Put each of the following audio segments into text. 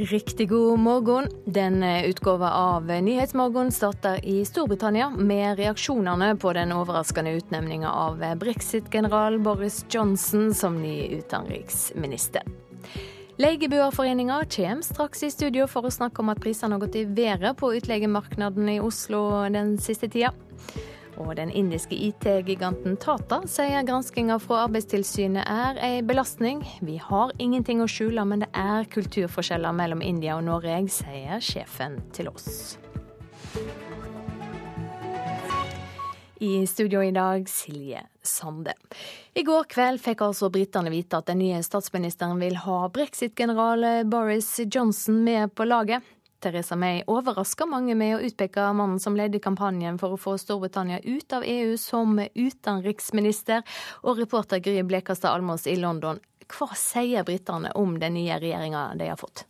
Riktig god morgen. Den utgåva av Nyhetsmorgen starter i Storbritannia med reaksjonene på den overraskende utnevninga av brexit-general Boris Johnson som ny utenriksminister. Legebuerforeninga kommer straks i studio for å snakke om at prisene har gått i været på utleiemarkedet i Oslo den siste tida. Og den indiske IT-giganten Tata sier granskinga fra Arbeidstilsynet er ei belastning. Vi har ingenting å skjule, men det er kulturforskjeller mellom India og Norge, sier sjefen til oss. I studio i dag, Silje Sande. I går kveld fikk altså britene vite at den nye statsministeren vil ha brexit-general Boris Johnson med på laget. Teresa May overraska mange med å utpeke mannen som ledet kampanjen for å få Storbritannia ut av EU som utenriksminister. Og reporter Gry Blekastad Almås i London, hva sier britene om den nye regjeringa de har fått?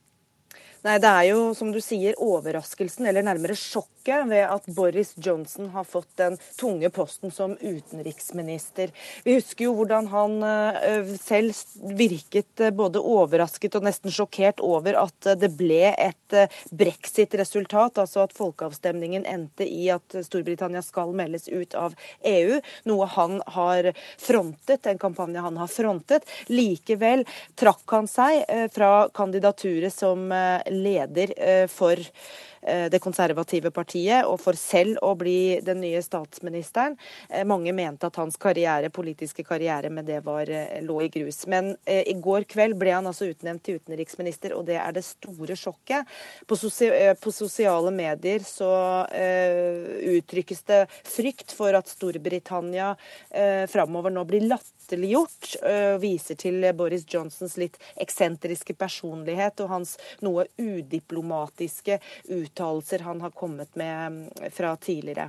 Nei, Det er jo, som du sier, overraskelsen, eller nærmere sjokket, ved at Boris Johnson har fått den tunge posten som utenriksminister. Vi husker jo hvordan han uh, selv virket uh, både overrasket og nesten sjokkert over at uh, det ble et brexit-resultat, altså at folkeavstemningen endte i at Storbritannia skal meldes ut av EU, noe han har frontet, en kampanje han har frontet. Likevel trakk han seg fra kandidaturet som leder eh, for Eh, det konservative partiet, og for selv å bli den nye statsministeren. Eh, mange mente at hans karriere, politiske karriere med det var, eh, lå i grus. Men i går kveld ble han altså utnevnt til utenriksminister, og det er det store sjokket. På, sosia på sosiale medier så uttrykkes det frykt for at Storbritannia framover nå blir latterliggjort. Uh, viser til Boris Johnsons litt eksentriske personlighet og hans noe udiplomatiske uttalelser han har kommet med mm, fra tidligere.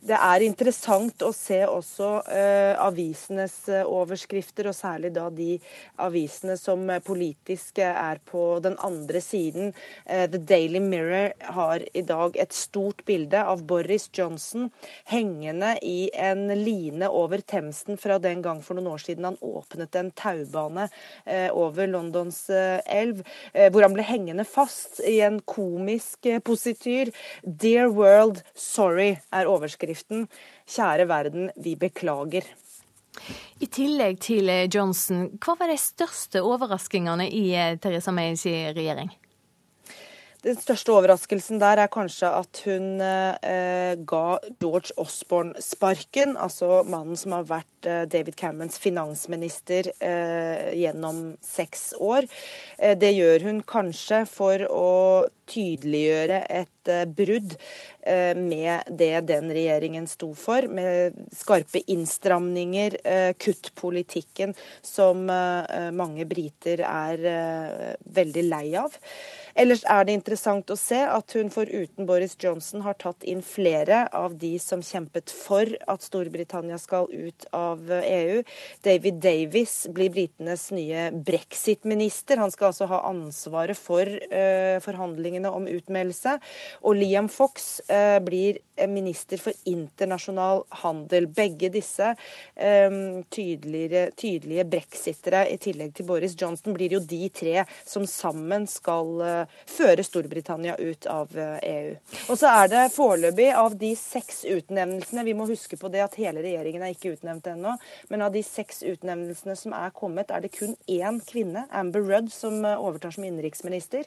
Det er interessant å se også uh, avisenes uh, overskrifter, og særlig da de avisene som politisk er på den andre siden. The Daily Mirror har i dag et stort bilde av Boris Johnson hengende i en line over Themsen fra den gang for noen år siden han åpnet en taubane over Londons elv, hvor han ble hengende fast i en komisk posityr. 'Dear World, sorry' er overskriften. Kjære verden, vi beklager. I tillegg til Johnson, hva var de største overraskingene i eh, Theresa Mays regjering? Den største overraskelsen der er kanskje at hun eh, ga George Osborne sparken. Altså mannen som har vært eh, David Camerons finansminister eh, gjennom seks år. Eh, det gjør hun kanskje for å tydeliggjøre et eh, brudd eh, med det den regjeringen sto for, med skarpe innstramninger, kuttpolitikken som mange briter er veldig lei av. Ellers er det interessant å se at hun foruten Boris Johnson har tatt inn flere av de som kjempet for at Storbritannia skal ut av EU. David Davis blir britenes nye brexit-minister. Han skal altså ha ansvaret for uh, forhandlingene om utmeldelse. Og Liam Fox uh, blir minister for internasjonal handel. Begge disse um, tydelige, tydelige brexitere, i tillegg til Boris Johnson, blir jo de tre som sammen skal uh, føre Storbritannia ut av EU. Eh, e og så er det foreløpig av de seks utnevnelsene Vi må huske på det at hele regjeringen er ikke utnevnt ennå. Men av de seks utnevnelsene som er kommet, er det kun én kvinne, Amber Rudd, som eh, overtar som innenriksminister.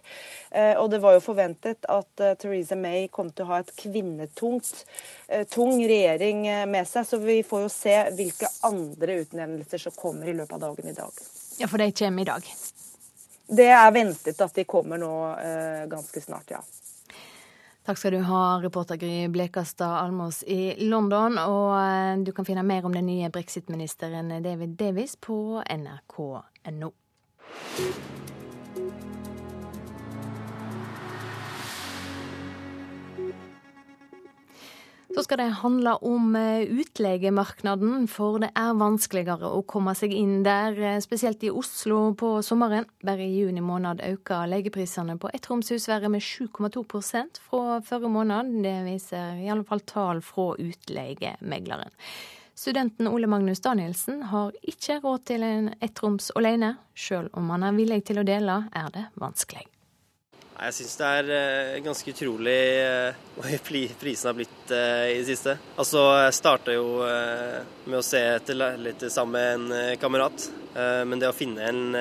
Eh, og det var jo forventet at Theresa May kom til å ha et kvinnetungt tung regjering med seg. Så vi får jo se hvilke andre utnevnelser som kommer i løpet av dagen i dag. Ja, for de kommer i dag? Det er ventet at de kommer nå eh, ganske snart, ja. Takk skal du ha, reporter Gry Blekastad Almås i London. Og eh, du kan finne mer om den nye brexit-ministeren David Davis på nrk.no. Så skal det handle om eh, utleiemarkedet, for det er vanskeligere å komme seg inn der, eh, spesielt i Oslo på sommeren. Bare i juni måned øker legeprisene på ettroms husvære med 7,2% fra forrige måned. Det viser i alle fall tall fra utleiemegleren. Studenten Ole Magnus Danielsen har ikke råd til en ettroms alene. Sjøl om han er villig til å dele, er det vanskelig. Jeg syns det er eh, ganske utrolig eh, hvor høy prisen har blitt eh, i det siste. Altså, Jeg starta jo med å se etter leiligheter sammen med en kamerat. Men det å finne en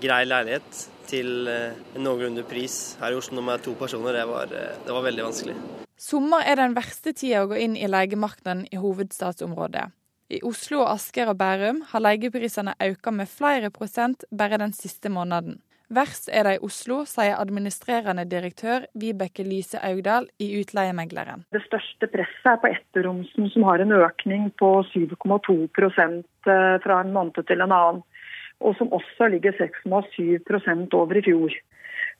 grei leilighet til en noenlunde pris her i Oslo med to personer, det var, det var veldig vanskelig. Sommer er den verste tida å gå inn i leiemarkedet i hovedstadsområdet. I Oslo, Asker og Bærum har leieprisene økt med flere prosent bare den siste måneden. Verst er det i Oslo, sier administrerende direktør Vibeke Lise Augdal i Utleiemegleren. Det største presset er på etterromsen, som har en økning på 7,2 eh, fra en måned til en annen. Og som også ligger 6,7% over i fjor.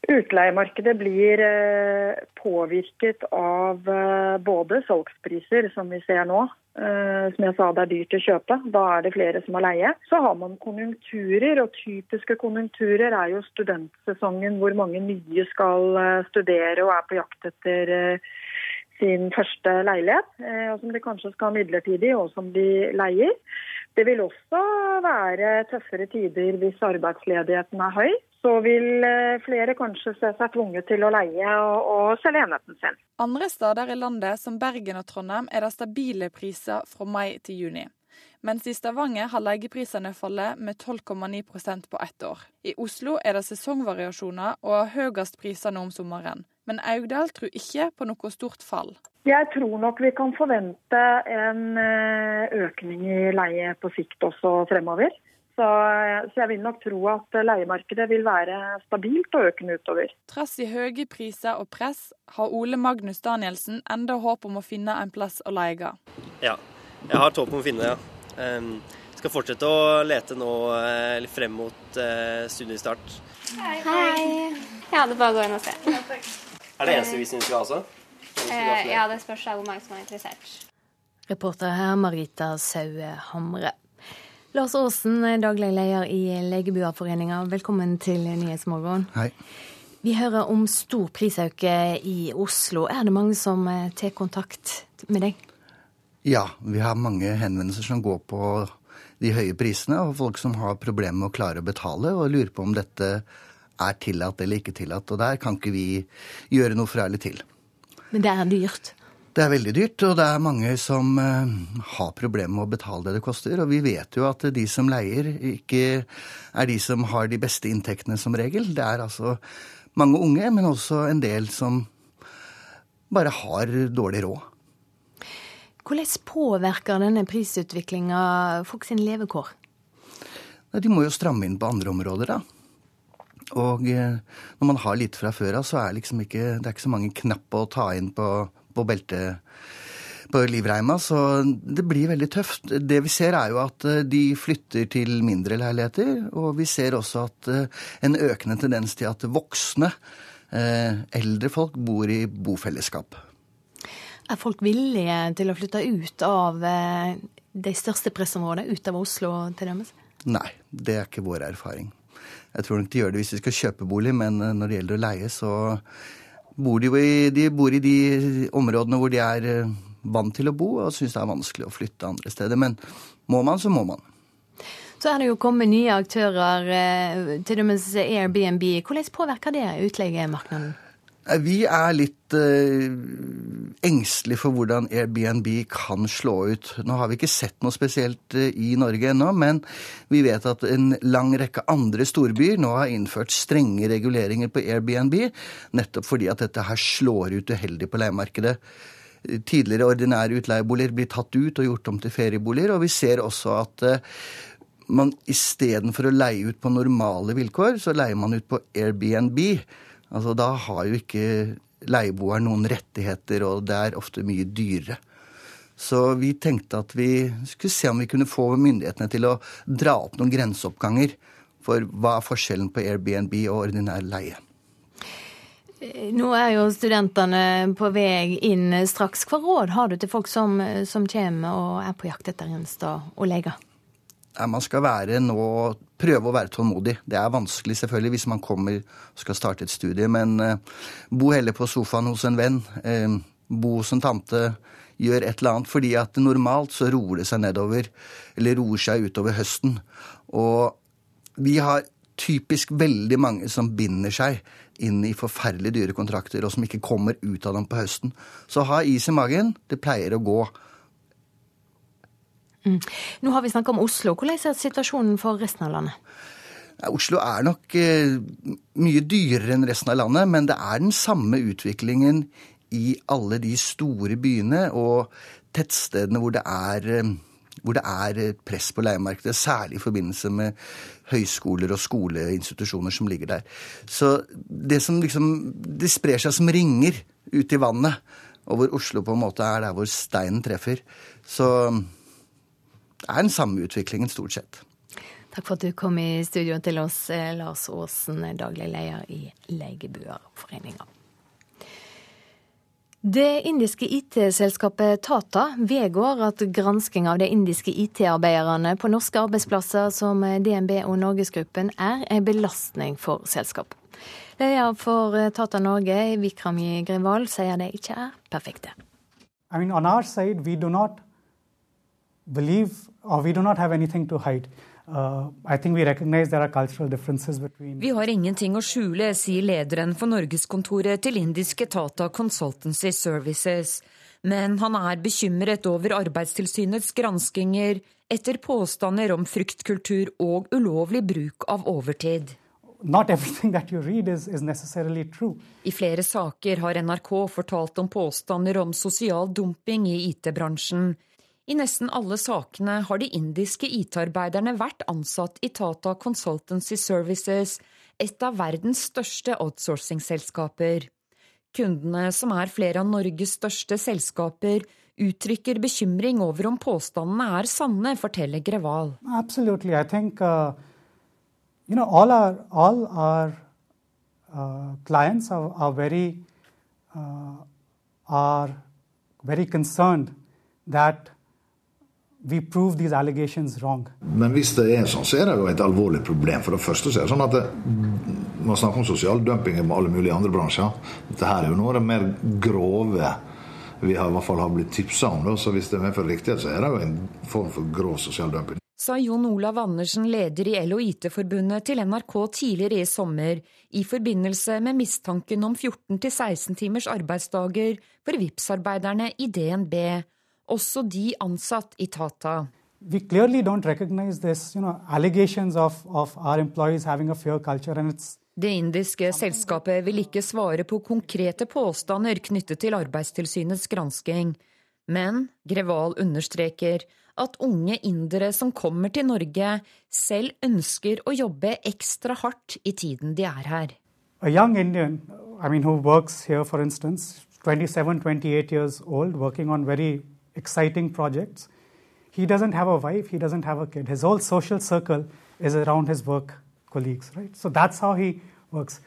Utleiemarkedet blir eh, påvirket av eh, både salgspriser, som vi ser nå, eh, som jeg sa det er dyrt å kjøpe. Da er det flere som har leie. Så har man konjunkturer, og typiske konjunkturer er jo studentsesongen hvor mange nye skal studere og er på jakt etter sin første leilighet, og som de kanskje skal ha midlertidig, og som de leier. Det vil også være tøffere tider hvis arbeidsledigheten er høy så vil eh, flere kanskje se seg tvunget til å leie og, og selge enheten sin. Andre steder i landet, som Bergen og Trondheim, er det stabile priser fra mai til juni. Mens i Stavanger har leieprisene fallet med 12,9% på ett år. I Oslo er det sesongvariasjoner og har høyest priser nå om sommeren. Men Augdal tror ikke på noe stort fall. Jeg tror nok vi kan forvente en eh, økning i leie på sikt også fremover. Så, så, jeg vil nok tro at leiemarkedet vil være stabilt og økende utover. Trass i høye priser og press, har Ole Magnus Danielsen enda håp om å finne en plass å leie. Ja, jeg har håp om å finne, ja. Um, skal fortsette å lete nå eller frem mot uh, studiestart. Hei. Hei. Ja, det er bare å gå inn og se. Er det eneste vi skal ha også? Uh, ja, det spørs hvor mange som er interessert. Reporter her Marita Saue Hamre. Lars Aasen, daglig leder i Legebuerforeninga, velkommen til Nyhetsmorgen. Hei. Vi hører om stor prisøke i Oslo. Er det mange som eh, tar kontakt med deg? Ja, vi har mange henvendelser som går på de høye prisene, og folk som har problemer med å klare å betale, og lurer på om dette er tillatt eller ikke tillatt. Og der kan ikke vi gjøre noe fra eller til. Men det er dyrt? Det er veldig dyrt, og det er mange som uh, har problemer med å betale det det koster. Og vi vet jo at de som leier, ikke er de som har de beste inntektene som regel. Det er altså mange unge, men også en del som bare har dårlig råd. Hvordan påvirker denne prisutviklinga folk sin levekår? De må jo stramme inn på andre områder, da. Og eh, når man har litt fra før av, så er liksom ikke, det er ikke så mange knapper å ta inn på på beltet på livreima, så det blir veldig tøft. Det vi ser er jo at eh, de flytter til mindre leiligheter, og vi ser også at eh, en økende tendens til at voksne, eh, eldre folk, bor i bofellesskap. Er folk villige til å flytte ut av de største pressområdene, ut av Oslo til dømes? Nei, det er ikke vår erfaring. Jeg tror nok de gjør det hvis de skal kjøpe bolig, men når det gjelder å leie, så bor de, i, de bor i de områdene hvor de er eh, vant til å bo, og syns det er vanskelig å flytte andre steder. Men må man, så må man. Så er det jo kommet nye aktører, til og med Airbnb. Hvordan påvirker det utleiemarkedet? Eh, vi er litt eh, engstelige for hvordan Airbnb kan slå ut. Nå har vi ikke sett noe spesielt uh, i Norge ennå, men vi vet at en lang rekke andre storbyer nå har innført strenge reguleringer på Airbnb, nettopp fordi at dette her slår ut uheldig på leiemarkedet. Tidligere ordinære utleieboliger blir tatt ut og gjort om til ferieboliger, og vi ser også at eh, man istedenfor å leie ut på normale vilkår, så leier man ut på Airbnb. Altså, da har jo ikke leieboer noen rettigheter, og det er ofte mye dyrere. Så vi tenkte at vi skulle se om vi kunne få myndighetene til å dra opp noen grenseoppganger for hva er forskjellen på Airbnb og ordinær leie. Nå er jo studentene på vei inn straks. Hva råd har du til folk som, som kommer og er på jakt etter en sted å leie? Man skal være nå prøve å være tålmodig. Det er vanskelig selvfølgelig hvis man kommer og skal starte et studie, men eh, bo heller på sofaen hos en venn. Eh, bo hos en tante. Gjør et eller annet. Fordi at normalt så roer det seg nedover, eller roer seg utover høsten. Og vi har typisk veldig mange som binder seg inn i forferdelig dyre kontrakter, og som ikke kommer ut av dem på høsten. Så ha is i magen. Det pleier å gå. Mm. Nå har vi snakka om Oslo. Hvordan er situasjonen for resten av landet? Oslo er nok eh, mye dyrere enn resten av landet, men det er den samme utviklingen i alle de store byene og tettstedene hvor det er eh, hvor det er press på leiemarkedet, særlig i forbindelse med høyskoler og skoleinstitusjoner som ligger der. Så det som liksom Det sprer seg som ringer ut i vannet, og hvor Oslo på en måte er der hvor steinen treffer. Så det er den samme utviklingen, stort sett. Takk for at du kom i studio til oss, eh, Lars Aasen, daglig leder i Legebuerforeninga. Det indiske IT-selskapet Tata vedgår at gransking av de indiske IT-arbeiderne på norske arbeidsplasser som DNB og Norgesgruppen er en belastning for selskapet. Leder for Tata Norge, Vikrami Grival sier de ikke er perfekte. I mean, on our side, we do not believe or we do not have anything to hide. Uh, vi har ingenting å skjule, sier lederen for norgeskontoret til indiske Tata Consultancy Services. Men han er bekymret over Arbeidstilsynets granskinger etter påstander om fryktkultur og ulovlig bruk av overtid. Is, is I flere saker har NRK fortalt om påstander om sosial dumping i IT-bransjen. I nesten alle sakene har de indiske IT-arbeiderne vært ansatt i Tata Consultancy Services, et av verdens største outsourcing-selskaper. Kundene, som er flere av Norges største selskaper, uttrykker bekymring over om påstandene er sanne, forteller Greval. Absolutely. I think, uh, you know, all our, all our uh, uh, concerned that we prove these allegations wrong. Men hvis det er sånn, så er det jo et alvorlig problem. For det første så er det sånn at det, man snakker om sosial dumping med alle mulige andre bransjer. Dette her er jo noe av det mer grove vi har i hvert fall har blitt tipsa om. Det. Så hvis det medfører riktighet, så er det jo en form for grov sosial dumping. Sa Jon Olav Andersen, leder i LHIT-forbundet, til NRK tidligere i sommer i forbindelse med mistanken om 14-16 timers arbeidsdager for Vipps-arbeiderne i DNB også de ansatt i Tata. We clearly don't recognize this, you know, allegations of, of our employees having a fear culture, and it's det indiske selskapet vil ikke svare på konkrete påstander knyttet til Arbeidstilsynets gransking, men Greval understreker at unge indere som kommer til Norge, selv ønsker å jobbe ekstra hardt i tiden de er her. A young Indian, I mean, who works here, for instance, 27-28 years old, working on very exciting projects. He doesn't have a wife, he doesn't have a kid. His whole social circle is around his work colleagues, right? So that's how he works.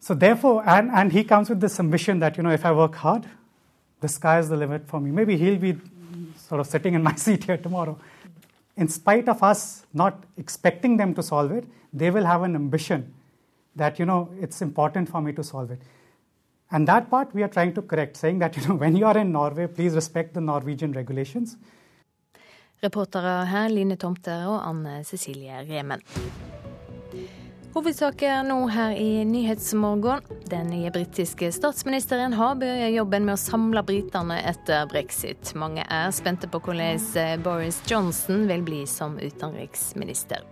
So therefore, and, and he comes with this ambition that, you know, if I work hard, the sky is the limit for me. Maybe he'll be sort of sitting in my seat here tomorrow. In spite of us not expecting them to solve it, they will have an ambition that, you know, it's important for me to solve it. And that part we are trying to correct, saying that you know, when you are in Norway, please respect the Norwegian regulations. Reportere her Line Tomter og Anne Cecilie Remen. Hovedsaker nå her i Nyhetsmorgen. Den nye britiske statsministeren har begynt jobben med å samle britene etter brexit. Mange er spente på hvordan Boris Johnson vil bli som utenriksminister.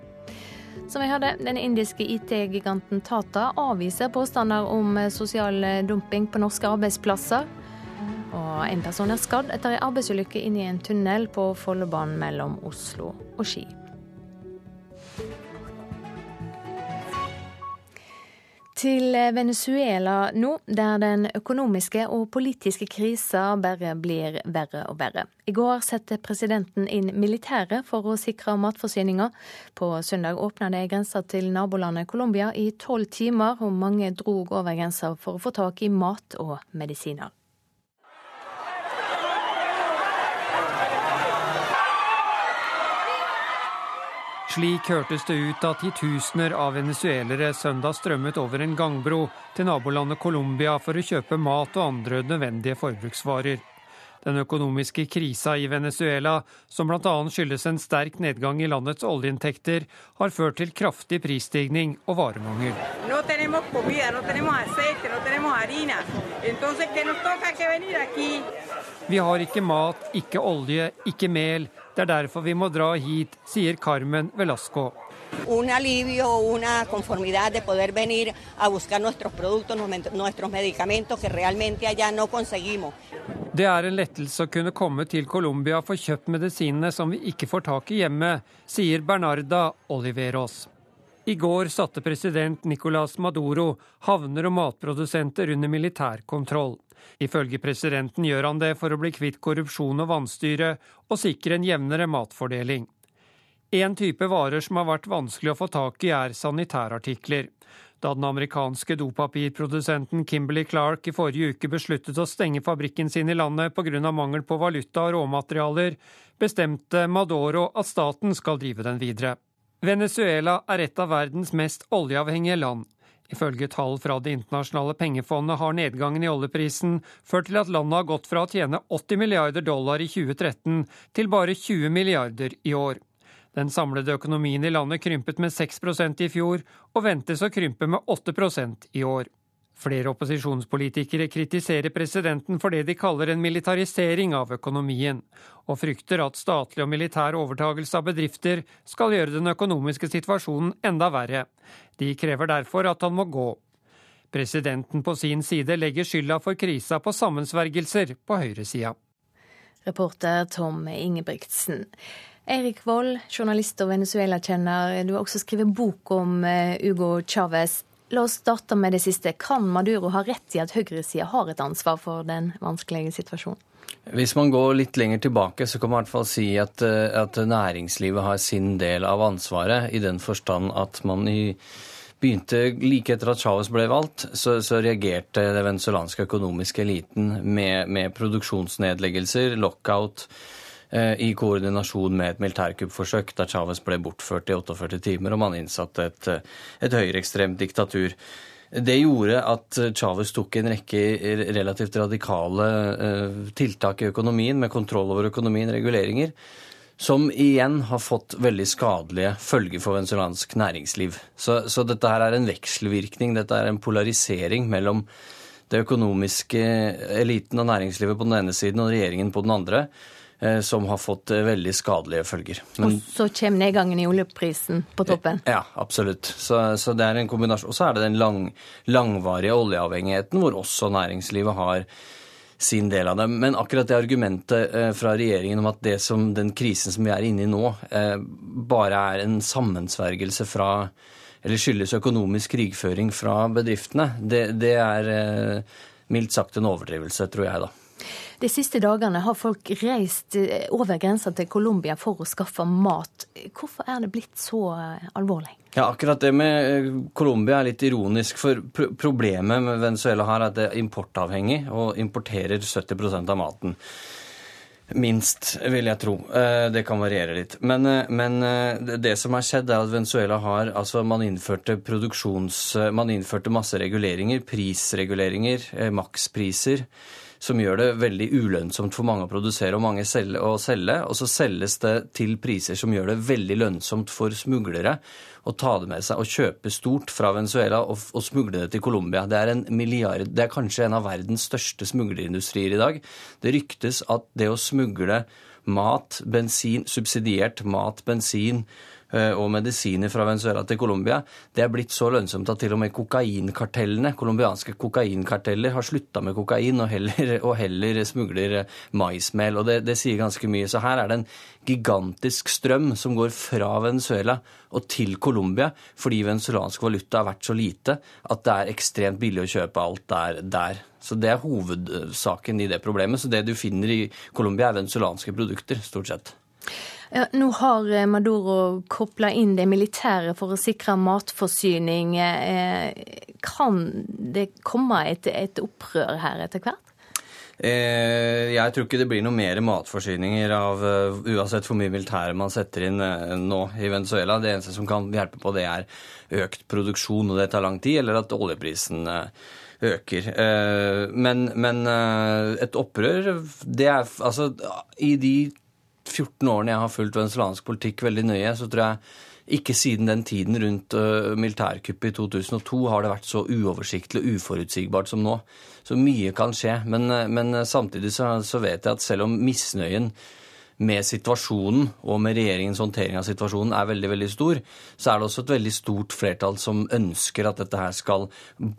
Som vi hørte, den indiske IT-giganten Tata avviser påstander om sosial dumping på norske arbeidsplasser. Og en person er skadd etter ei arbeidsulykke inn i en tunnel på Follobanen mellom Oslo og Ski. Til Venezuela nå, der den økonomiske og politiske krisa bare blir verre og verre. I går satte presidenten inn militæret for å sikre matforsyninga. På søndag åpna det grensa til nabolandet Colombia i tolv timer, og mange drog over grensa for å få tak i mat og medisiner. Slik hørtes det ut da titusener av venezuelere søndag strømmet over en gangbro til nabolandet Colombia for å kjøpe mat og andre nødvendige forbruksvarer. Den økonomiske krisa i Venezuela, som bl.a. skyldes en sterk nedgang i landets oljeinntekter, har ført til kraftig prisstigning og varemangel. Vi har ikke mat, ikke olje, ikke mel. Det er derfor vi må dra hit, sier Carmen Velasco un alivio una conformidad de poder venir a buscar nuestros productos, nuestros medicamentos que realmente allá no conseguimos. Det er en lettelse å kunne komme til Colombia for kjøpt medisinene som vi ikke får tak i hjemme, sier Bernarda Oliveros. I går satte president Nicolas Maduro havner og matprodusenter under militærkontroll. Ifølge presidenten gjør han det for å bli kvitt korrupsjon og vanstyre og sikre en jevnere matfordeling. En type varer som har vært vanskelig å få tak i, er sanitærartikler. Da den amerikanske dopapirprodusenten Kimberley Clark i forrige uke besluttet å stenge fabrikken sin i landet pga. mangel på valuta og råmaterialer, bestemte Madoro at staten skal drive den videre. Venezuela er et av verdens mest oljeavhengige land. Ifølge tall fra Det internasjonale pengefondet har nedgangen i oljeprisen ført til at landet har gått fra å tjene 80 milliarder dollar i 2013 til bare 20 milliarder i år. Den samlede økonomien i landet krympet med 6% i fjor, og ventes å krympe med 8% i år. Flere opposisjonspolitikere kritiserer presidenten for det de kaller en militarisering av økonomien, og frykter at statlig og militær overtagelse av bedrifter skal gjøre den økonomiske situasjonen enda verre. De krever derfor at han må gå. Presidenten på sin side legger skylda for krisa på sammensvergelser på høyresida. Reporter Tom Ingebrigtsen. Eirik Vold, journalist og Venezuela-kjenner. Du har også skrevet bok om eh, Hugo Chávez. La oss starte med det siste. Kan Maduro ha rett i at høyresida har et ansvar for den vanskelige situasjonen? Hvis man går litt lenger tilbake, så kan man i hvert fall si at, eh, at næringslivet har sin del av ansvaret, i den forstand at man i begynte like etter at Chávez ble valgt, så, så reagerte den venezuelanske økonomiske eliten med, med produksjonsnedleggelser, lockout, i koordinasjon med et militærkuppforsøk der Chávez ble bortført i 48 timer, og man innsatte et, eh, et høyreekstremt diktatur. Det gjorde at Chávez tok en rekke relativt radikale eh, tiltak i økonomien, med kontroll over økonomien, reguleringer, som igjen har fått veldig skadelige følger for venezuelansk næringsliv. Så, så, dette her er en vekselvirkning, dette er en polarisering mellom det økonomiske eliten og næringslivet på den ene siden og regjeringen på den andre. Eh, som har fått eh, veldig skadelige følger. Men, og så kommer nedgangen i oljeprisen på toppen? Ja, absolutt. Så, så det er en kombinasjon. Og så er det den lang, langvarige oljeavhengigheten, hvor også næringslivet har sin del av det. Men akkurat det argumentet eh, fra regjeringen om at det som, den krisen som vi er inne i nå, bare er en sammensvergelse fra eller skyldes økonomisk krigføring fra bedriftene, det, det er mildt sagt en overdrivelse, tror jeg, da. De siste dagene har folk reist eh, over grensa til Colombia for å skaffe mat. Hvorfor er det blitt så eh, alvorlig? Ja, akkurat det med eh, Colombia er litt ironisk. For problemet med Venezuela her er at det er importavhengig og importerer 70% av maten. Minst, vil jeg tro. Det kan variere litt. Men, men, det som har skjedd, er at Venezuela har altså Man innførte produksjons... Man innførte masse reguleringer. Prisreguleringer, makspriser som gjør det veldig ulønnsomt for mange å produsere og mange å selge. Og så selges det til priser som gjør det veldig lønnsomt for smuglere å ta det med seg og kjøpe stort fra Venezuela og, og smugle det til Colombia. Det er en milliard, det er kanskje en av verdens største smuglerindustrier i dag. Det ryktes at det å smugle mat, bensin, subsidiert mat, bensin, og medisiner fra Venezuela til Colombia, det er blitt så lønnsomt at til og med kokainkartellene, colombianske kokainkarteller har slutta med kokain og heller, og heller smugler maismel. Og det, det, sier ganske mye. Så her er det en gigantisk strøm som går fra Venezuela og til Colombia, fordi venezuelansk valuta har vært så lite at det er ekstremt billig å kjøpe alt der. der. Så Det er hovedsaken i det problemet. Så det du finner i Colombia, er venezuelanske produkter, stort sett. Ja, nå har eh, Maduro kobla inn det militære for å sikre matforsyning. Eh, kan det komme et, et opprør her etter hvert? Eh, jeg tror ikke det blir noe mer matforsyninger av uansett hvor mye militære man setter inn nå i Venezuela. Det eneste som kan hjelpe på, det er økt produksjon, og det tar lang tid, eller at oljeprisen øker. Men, men et opprør, det er altså I de 14 årene jeg har fulgt venezuelansk politikk veldig nøye, så tror jeg ikke siden den tiden rundt uh, militærkuppet i 2002 har det vært så uoversiktlig og uforutsigbart som nå. Så mye kan skje. Men, men samtidig så, så, vet jeg at selv om misnøyen med situasjonen og med regjeringens håndtering av situasjonen er veldig veldig stor, så er det også et veldig stort flertall som ønsker at dette her skal,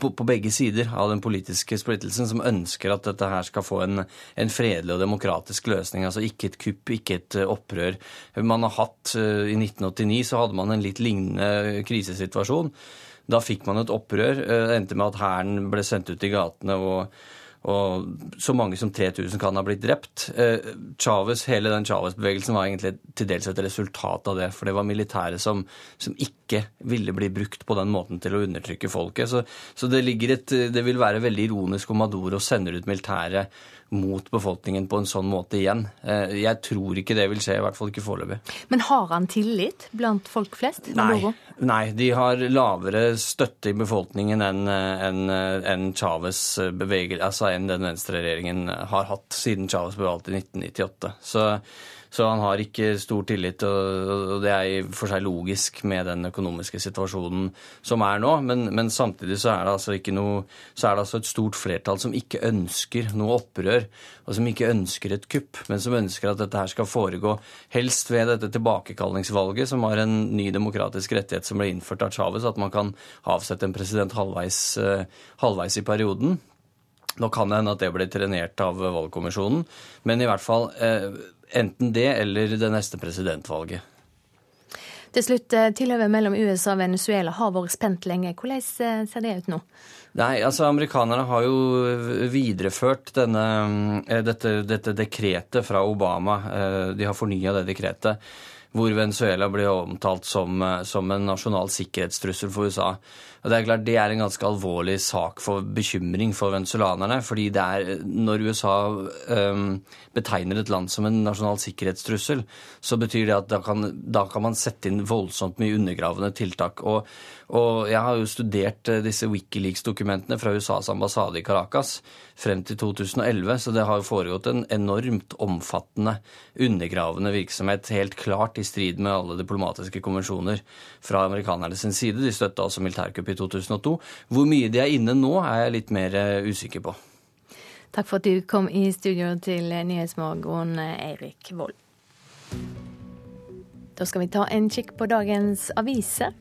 på, begge sider av den politiske splittelsen, som ønsker at dette her skal få en, en fredelig og demokratisk løsning. Altså ikke et kupp, ikke et eh, opprør. Man har hatt, eh, I 1989 så hadde man en litt lignende krisesituasjon. Da fikk man et opprør. Det eh, endte med at hæren ble sendt ut i gatene. og og så mange som 3000 kan ha blitt drept. Eh, Chavez, Hele den Chávez-bevegelsen var egentlig til dels et resultat av det. For det var militære som, som, ikke ville bli brukt på den måten til å undertrykke folket. Så, så det, et, det, vil være veldig ironisk om Maduro sender ut militære mot befolkningen på en sånn måte igjen. Eh, jeg tror ikke det vil skje, i hvert fall ikke foreløpig. Men har han tillit blant folk flest? Nei, nei, de har lavere støtte i befolkningen enn en, en Chávez beveger, altså enn den venstreregjeringen har hatt siden Chávez ble valgt i 1998. Så så han har ikke stor tillit, og det er i for seg logisk med den økonomiske situasjonen som er nå. Men, men samtidig så er, altså noe, så er det altså et stort flertall som ikke ønsker noe opprør, og som ikke ønsker et kupp, men som ønsker at dette her skal foregå helst ved dette tilbakekallingsvalget, som har en ny demokratisk rettighet som ble innført av Chávez, at man kan avsette en president halvveis, eh, halvveis i perioden. Nå kan det hende at det ble trenert av valgkommisjonen, men i hvert fall eh, enten det eller det neste presidentvalget. Til slutt, eh, tilhøvet mellom USA og Venezuela har vært spent lenge. Hvordan eh, ser det ut nå? Nei, altså Amerikanerne har jo videreført denne, eh, dette, dette dekretet fra Obama. De har fornya det dekretet hvor Venezuela blir omtalt som, som en nasjonal sikkerhetstrussel for USA. Og Det er klart det er en ganske alvorlig sak for bekymring for venezuelanerne. fordi det er, når USA um, betegner et land som en nasjonal sikkerhetstrussel, så betyr det at da kan, da kan man sette inn voldsomt mye undergravende tiltak. Og, og jeg har jo studert eh, disse Wikileaks-dokumentene fra USAs ambassade i Caracas frem til 2011, så det har jo foregått en enormt omfattende undergravende virksomhet, helt klart i strid med alle diplomatiske konvensjoner fra amerikanerne sin side. De støtta også militærkupp i 2002. Hvor mye de er inne nå, er jeg litt mer eh, usikker på. Takk for at du kom i studio til Nyhetsmorgen, Eirik Wold. Da skal vi ta en kikk på dagens aviser.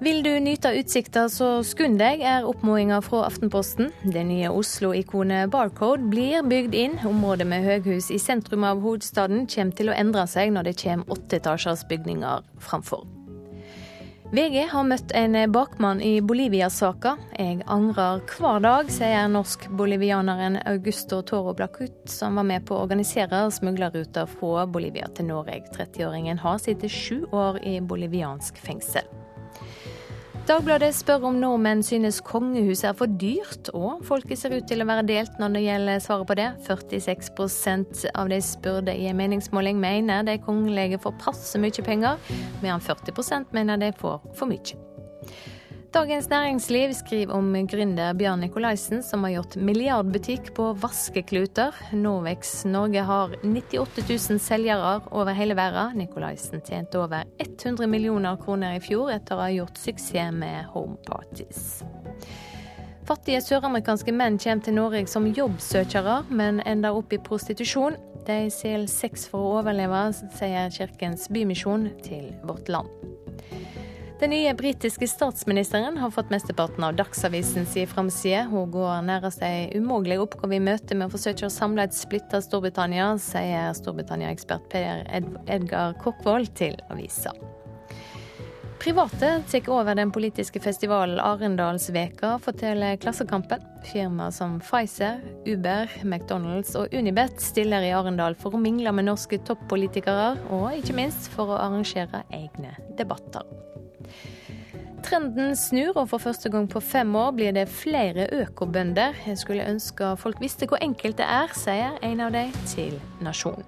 Vil du nyte utsikta, så skund deg, er oppfordringa fra Aftenposten. Det nye Oslo-ikonet Barcode blir bygd inn. Området med høghus i sentrum av hovedstaden kommer til å endre seg når det kommer åtteetasjers bygninger framfor. VG har møtt en bakmann i Bolivia-saka. Jeg angrer hver dag, sier norsk-bolivianeren Augusto Toro Blacut, som var med på å organisere smuglerruta fra Bolivia til Norge. 30-åringen har sittet sju år i boliviansk fengsel. Dagbladet spør om nordmenn synes kongehuset er for dyrt, og folket ser ut til å være delt når det gjelder svaret på det. 46% av de spurte i en meningsmåling mener de kongelige får passe mye penger, mens 40% mener de får for mye. Dagens Næringsliv skriver om gründer Bjørn Nikolaisen, som har gjort milliardbutikk på vaskekluter. Novex Norge har 98 000 selgere over hele verden. Nikolaisen tjente over 100 millioner kroner i fjor etter å ha gjort suksess med Home Parties. Fattige søramerikanske menn kommer til Norge som jobbsøkere, men ender opp i prostitusjon. De selger sex for å overleve, sier Kirkens Bymisjon til Vårt Land. Den nye britiske statsministeren har fått mesteparten av Dagsavisen Dagsavisens framside. Hun går nærmest ei umulig oppgave i møte med å forsøke å samle et splitta Storbritannia, sier Storbritannia-ekspert Per Edgar Kokkvold til avisa. Private tar over den politiske festivalen Arendalsveka, forteller Klassekampen. Firmaer som Pfizer, Uber, McDonald's og Unibet stiller i Arendal for å mingle med norske toppolitikere, og ikke minst for å arrangere egne debatter. Trenden snur, og for første gang på fem år blir det flere økobønder. Jeg skulle ønske folk visste hvor enkelt det er, sier en av dem til Nasjonen.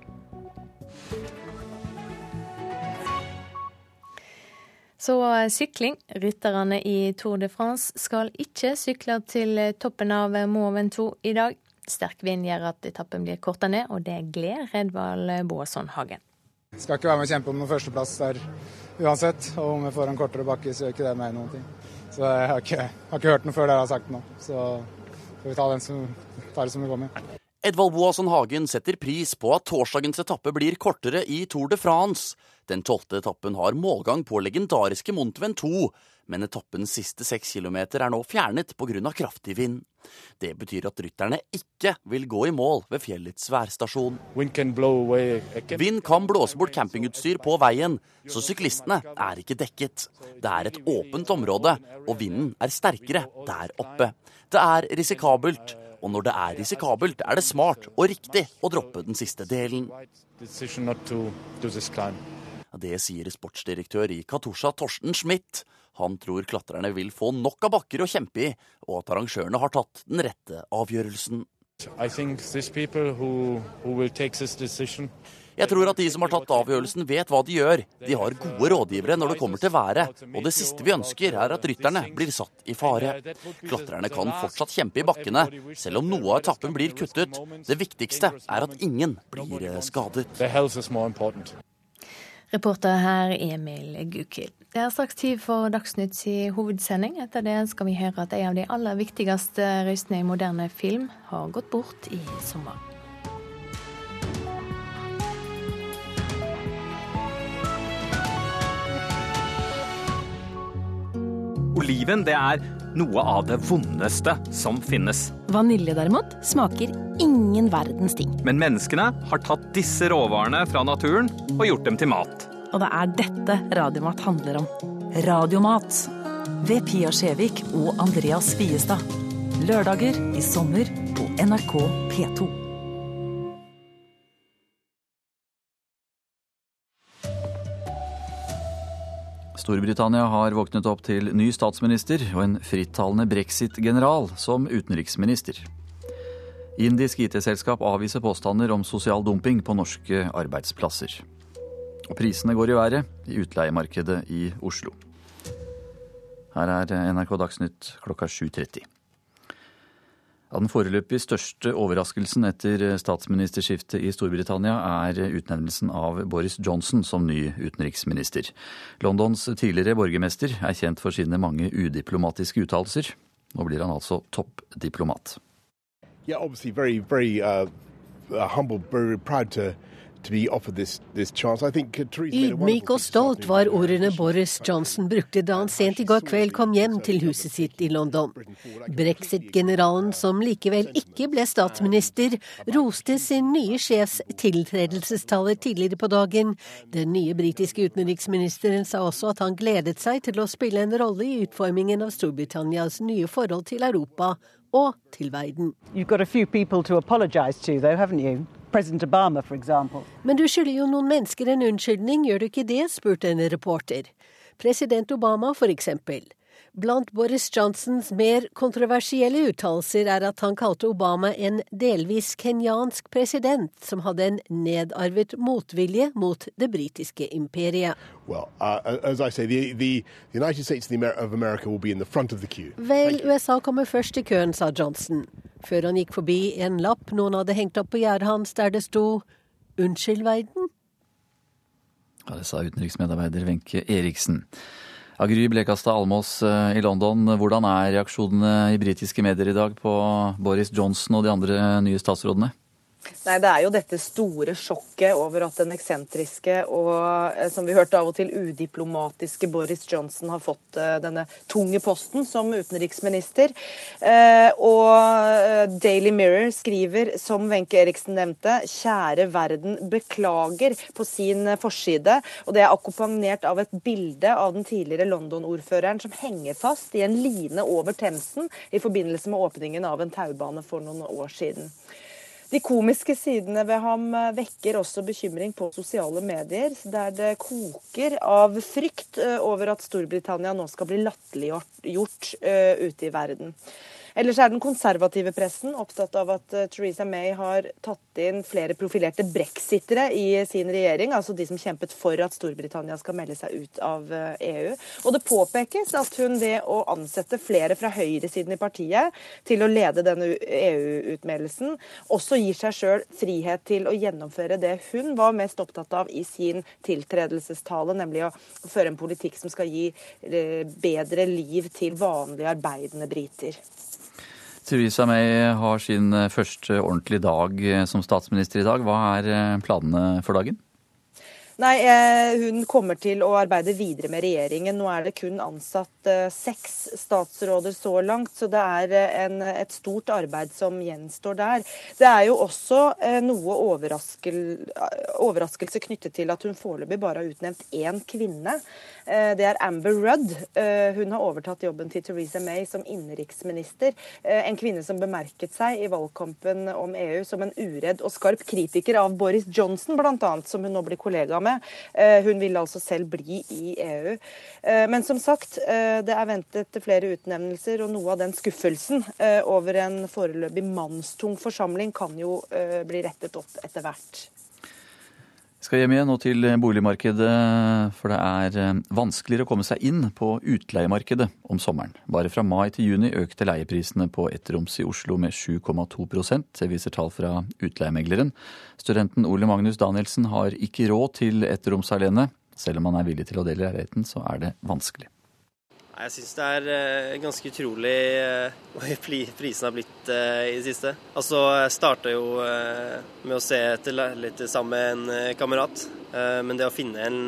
Så sykling. Rytterne i Tour de France skal ikke sykle til toppen av Mont Ventoux i dag. Sterk vind gjør at etappen blir korta ned, og det gleder Redvald Boasson Hagen. Skal ikke være med å kjempe om noen førsteplass der uansett. Og om jeg får en kortere bakke, så gjør ikke det meg noen ting. Så jeg har ikke, har ikke hørt noe før dere har sagt noe. Så får vi ta, den som, tar det som det kommer. Edvald Boasson Hagen setter pris på at torsdagens etappe blir kortere i Tour de France. Den tolvte etappen har målgang på legendariske Mont Ventoux, men etappens siste seks kilometer er nå fjernet pga. kraftig vind. Det betyr at rytterne ikke vil gå i mål ved fjellets værstasjon. Vind kan blåse bort campingutstyr på veien, så syklistene er ikke dekket. Det er et åpent område, og vinden er sterkere der oppe. Det er risikabelt, og når det er risikabelt, er det smart og riktig å droppe den siste delen. Det sier sportsdirektør i Katusha, Torsten Schmidt. Han tror klatrerne vil få nok av bakker å kjempe i, og at arrangørene har tatt den rette avgjørelsen. Jeg tror at de som har tatt avgjørelsen, vet hva de gjør. De har gode rådgivere når det kommer til været, og det siste vi ønsker, er at rytterne blir satt i fare. Klatrerne kan fortsatt kjempe i bakkene, selv om noe av etappen blir kuttet. Det viktigste er at ingen blir skadet. Reporter her Emil Gukild. Det er straks tid for Dagsnytts hovedsending. Etter det skal vi høre at en av de aller viktigste røystene i moderne film har gått bort i sommer. Oliven det er noe av det vondeste som finnes. Vanilje derimot smaker ingen verdens ting. Men menneskene har tatt disse råvarene fra naturen og gjort dem til mat. Og det er dette Radiomat handler om. Radiomat. Ved Pia Skjevik og Andreas Spiestad. Lørdager i sommer på NRK P2. Storbritannia har våknet opp til ny statsminister og en frittalende brexit-general som utenriksminister. Indisk IT-selskap avviser påstander om sosial dumping på norske arbeidsplasser. Og prisene går i været i utleiemarkedet i Oslo. Her er NRK Dagsnytt klokka 7.30. Ja, den foreløpig største overraskelsen etter statsministerskiftet i Storbritannia er utnevnelsen av Boris Johnson som ny utenriksminister. Londons tidligere borgermester er kjent for sine mange udiplomatiske uttalelser. Nå blir han altså toppdiplomat. Yeah, Ydmyk og stolt var ordene Boris Johnson brukte da han sent i går kveld kom hjem til huset sitt i London. Brexit-generalen, som likevel ikke ble statsminister, roste sin nye sjefs tiltredelsestaler tidligere på dagen. Den nye britiske utenriksministeren sa også at han gledet seg til å spille en rolle i utformingen av Storbritannias nye forhold til Europa og til verden. You've got a few people to apologize to, though, haven't you? Obama. Men du skylder jo noen mennesker en unnskyldning, gjør du ikke det? spurte en reporter. President Obama, for eksempel. Blant Boris Johnsons mer kontroversielle uttalelser er at han kalte Obama en delvis kenyansk president som hadde en nedarvet motvilje mot det britiske imperiet. Well, uh, say, the, the Vel, USA kommer først i køen, sa Johnson, før han gikk forbi en lapp noen hadde hengt opp på gjerdet hans der det sto 'Unnskyld, verden'. Ja, det sa utenriksmedarbeider Wenche Eriksen. Agry Blekastad Almås eh, i London, hvordan er reaksjonene i britiske medier i dag på Boris Johnson og de andre nye statsrådene? Nei, Det er jo dette store sjokket over at den eksentriske og eh, som vi hørte av og til udiplomatiske Boris Johnson har fått eh, denne tunge posten som utenriksminister. Eh, og Daily Mirror skriver, som Wenche Eriksen nevnte, 'Kjære verden, beklager' på sin forside. Og det er akkompagnert av et bilde av den tidligere London-ordføreren som henger fast i en line over Themsen i forbindelse med åpningen av en taubane for noen år siden. De komiske sidene ved ham eh, vekker også bekymring på sosiale medier, der det koker av frykt eh, over at Storbritannia nå skal bli latterliggjort uh, ute i verden. Ellers er den konservative pressen opptatt av at uh, Theresa May har tatt inn flere profilerte brexitere i sin regjering, altså de som kjempet for at Storbritannia skal melde seg ut av EU. Og det påpekes at hun ved å ansette flere fra høyresiden i partiet til å lede denne EU-utmeldelsen, også gir seg sjøl frihet til å gjennomføre det hun var mest opptatt av i sin tiltredelsestale, nemlig å føre en politikk som skal gi uh, bedre liv til vanlige arbeidende briter. Theresa May har sin eh, første ordentlige dag eh, som statsminister i dag. Hva er eh, planene for dagen? Nei, Hun kommer til å arbeide videre med regjeringen. Nå er det kun ansatt seks statsråder så langt, så det er en, et stort arbeid som gjenstår der. Det er jo også noe overraskel, overraskelse knyttet til at hun foreløpig bare har utnevnt én kvinne. Eh, det er Amber Rudd. Eh, hun har overtatt jobben til Theresa May som innenriksminister. Eh, en kvinne som bemerket seg i valgkampen om EU som en uredd og skarp kritiker av Boris Johnson, bl.a., som hun nå blir kollega med. Hun vil altså selv bli i EU. Men som sagt, det er ventet flere utnevnelser, og noe av den skuffelsen over en foreløpig mannstung forsamling kan jo bli rettet opp etter hvert. Vi skal hjem igjen og til boligmarkedet, for det er eh, vanskeligere å komme seg inn på utleiemarkedet om sommeren. Bare fra mai til juni økte leieprisene på ettroms i Oslo med 7,2 Det viser tall fra utleiemegleren. Studenten Ole Magnus Danielsen har ikke råd til ettroms alene. Selv om han er villig til å dele leiligheten, så er det vanskelig. Jeg syns det er uh, ganske utrolig hvor høy prisen har blitt uh, i det siste. Altså, Jeg starta jo med å se etter leiligheter sammen med en kamerat. men det å finne en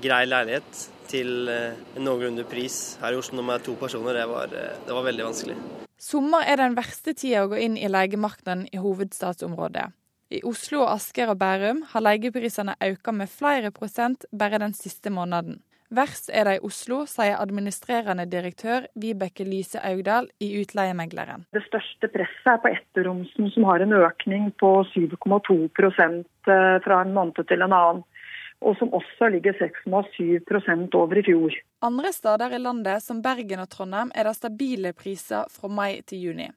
grei leilighet til en noenlunde pris her i Oslo er to personer, det var, det var veldig vanskelig. Sommer er den verste tida å gå inn i leiemarkedet i hovedstadsområdet. I Oslo, Asker og Bærum har leieprisene økt med flere prosent bare den siste måneden. Verst er det i Oslo, sier administrerende direktør Vibeke Lise Augdal i Utleiemegleren. Det største presset er på etterromsen, som har en økning på 7,2 eh, fra en måned til en annen. Og som også ligger 6,7% over i fjor. Andre steder i landet, som Bergen og Trondheim, er det stabile priser fra mai til juni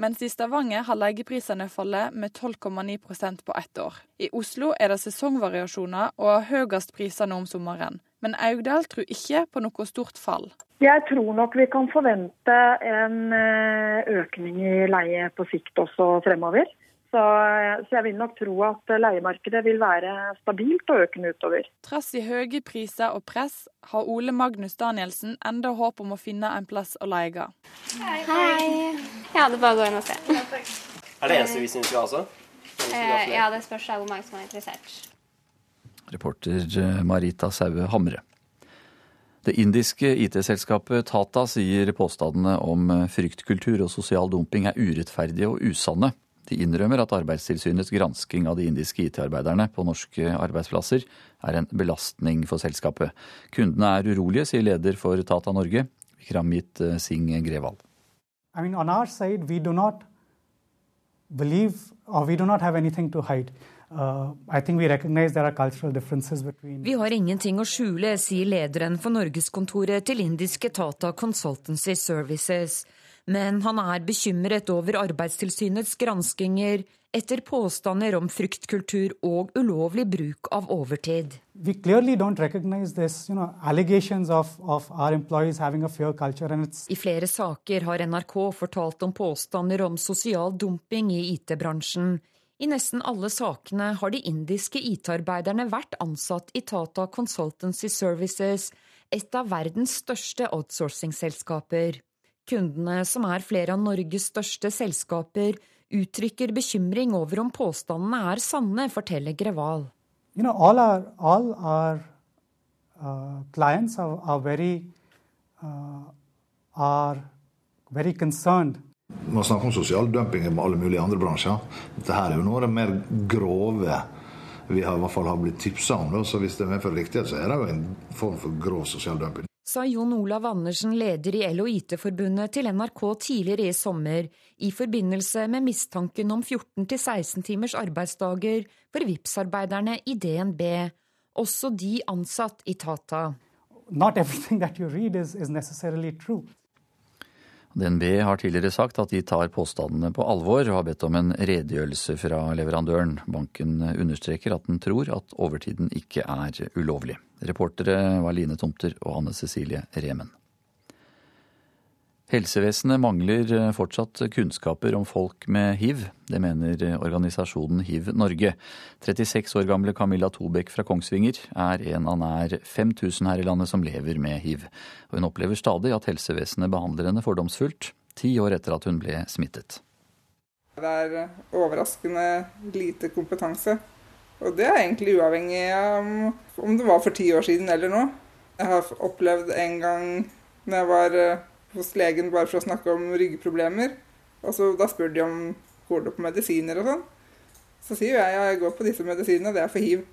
mens i Stavanger har leieprisene fallet med 12,9% på ett år. I Oslo er det sesongvariasjoner og høyest priser nå om sommeren. Men Augdal tror ikke på noe stort fall. Jeg tror nok vi kan forvente en eh, økning i leie på sikt også fremover. Så, så, jeg vil nok tro at leiemarkedet vil være stabilt og økende utover. Trass i høye priser og press, har Ole Magnus Danielsen enda håp om å finne en plass å leie. Hei. Hei. Ja, det er bare å gå inn og se. Er det eneste vi syns vi har, altså? Eh, ja, det spørs hvor mange som er interessert. Reporter eh, Marita Saue Hamre. Det indiske IT-selskapet Tata sier påstandene om eh, fryktkultur og sosial dumping er urettferdige og usanne. De innrømmer at Arbeidstilsynets gransking av de indiske IT-arbeiderne på norske arbeidsplasser er en belastning for selskapet. Kundene er urolige, sier leder for Tata Norge, Vikramit eh, Singh Grevald. I mean, side, we do not believe or we. Uh, vi har ingenting å skjule, sier lederen for norgeskontoret til indiske Tata Consultancy Services men han er bekymret over Arbeidstilsynets granskinger etter påstander om fryktkultur og ulovlig bruk av overtid. We clearly don't recognize this, you know, allegations of, of our employees having a fear culture. And it's I flere saker har NRK fortalt om påstander om sosial dumping i IT-bransjen. I nesten alle sakene har de indiske IT-arbeiderne vært ansatt i Tata Consultancy Services, et av verdens største outsourcing-selskaper. Kundene, som er flere av Norges største selskaper, uttrykker bekymring over om påstandene er sanne, forteller Greval. You know, all our, all our uh, clients are, are, very, uh, are very concerned man snakker om sosial dumping i alle mulige andre bransjer. Dette er jo noe av det mer grove vi har, i hvert fall har blitt tipsa om. Så hvis det medfører riktighet, så er det jo en form for grov sosial dumping sa Jon Olav Andersen, leder i LO IT-forbundet, til NRK tidligere i sommer i forbindelse med mistanken om 14-16 timers arbeidsdager for VIPS-arbeiderne i DNB, også de ansatt i Tata. Not everything that you read is, is necessarily true. DNB har tidligere sagt at de tar påstandene på alvor, og har bedt om en redegjørelse fra leverandøren. Banken understreker at den tror at overtiden ikke er ulovlig. Reportere var Line Tomter og Anne Cecilie Remen. Helsevesenet mangler fortsatt kunnskaper om folk med hiv. Det mener organisasjonen Hiv Norge. 36 år gamle Camilla Tobekk fra Kongsvinger er en av nær 5000 her i landet som lever med hiv. Og hun opplever stadig at helsevesenet behandler henne fordomsfullt, ti år etter at hun ble smittet. Det er overraskende lite kompetanse. Og det er egentlig uavhengig av om det var for ti år siden eller nå. Jeg har opplevd en gang når jeg var hos legen bare for å snakke om ryggproblemer. Og så Da spør de om går du på medisiner og sånn. Så sier jeg ja, jeg går på disse medisinene, det er for hiv.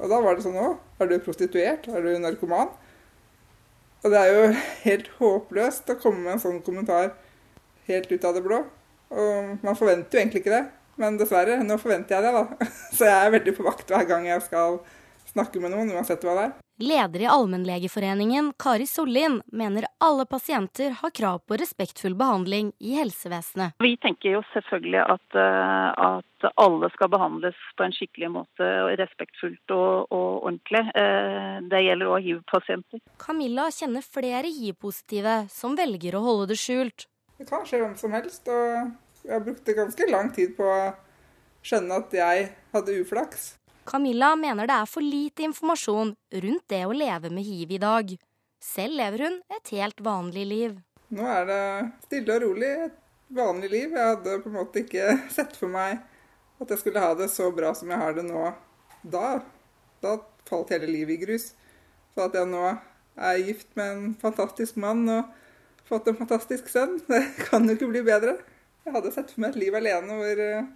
Og da var det sånn òg. er du prostituert? Er du narkoman? Og det er jo helt håpløst å komme med en sånn kommentar helt ut av det blå. Og man forventer jo egentlig ikke det. Men dessverre, nå forventer jeg det, da. Så jeg er veldig på vakt hver gang jeg skal snakke med noen, uansett hva det er. Leder i Allmennlegeforeningen, Kari Sollien, mener alle pasienter har krav på respektfull behandling i helsevesenet. Vi tenker jo selvfølgelig at, eh, at alle skal behandles på en skikkelig måte, respektfullt og, og ordentlig. Eh, det gjelder òg hiv-pasienter. Camilla kjenner flere hiv-positive som velger å holde det skjult. Det kan skje hvem som helst, og jeg brukte ganske lang tid på å skjønne at jeg hadde uflaks. Camilla mener det er for lite informasjon rundt det å leve med hiv i dag. Selv lever hun et helt vanlig liv. Nå er det stille og rolig, et vanlig liv. Jeg hadde på en måte ikke sett for meg at jeg skulle ha det så bra som jeg har det nå da. Da falt hele livet i grus. Så at jeg nå er gift med en fantastisk mann og fått en fantastisk sønn, det kan jo ikke bli bedre. Jeg hadde sett for meg et liv alene hvor eh,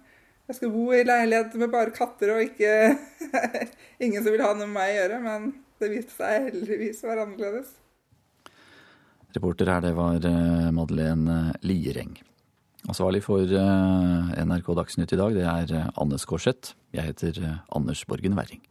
jeg skal bo i leilighet med bare katter og ikke ingen som vil ha noe med meg å gjøre. Men det viste seg heldigvis å være annerledes. Reporter her, det var eh, Madeleine Liereng. Ansvarlig for eh, NRK Dagsnytt i dag, det er eh, Anne Skårseth. Jeg heter Anders Borgen Werring.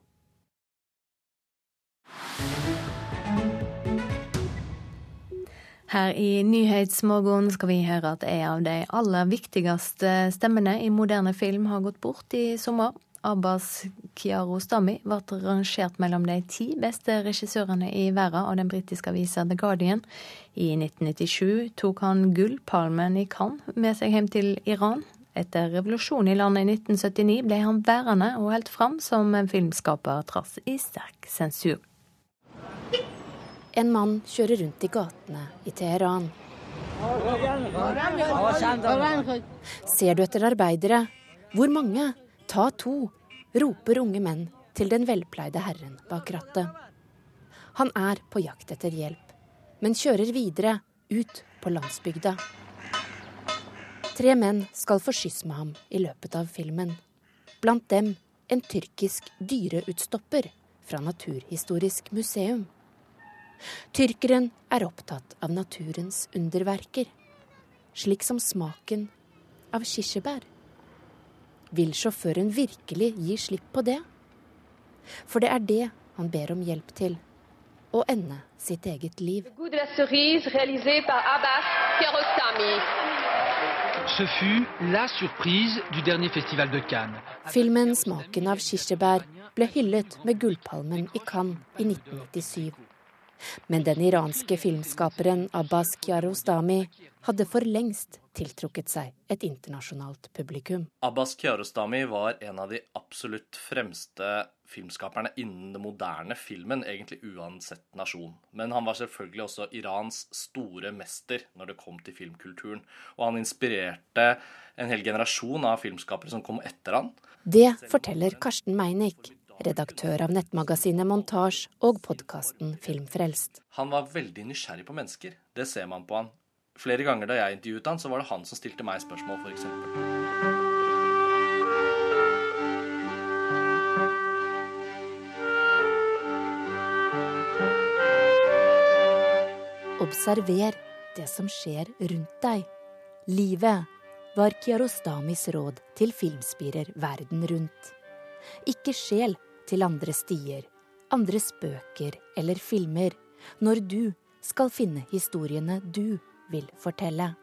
Her i Nyhetsmorgen skal vi høre at en av de aller viktigste stemmene i moderne film har gått bort i sommer. Abbas Kiarostami ble rangert mellom de ti beste regissørene i verden av den britiske avisa The Guardian. I 1997 tok han Gullpalmen i Cannes med seg hjem til Iran. Etter revolusjonen i landet i 1979 ble han værende og holdt fram som en filmskaper trass i sterk sensur. En mann kjører rundt i gatene i Teheran. Ser du etter arbeidere? Hvor mange? Ta to, roper unge menn til den velpleide herren bak rattet. Han er på jakt etter hjelp, men kjører videre ut på landsbygda. Tre menn skal få skyss med ham i løpet av filmen. Blant dem en tyrkisk dyreutstopper fra Naturhistorisk museum. Tyrkeren er opptatt av naturens underverker, slik som smaken av kirsebær. Vil sjåføren virkelig gi slipp på det? For det er det han ber om hjelp til. Å ende sitt eget liv. Filmen 'Smaken av kirsebær' ble hyllet med Gullpalmen i Cannes i 1997. Men den iranske filmskaperen Abbas Kiarostami hadde for lengst tiltrukket seg et internasjonalt publikum. Abbas Kiarostami var en av de absolutt fremste filmskaperne innen den moderne filmen, egentlig uansett nasjon. Men han var selvfølgelig også Irans store mester når det kom til filmkulturen. Og han inspirerte en hel generasjon av filmskapere som kom etter han. Det forteller Karsten Meinick, redaktør av nettmagasinet Montasj og podkasten Filmfrelst. Han var veldig nysgjerrig på mennesker. Det ser man på han. Flere ganger da jeg intervjuet han, så var det han som stilte meg spørsmål, f.eks. Observer det som skjer rundt deg. Livet var Kiarostamis råd til filmspirer verden rundt. Ikke sjel til andre stier, andres bøker eller filmer, når du skal finne historiene du vil fortelle.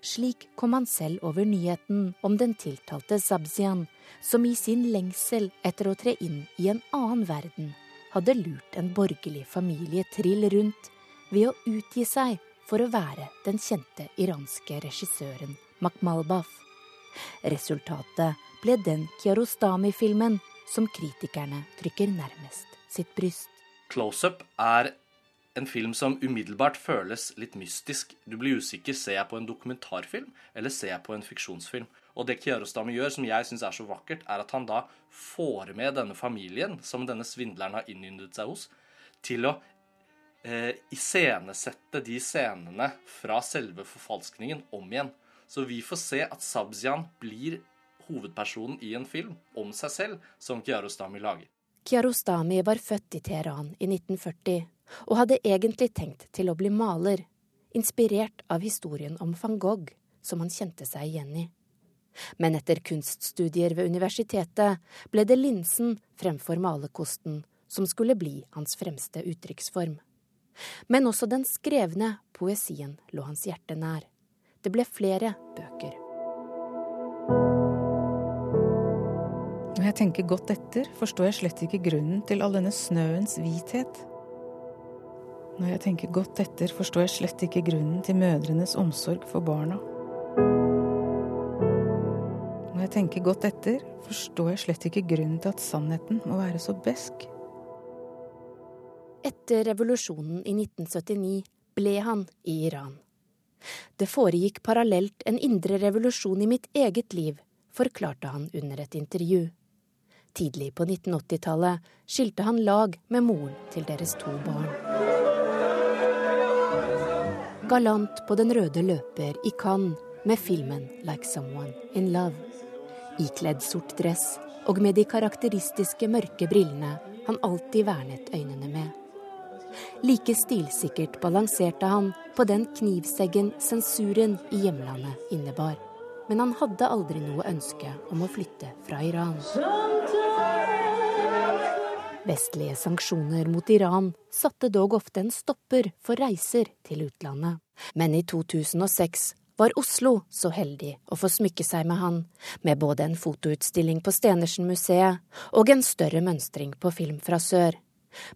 Slik kom han selv over nyheten om den tiltalte Zabzian, som i sin lengsel etter å tre inn i en annen verden, hadde lurt en borgerlig familie trill rundt ved å utgi seg for å være den kjente iranske regissøren Makhmalbaf. Resultatet ble den Kiarostami-filmen som kritikerne trykker nærmest sitt bryst. Close-up er en film som umiddelbart føles litt mystisk. Du blir usikker. Ser jeg på en dokumentarfilm, eller ser jeg på en fiksjonsfilm? Og det Kiarostami gjør, som jeg syns er så vakkert, er at han da får med denne familien, som denne svindleren har innyndet seg hos, til å eh, iscenesette de scenene fra selve forfalskningen om igjen. Så vi får se at Sabzian blir hovedpersonen i en film om seg selv, som Kiarostami lager. Kiarostami var født i Teheran i 1940 og hadde egentlig tenkt til å bli maler, inspirert av historien om van Gogh, som han kjente seg igjen i. Men etter kunststudier ved universitetet ble det linsen fremfor malerkosten som skulle bli hans fremste uttrykksform. Men også den skrevne poesien lå hans hjerte nær. Det ble flere bøker. Når jeg tenker godt etter, forstår jeg slett ikke grunnen til all denne snøens hvithet. Når jeg tenker godt etter, forstår jeg slett ikke grunnen til mødrenes omsorg for barna. Når jeg tenker godt etter, forstår jeg slett ikke grunnen til at sannheten må være så besk. Etter revolusjonen i 1979 ble han i Iran. Det foregikk parallelt en indre revolusjon i mitt eget liv, forklarte han under et intervju. Tidlig på 1980-tallet skilte han lag med moren til deres to barn galant på den røde løper i Cannes med filmen 'Like Someone in Love'. Ikledd sort dress og med de karakteristiske mørke brillene han alltid vernet øynene med. Like stilsikkert balanserte han på den knivseggen sensuren i hjemlandet innebar. Men han hadde aldri noe ønske om å flytte fra Iran. Vestlige sanksjoner mot Iran satte dog ofte en stopper for reiser til utlandet. Men i 2006 var Oslo så heldig å få smykke seg med han, med både en fotoutstilling på Stenersen-museet og en større mønstring på Film fra sør.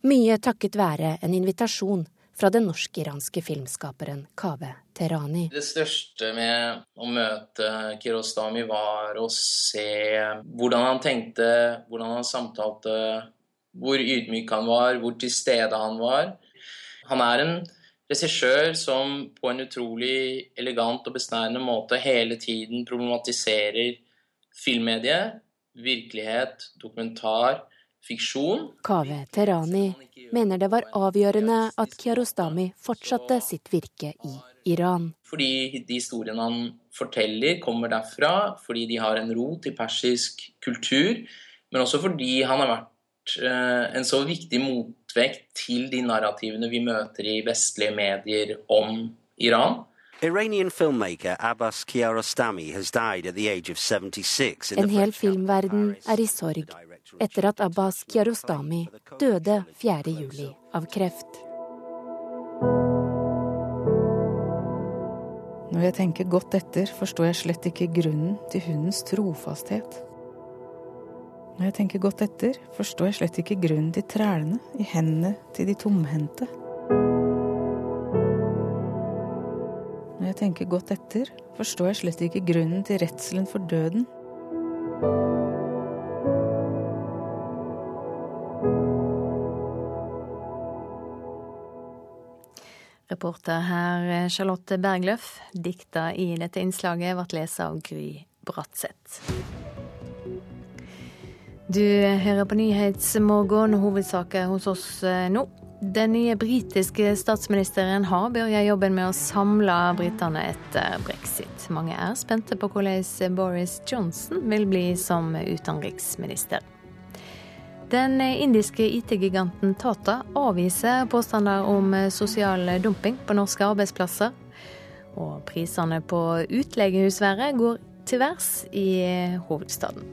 Mye takket være en invitasjon fra den norsk-iranske filmskaperen Kaveh Terani. Det største med å møte Kirostami var å se hvordan han tenkte, hvordan han samtalte hvor ydmyk han var, hvor til stede han var. Han er en regissør som på en utrolig elegant og besnærende måte hele tiden problematiserer filmmediet, virkelighet, dokumentar, fiksjon. Kaveh Terani mener det var avgjørende at Kiarostami fortsatte sitt virke i Iran. Fordi de historiene han forteller, kommer derfra, fordi de har en rot i persisk kultur, men også fordi han har vært Eh, en så viktig motvekt til de narrativene vi møter i vestlige medier om Iran. Iranian filmmaker Abbas Kiarostami has died at the age of 76. En hel filmverden er i sorg etter at Abbas Kiarostami døde 4. juli av kreft. Når jeg tenker godt etter, forstår jeg slett ikke grunnen til hundens trofasthet. Når jeg tenker godt etter, forstår jeg slett ikke grunnen til trælene i hendene til de tomhendte. Når jeg tenker godt etter, forstår jeg slett ikke grunnen til redselen for døden. Reporter her Charlotte Bergløff. Dikta i dette innslaget ble lest av Gry Bratseth. Du hører på Nyhetsmorgen, hovedsaker hos oss eh, nå. Den nye britiske statsministeren har begynt jobben med å samle britene etter brexit. Mange er spente på hvordan Boris Johnson vil bli som utenriksminister. Den indiske IT-giganten Tata avviser påstander om sosial dumping på norske arbeidsplasser. Og prisene på utleiehusværet går til værs i hovedstaden.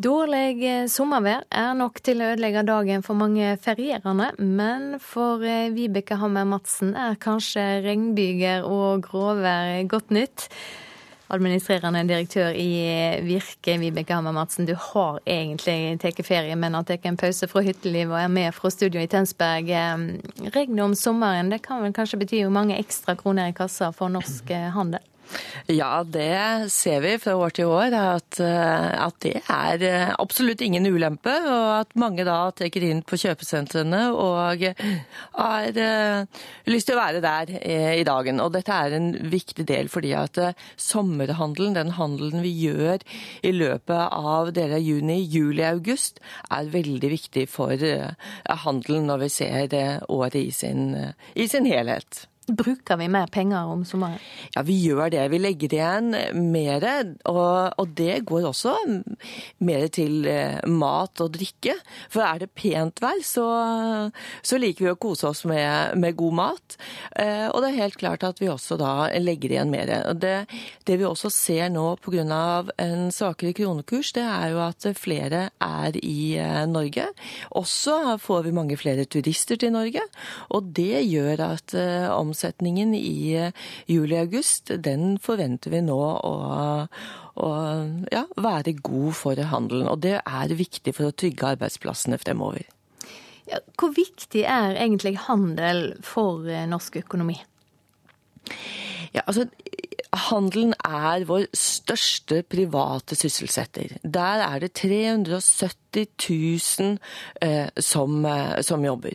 Dårlig sommervær er nok til å ødelegge dagen for mange ferierende, men for Vibeke Hammer Madsen er kanskje regnbyger og gråvær godt nytt. Administrerende direktør i eh, Virke, Vibeke Hammer Madsen, du har egentlig tatt ferie, men har tatt en pause fra hyttelivet og er med fra studio i Tønsberg. Regnet om sommeren, det kan vel kanskje bety mange ekstra kroner i kassa for norsk handel? Ja, det ser vi fra år til år, at, eh, at, det er eh, absolutt ingen ulempe. Og at mange da trekker inn på kjøpesentrene og har uh, lyst til å være der i dagen. Og dette er en viktig del fordi at sommerhandelen, den handelen vi gjør i løpet av deler av juni, juli, august, er veldig viktig for handelen når vi ser året i sin, i sin helhet. Bruker vi mer penger om sommeren? Ja, vi gjør det. Vi legger igjen mer. Og, og, det går også mer til eh, mat og drikke. For er det pent vær, så, så liker vi å kose oss med, med, god mat. Eh, og det er helt klart at vi også da legger igjen mer. Det, det vi også ser nå pga. en svakere kronekurs, det er jo at flere er i eh, Norge. Også får vi mange flere turister til Norge. Og det gjør at om omsetningen i eh, juli-august, den forventer vi nå å, å ja, være god for handelen. Og det er viktig for å trygge arbeidsplassene fremover. Ja, hvor viktig er egentlig handel for eh, norsk økonomi? Ja, altså Handelen er vår største private sysselsetter. Der er det 370 000 eh, som, eh, som, jobber.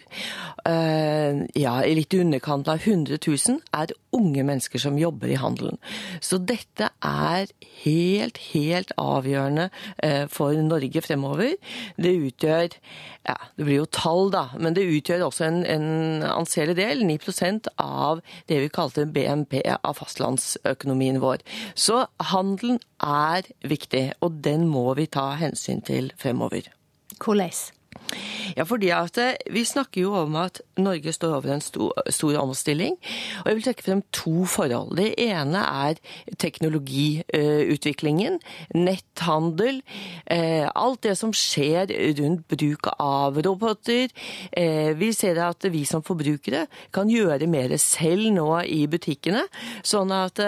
Eh, ja, litt i underkant av 100 000 er unge mennesker som jobber i handelen. Så dette er helt, helt avgjørende eh, for Norge fremover. Det utgjør ja, det blir jo tall, da, men det utgjør også en, en anselig del, 9% av det vi kalte BNP av fastlandsøkonomien vår. Så handelen er viktig, og den må vi ta hensyn til fremover. Hvordan? Ja, fordi at eh, Vi snakker jo om at Norge står over en stor, stor, omstilling. og Jeg vil trekke frem to forhold. Det ene er teknologiutviklingen. Netthandel. Eh, alt det som skjer rundt bruk av roboter. Eh, vi ser at vi som forbrukere kan gjøre mer selv nå i butikkene. Sånn at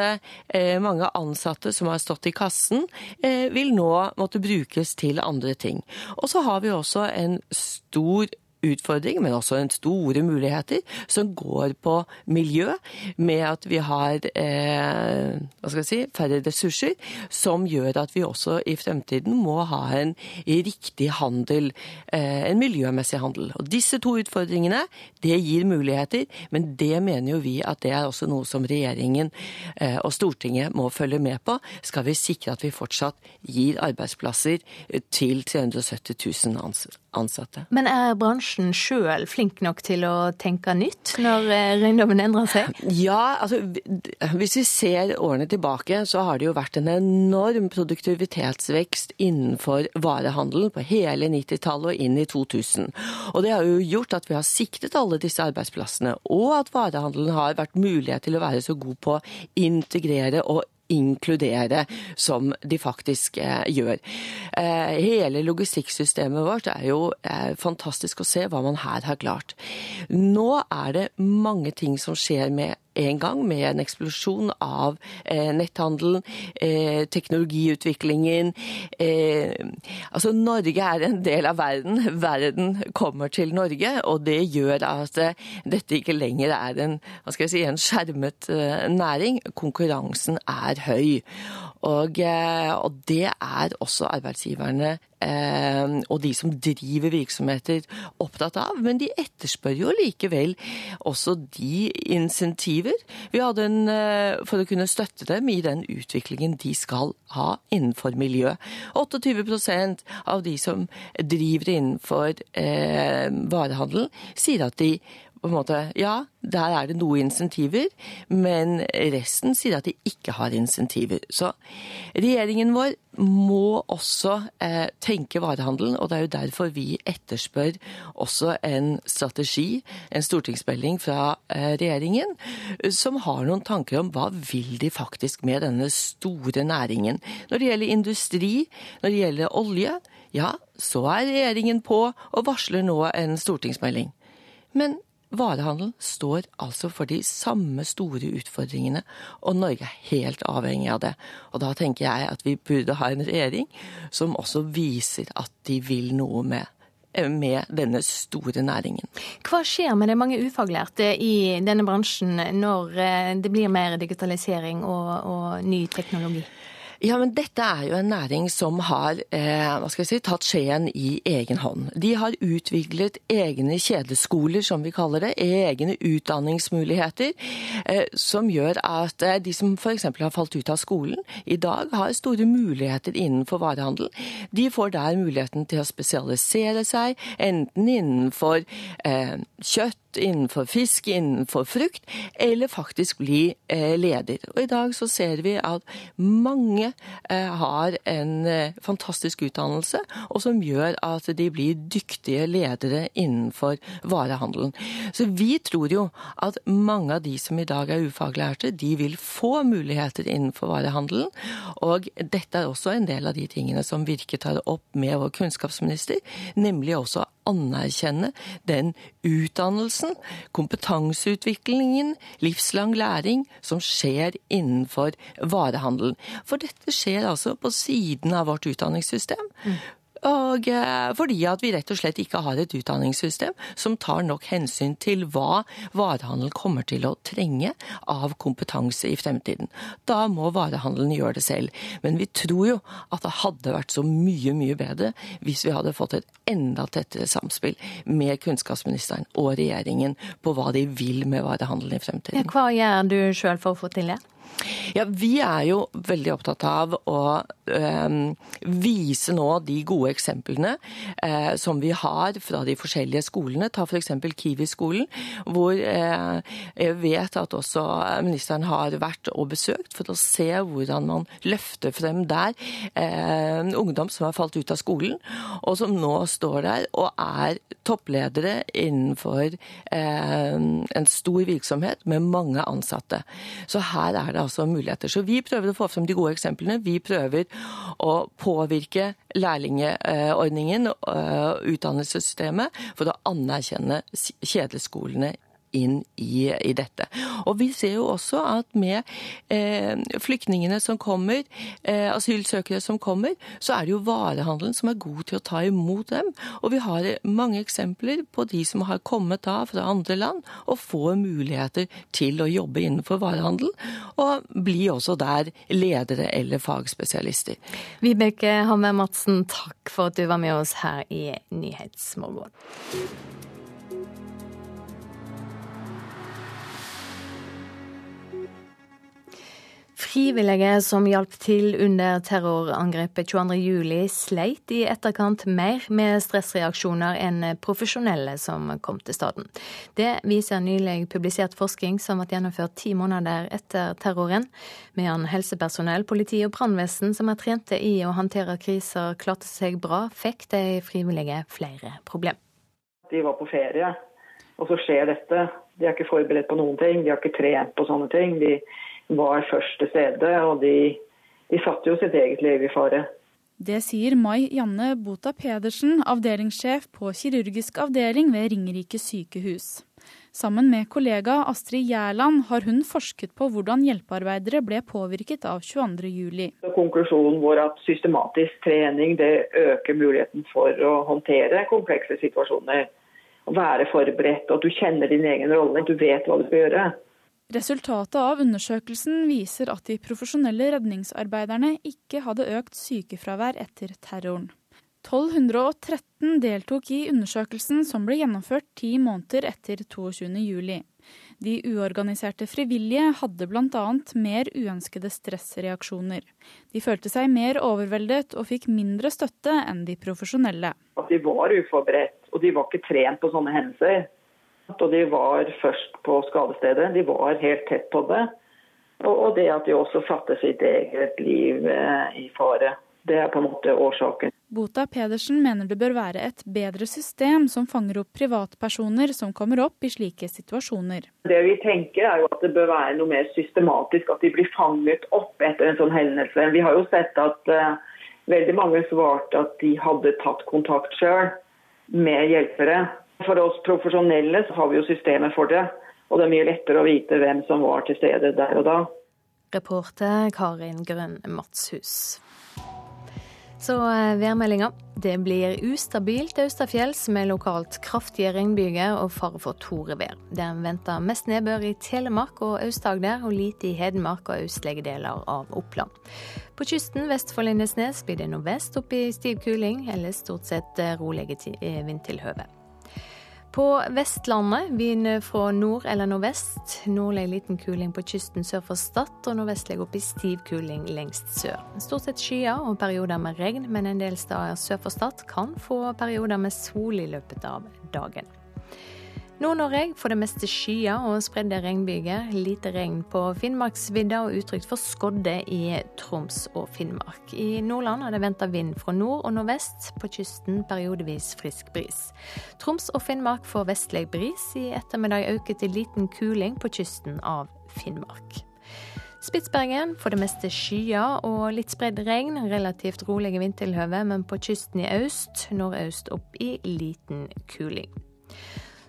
mange ansatte som har stått i kassen, vil nå måtte brukes til andre ting. Og så har vi også en stor utfordring, men også en store muligheter, som går på miljø, med at vi har eh, hva skal jeg si, færre ressurser, som gjør at vi også i fremtiden må ha en riktig handel, eh, en miljømessig handel. Og Disse to utfordringene det gir muligheter, men det mener jo vi at det er også noe som regjeringen eh, og Stortinget må følge med på, skal vi sikre at vi fortsatt gir arbeidsplasser til 370 000 ansatte. Men er bransjen bransjen sjøl flink nok til å tenke nytt når røyndommen endrer seg? Ja, altså hvis vi ser årene tilbake, så har det jo vært en enorm produktivitetsvekst innenfor varehandelen på hele 90-tallet og inn i 2000. Og det har jo gjort at vi har siktet alle disse arbeidsplassene, og at varehandelen har vært mulighet til å være så god på å integrere og inkludere, som de faktisk eh, gjør. Eh, hele logistikksystemet vårt er jo eh, fantastisk å se hva man her har klart. Nå er det mange ting som skjer med en gang med en eksplosjon av eh, netthandelen, eh, teknologiutviklingen. Eh, altså Norge er en del av verden. Verden kommer til Norge, og det gjør at dette ikke lenger er en, hva skal jeg si, en skjermet næring. Konkurransen er høy. Og, og det er også arbeidsgiverne og de som driver virksomheter opptatt av. Men de etterspør jo likevel også de insentiver vi hadde en, eh, for å kunne støtte dem i den utviklingen de skal ha innenfor miljø. 28% av de som driver innenfor eh, varehandel, sier at de på en måte Ja, der er det noe insentiver, men resten sier at de ikke har insentiver. Så regjeringen vår må også eh, tenke varehandelen, og det er jo derfor vi etterspør også en strategi, en stortingsmelding fra eh, regjeringen, som har noen tanker om hva vil de faktisk med denne store næringen. Når det gjelder industri, når det gjelder olje, ja, så er regjeringen på og varsler nå en stortingsmelding. Men varehandelen står altså for de samme store utfordringene, og Norge er helt avhengig av det. Og da tenker jeg at vi burde ha en regjering som også viser at de vil noe med med denne store næringen. Hva skjer med de mange ufaglærte i denne bransjen når eh, det blir mer digitalisering og, og ny teknologi? Ja, men dette er jo en næring som har eh, si, tatt skjeen i egen hånd. De har utviklet egne kjedeskoler, som vi kaller det, egne utdanningsmuligheter, eh, som gjør at eh, de som f.eks. har falt ut av skolen, i dag har store muligheter innenfor varehandel. De får der muligheten til å spesialisere seg, enten innenfor eh, innenfor fisk, innenfor frukt, eller faktisk bli eh, leder. Og i dag så ser vi at mange eh, har en eh, fantastisk utdannelse, og som gjør at de blir dyktige ledere innenfor varehandelen. Så vi tror jo at mange av de som i dag er ufaglærte, de vil få muligheter innenfor varehandelen. Og dette er også en del av de tingene som Virke tar opp med vår kunnskapsminister, nemlig også anerkjenne den utdannelsen, kompetanseutviklingen, livslang læring som skjer innenfor varehandelen. For dette skjer altså på siden av vårt utdanningssystem. Og eh, fordi at vi rett og slett ikke har et utdanningssystem som tar nok hensyn til hva varehandelen kommer til å trenge av kompetanse i fremtiden. Da må varehandelen gjøre det selv. Men vi tror jo at det hadde vært så mye, mye bedre hvis vi hadde fått et enda tettere samspill med kunnskapsministeren og regjeringen på hva de vil med varehandelen i fremtiden. Hva gjør du sjøl for å få til det? Ja, Vi er jo veldig opptatt av å øh, vise nå de gode eksemplene øh, som vi har fra de forskjellige skolene. Ta f.eks. Kiwi-skolen, hvor øh, jeg vet at også ministeren har vært og besøkt for å se hvordan man løfter frem der eh, ungdom som har falt ut av skolen, og som nå står der og er toppledere innenfor en stor virksomhet med mange ansatte. Så her er det altså muligheter. Så vi prøver å få frem de gode eksemplene. Vi prøver å påvirke lærlingeordningen, og utdannelsessystemet, for å anerkjenne kjedeskolene inn i, i, dette. Og vi ser jo også at med eh, flyktningene som kommer, eh, asylsøkere som kommer, så er det jo varehandelen som er god til å ta imot dem. Og vi har mange eksempler på de som har kommet da fra andre land og får muligheter til å jobbe innenfor varehandel, og bli også der ledere eller fagspesialister. Vibeke Hammer Madsen, takk for at du var med oss her i Nyhetsmorgen. Frivillige som hjalp til under terrorangrepet 22.07, sleit i etterkant mer med stressreaksjoner enn profesjonelle som kom til staden. Det viser nylig publisert forskning som ble gjennomført ti måneder etter terroren. Medan helsepersonell, politi og brannvesen som er trente i å håndtere kriser, klarte seg bra, fikk de frivillige flere problem. De var på ferie, og så skjer dette. De er ikke forberedt på noen ting, de har ikke trent på sånne ting. De var først til stede, og de, de satte jo sitt eget liv i fare. Det sier Mai Janne Bota Pedersen, avdelingssjef på kirurgisk avdeling ved Ringerike sykehus. Sammen med kollega Astrid Gjerland har hun forsket på hvordan hjelpearbeidere ble påvirket av 22.07. Konklusjonen vår at systematisk trening det øker muligheten for å håndtere komplekse situasjoner. Å være forberedt, og at du kjenner din egen rolle, du vet hva du skal gjøre. Resultatet av undersøkelsen viser at de profesjonelle redningsarbeiderne ikke hadde økt sykefravær etter terroren. 1213 deltok i undersøkelsen som ble gjennomført ti måneder etter 22.07. De uorganiserte frivillige hadde bl.a. mer uønskede stressreaksjoner. De følte seg mer overveldet og fikk mindre støtte enn de profesjonelle. At de var uforberedt, og de var ikke trent på sånne hendelser. Og de var først på skadestedet. De var helt tett på det. Og det at de også satte sitt eget liv eh, i fare. Det er på en måte årsaken. Bota Pedersen mener det bør være et bedre system som fanger opp privatpersoner som kommer opp i slike situasjoner. Det vi tenker er jo at det bør være noe mer systematisk, at de blir fanget opp etter en sånn hendelse. Vi har jo sett at uh, Veldig mange svarte at de hadde tatt kontakt sjøl med hjelpere. For oss profesjonelle så har vi jo systemet for det, og det er mye lettere å vite hvem som var til stede der og da. Reporter Karin Grønn Madshus. Så eh, værmeldinga. Det blir ustabilt østafjells med lokalt kraftige regnbyger og fare for torevær. Det er venta mest nedbør i Telemark og Aust-Agder, og lite i Hedmark og østlige deler av Oppland. På kysten vest for Lindesnes blir det nordvest opp i stiv kuling, eller stort sett eh, rolige eh, vindtilhøve. På Vestlandet vind fra nord eller nordvest. Nordlig liten kuling på kysten sør for Stad, og nordvestlig opp i stiv kuling lengst sør. Stort sett skyer og perioder med regn, men en del steder sør for Stad kan få perioder med sol i løpet av dagen. Nord-Norge får det meste skyer og spredde regnbyger. Lite regn på Finnmarksvidda og utrygt for skodde i Troms og Finnmark. I Nordland er det venta vind fra nord og nordvest. På kysten periodevis frisk bris. Troms og Finnmark får vestlig bris. I ettermiddag øker til liten kuling på kysten av Finnmark. Spitsbergen får det meste skyer og litt spredd regn. Relativt rolige vindtilhøve, men på kysten i øst, nordøst opp i liten kuling.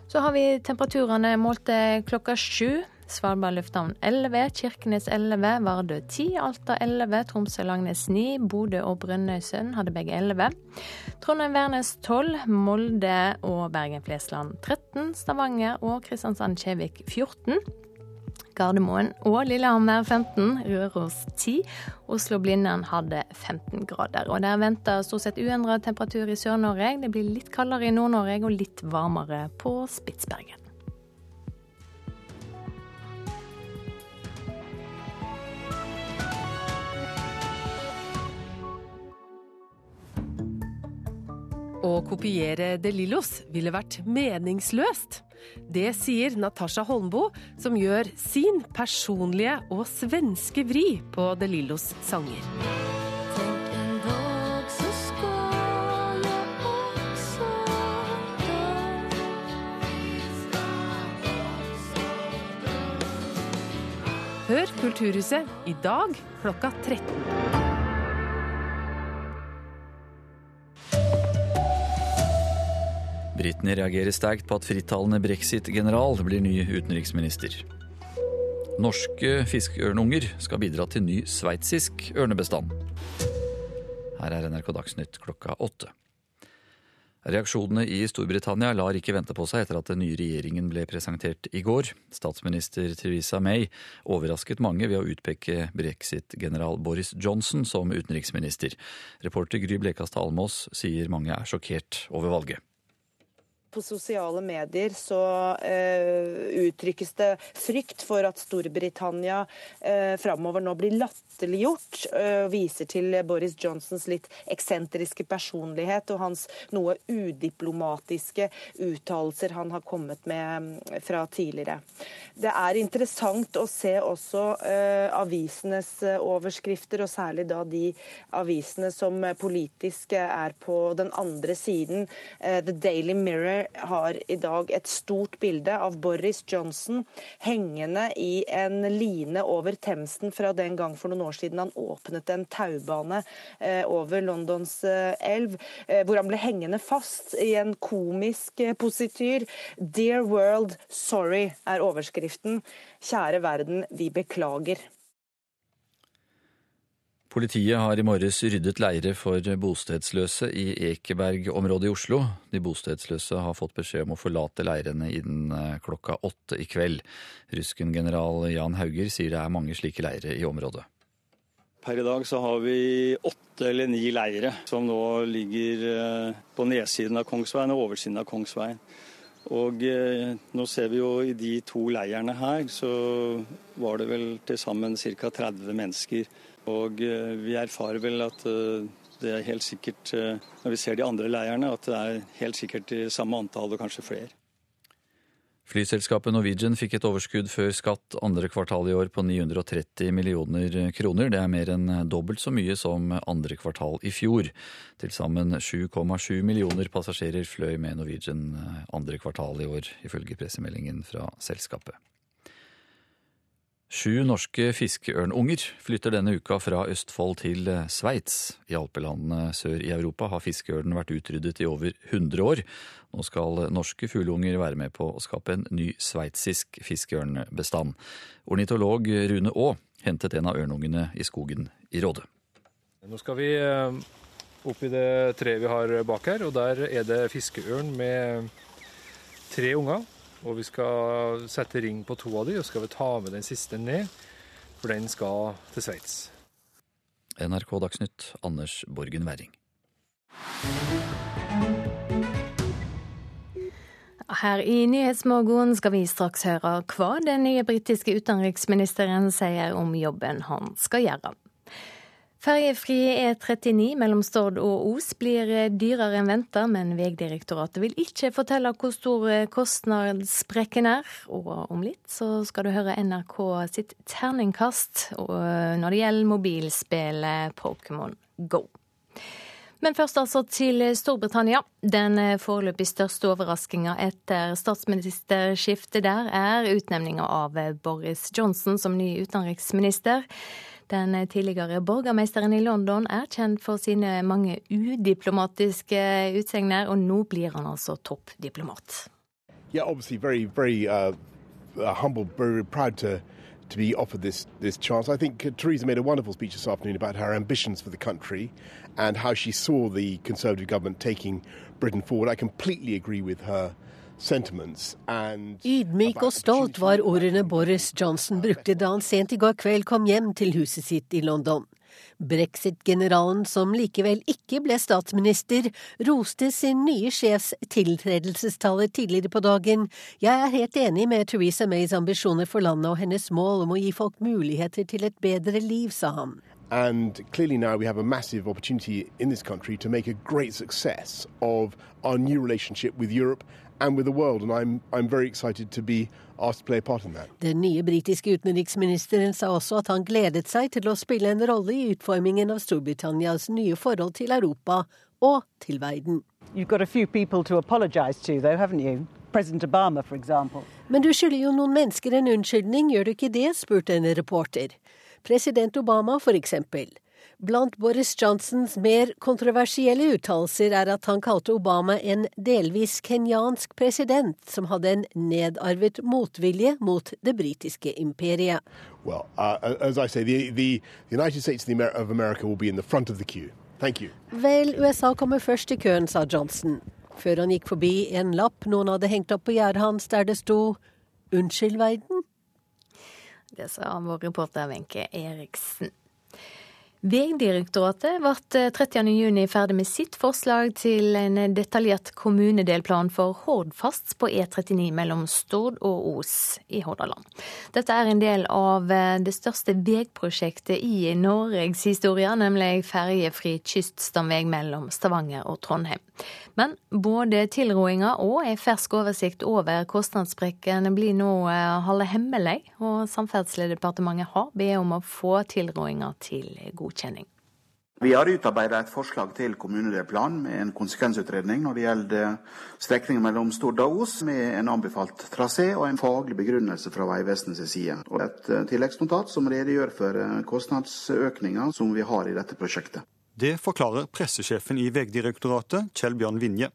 Så har vi temperaturene målte klokka sju. Svalbard lufthavn 11, Kirkenes 11, Vardø 10, Alta 11, Tromsø-Langnes 9, Bodø og Brønnøysund hadde begge 11. Trondheim-Værnes 12, Molde og Bergen-Flesland 13, Stavanger og Kristiansand-Kjevik 14. Gardermoen og Lillehammer 15, Røros 10. Oslo-Blindern hadde 15 grader. Og der venter stort sett uendret temperatur i Sør-Norge. Det blir litt kaldere i Nord-Norge og litt varmere på Spitsbergen. Å kopiere De Lillos ville vært meningsløst. Det sier Natasha Holmboe, som gjør sin personlige og svenske vri på De Lillos sanger. Hør Kulturhuset i dag klokka 13. Britene reagerer sterkt på at frittalende brexit-general blir ny utenriksminister. Norske fiskeørnunger skal bidra til ny sveitsisk ørnebestand. Her er NRK Dagsnytt klokka åtte. Reaksjonene i Storbritannia lar ikke vente på seg etter at den nye regjeringen ble presentert i går. Statsminister Theresa May overrasket mange ved å utpeke brexit-general Boris Johnson som utenriksminister. Reporter Gry Blekastad Almås sier mange er sjokkert over valget. På sosiale medier så uh, uttrykkes det frykt for at Storbritannia uh, framover nå blir latterliggjort. Uh, viser til Boris Johnsons litt eksentriske personlighet og hans noe udiplomatiske uttalelser han har kommet med um, fra tidligere. Det er interessant å se også uh, avisenes overskrifter, og særlig da de avisene som politisk er på den andre siden. The Daily Mirror har i dag et stort bilde av Boris Johnson hengende i en line over Themsen fra den gang for noen år siden han åpnet en taubane eh, over Londons eh, elv, eh, hvor han ble hengende fast i en komisk posityr. 'Dear World, sorry' er overskriften. Kjære verden, vi beklager. Politiet har i morges ryddet leire for bostedsløse i Ekeberg-området i Oslo. De bostedsløse har fått beskjed om å forlate leirene innen klokka åtte i kveld. Rusken-general Jan Hauger sier det er mange slike leire i området. Per i dag så har vi åtte eller ni leire som nå ligger eh, på nedsiden av Kongsveien og oversiden av Kongsveien. Og eh, nå ser vi jo i de to leirene her, så var det vel til sammen ca. 30 mennesker og eh, vi erfarer vel at eh, det er helt sikkert, eh, når vi ser de andre leirene, at det er helt sikkert i samme antall og kanskje flere. Flyselskapet Norwegian fikk et overskudd før skatt andre kvartal i år på 930 millioner kroner. Det er mer enn dobbelt så mye som andre kvartal i fjor. Til sammen 7,7 millioner passasjerer fløy med Norwegian andre kvartal i år, ifølge pressemeldingen fra selskapet. Sju norske fiskeørnunger flytter denne uka fra Østfold til Sveits. I alpelandene sør i Europa har fiskeørnen vært utryddet i over 100 år. Nå skal norske fugleunger være med på å skape en ny sveitsisk fiskeørnbestand. Ornitolog Rune Aa hentet en av ørnungene i skogen i Råde. Nå skal vi eh, opp i det treet vi har bak her, og der er det fiskeørn med tre unger. Og vi skal sette ring på to av de, og skal vi ta med den siste ned, for den skal til Sveits. NRK Dagsnytt, Anders Borgen Werring. Her i Nyhetsmorgen skal vi straks høre hva den nye britiske utenriksministeren sier om jobben han skal gjøre. Ferjefri E39 mellom Stord og Os blir dyrere enn venta, men Vegdirektoratet vil ikke fortelle hvor stor kostnadssprekken er. Og om litt så skal du høre NRK sitt terningkast når det gjelder mobilspillet Pokémon Go. Men først altså til Storbritannia. Den foreløpig største overraskinga etter statsministerskiftet der er utnevninga av Boris Johnson som ny utenriksminister. Den tidligere borgermesteren i London er kjent for sine mange udiplomatiske utsegner, og nå blir han altså toppdiplomat. Yeah, obviously very, very uh, humble, very proud to to be offered this this chance. I think Theresa made a wonderful speech this afternoon about her ambitions for the country and how she saw the Conservative government taking Britain forward. I completely agree with her Ydmyk og stolt var ordene Boris Johnson brukte da han sent i går kveld kom hjem til huset sitt i London. Brexit-generalen, som likevel ikke ble statsminister, roste sin nye sjefs tiltredelsestaler tidligere på dagen. Jeg er helt enig med Theresa Mays ambisjoner for landet og hennes mål om å gi folk muligheter til et bedre liv, sa han. And clearly now we have a massive opportunity in this country to make a great success of our new relationship with Europe and with the world, and I'm, I'm very excited to be asked to play a part in that. Den nye britiske utenriksministeren sa også at han gledet seg til å spille en rolle i utformingen av Storbritannias nye forhold til Europa og til verden. You've got a few people to to, though, haven't you? President Obama. Men du skylder jo noen mennesker en unnskyldning, gjør du ikke det? spurte en reporter. President Obama, for eksempel. Blant Boris Johnsons mer kontroversielle uttalelser er at han kalte Obama en delvis kenyansk president som hadde en nedarvet motvilje mot det britiske imperiet. Well, uh, say, the, the Vel, USA kommer først i køen, sa Johnson, før han gikk forbi en lapp noen hadde hengt opp på gjerdet hans der det sto 'Unnskyld, verden'. Det sa vår reporter Wenche Eriksen. Vegdirektoratet ble 30.6 ferdig med sitt forslag til en detaljert kommunedelplan for Hordfast på E39 mellom Stord og Os i Hordaland. Dette er en del av det største veiprosjektet i norgeshistoria, nemlig ferjefri kyststamvei mellom Stavanger og Trondheim. Men både tilrådinga og en fersk oversikt over kostnadssprekken blir nå eh, holdt hemmelig, og Samferdselsdepartementet har bedt om å få tilrådinga til godkjenning. Vi har utarbeidet et forslag til kommunedelplan med en konsekvensutredning når det gjelder strekningen mellom Stord og Os, med en anbefalt trasé og en faglig begrunnelse fra Vegvesenets side. Og et eh, tilleggsnotat som redegjør for eh, kostnadsøkninga som vi har i dette prosjektet. Det forklarer pressesjefen i Vegdirektoratet, Kjell Bjørn Vinje.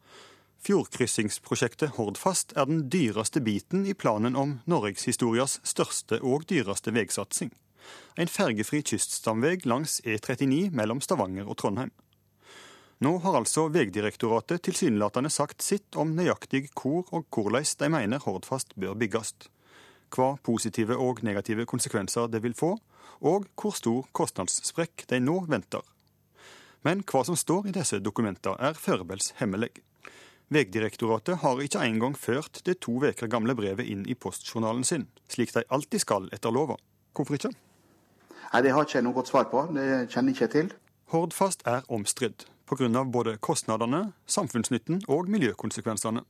Fjordkryssingsprosjektet Hordfast er den dyreste biten i planen om norgeshistorias største og dyreste veisatsing. En fergefri kyststamvei langs E39 mellom Stavanger og Trondheim. Nå har altså Vegdirektoratet tilsynelatende sagt sitt om nøyaktig hvor og hvordan de mener Hordfast bør bygges. Hva positive og negative konsekvenser det vil få, og hvor stor kostnadssprekk de nå venter. Men hva som står i disse dokumentene er foreløpig hemmelig. Vegdirektoratet har ikke engang ført det to uker gamle brevet inn i postjournalen sin, slik de alltid skal etter lova. Hvorfor ikke? Nei, Det har ikke jeg noe godt svar på. Det kjenner ikke jeg til. Hordfast er omstridt pga. både kostnadene, samfunnsnytten og miljøkonsekvensene.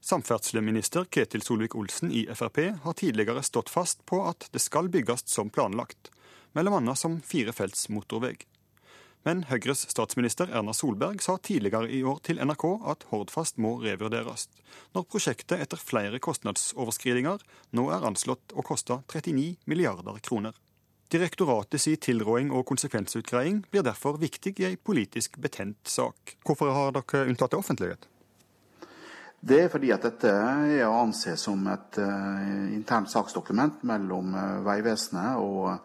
Samferdselsminister Ketil Solvik-Olsen i Frp har tidligere stått fast på at det skal bygges som planlagt, bl.a. som firefelts motorvei. Men Høyres statsminister Erna Solberg sa tidligere i år til NRK at Hordfast må revurderes, når prosjektet etter flere kostnadsoverskridinger nå er anslått å koste 39 milliarder kroner. Direktoratet si tilråding og konsekvensutgreiing blir derfor viktig i ei politisk betent sak. Hvorfor har dere unntatt det offentlighet? Det er fordi at dette er å anse som et uh, internt saksdokument mellom uh, Vegvesenet og,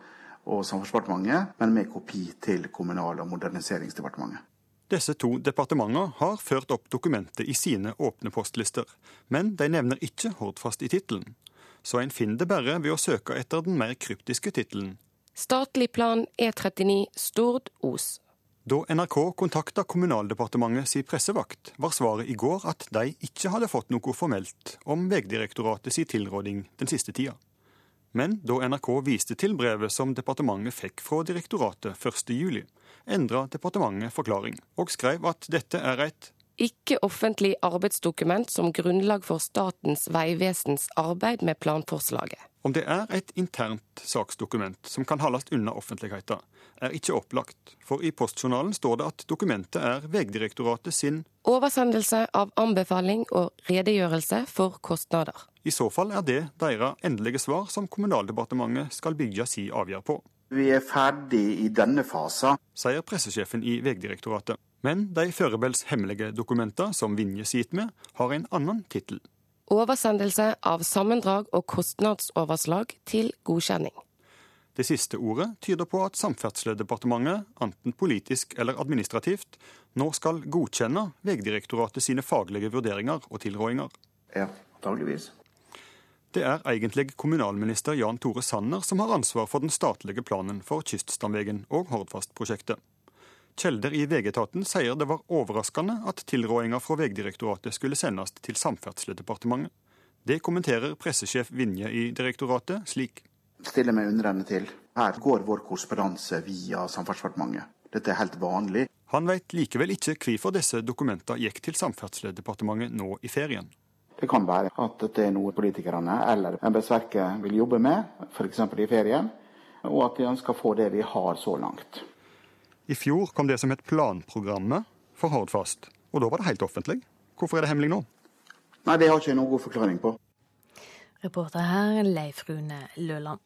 og Samferdselsdepartementet, men med kopi til Kommunal- og moderniseringsdepartementet. Disse to departementene har ført opp dokumentet i sine åpne postlister, men de nevner ikke Hordfast i tittelen. Så en finner det bare ved å søke etter den mer kryptiske tittelen Statlig plan E39 Stord-Os. Da NRK kontakta Kommunaldepartementet si pressevakt, var svaret i går at de ikke hadde fått noe formelt om Vegdirektoratet si tilråding den siste tida. Men da NRK viste til brevet som departementet fikk fra direktoratet 1.7, endra departementet forklaring, og skrev at dette er et ikke-offentlig arbeidsdokument som grunnlag for Statens vegvesens arbeid med planforslaget. Om det er et internt saksdokument som kan holdes unna offentligheten, er ikke opplagt, for i postjournalen står det at dokumentet er Vegdirektoratet sin Oversendelse av anbefaling og redegjørelse for kostnader. I så fall er det deres endelige svar som Kommunaldepartementet skal bygge si avgjørelse på. Vi er ferdig i denne fasen, sier pressesjefen i Vegdirektoratet. Men de Førebels hemmelige dokumenter som Vinje sitter med, har en annen tittel. Oversendelse av sammendrag og kostnadsoverslag til godkjenning. Det siste ordet tyder på at Samferdselsdepartementet, enten politisk eller administrativt, nå skal godkjenne Vegdirektoratet sine faglige vurderinger og tilrådinger. Ja, antageligvis. Det er egentlig kommunalminister Jan Tore Sanner som har ansvar for den statlige planen for Kyststamvegen og Hordfast-prosjektet. Kjelder i VG-etaten sier det var overraskende at tilrådinga fra Vegdirektoratet skulle sendes til Samferdselsdepartementet. Det kommenterer pressesjef Vinje i direktoratet slik. Stiller meg undrende til. Her går vår korrespondanse via Samferdselsdepartementet. Dette er helt vanlig. Han vet likevel ikke hvorfor disse dokumentene gikk til Samferdselsdepartementet nå i ferien. Det kan være at dette er noe politikerne eller embetsverket vil jobbe med, f.eks. i ferien, og at de ønsker å få det vi har så langt. I fjor kom det som het Planprogrammet for Hordfast, og da var det helt offentlig. Hvorfor er det hemmelig nå? Nei, Det har ikke jeg noen god forklaring på. Reporter her Leif Rune Løland.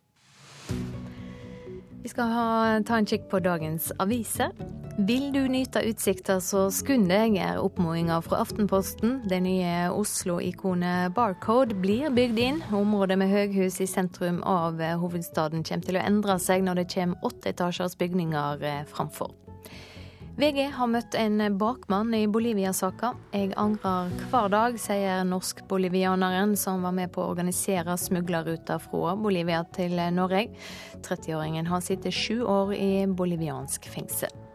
Vi skal ha, ta en kikk på dagens aviser. Vil du nyte utsikta, så skund deg, er oppfordringa fra Aftenposten. Det nye Oslo-ikonet Barcode blir bygd inn. Området med høghus i sentrum av hovedstaden kommer til å endre seg når det kommer åtteetasjers bygninger eh, framfor. VG har møtt en bakmann i Bolivia-saka. Jeg angrer hver dag, sier norsk-bolivianeren som var med på å organisere smuglerruta fra Bolivia til Norge. 30-åringen har sittet sju år i boliviansk fengsel.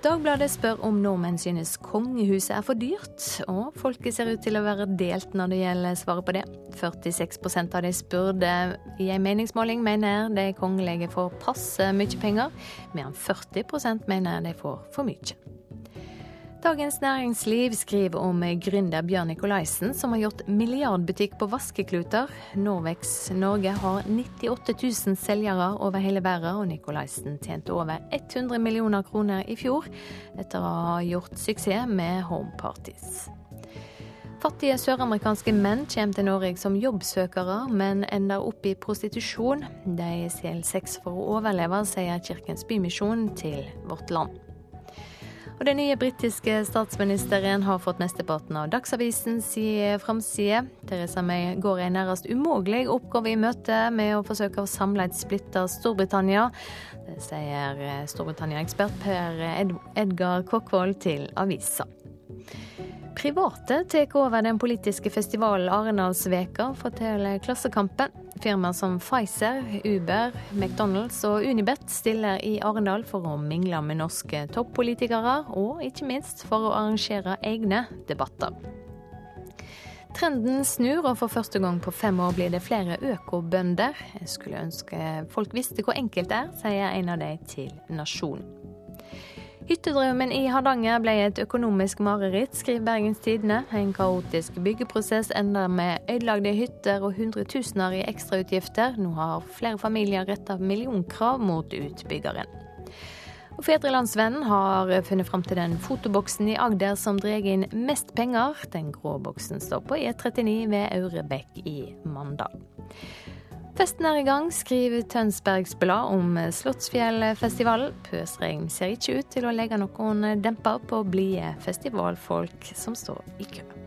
Dagbladet spør om nordmenn synes kongehuset er for dyrt, og folket ser ut til å være delt når det gjelder svaret på det. 46% av de spurte i en meningsmåling mener de kongelige får passe mye penger, mens 40% mener de får for mye. Dagens Næringsliv skriver om gründer Bjørn Nikolaisen som har gjort milliardbutikk på vaskekluter. Norvex Norge har 98 000 selgere over hele verden, og Nikolaisen tjente over 100 millioner kroner i fjor etter å ha gjort suksess med homeparties. Fattige søramerikanske menn kommer til Norge som jobbsøkere, men ender opp i prostitusjon. De selger sex for å overleve, sier Kirkens Bymisjon til Vårt Land. Og Den nye britiske statsministeren har fått mesteparten av Dagsavisens framside. Teresa May går en nærmest umulig oppgave i møte med å forsøke å samle et splitta Storbritannia. Det sier Storbritannia-ekspert Per Edgar Kokkvold til avisa. Private tar over den politiske festivalen Arendalsveka, forteller Klassekampen. Firmaer som Pfizer, Uber, McDonald's og Unibet stiller i Arendal for å mingle med norske toppolitikere, og ikke minst for å arrangere egne debatter. Trenden snur, og for første gang på fem år blir det flere økobønder. Jeg skulle ønske folk visste hvor enkelt det er, sier en av de til Nasjonen. Hyttedrømmen i Hardanger ble et økonomisk mareritt, skriver Bergens Tidende. En kaotisk byggeprosess ender med ødelagte hytter og hundretusener i ekstrautgifter. Nå har flere familier retta millionkrav mot utbyggeren. Og Fedrelandsvennen har funnet fram til den fotoboksen i Agder som drar inn mest penger. Den grå boksen står på E39 ved Aurebekk i Mandal. Festen er i gang, skriver Tønsbergs Blad om Slottsfjellfestivalen. Pøsregn ser ikke ut til å legge noen demper på blide festivalfolk som står i kø.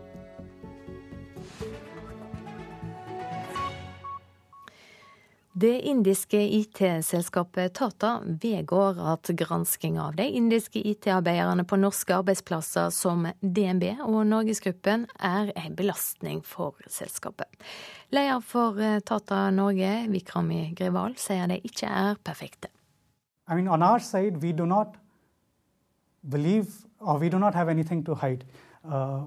Det indiske IT-selskapet Tata vedgår at gransking av de indiske IT-arbeiderne på norske arbeidsplasser som DNB og Norgesgruppen er en belastning for selskapet. Leder for eh, Tata Norge, Vikrami Grival, sier de ikke er perfekte. I mean, side, we do not believe or we. Uh,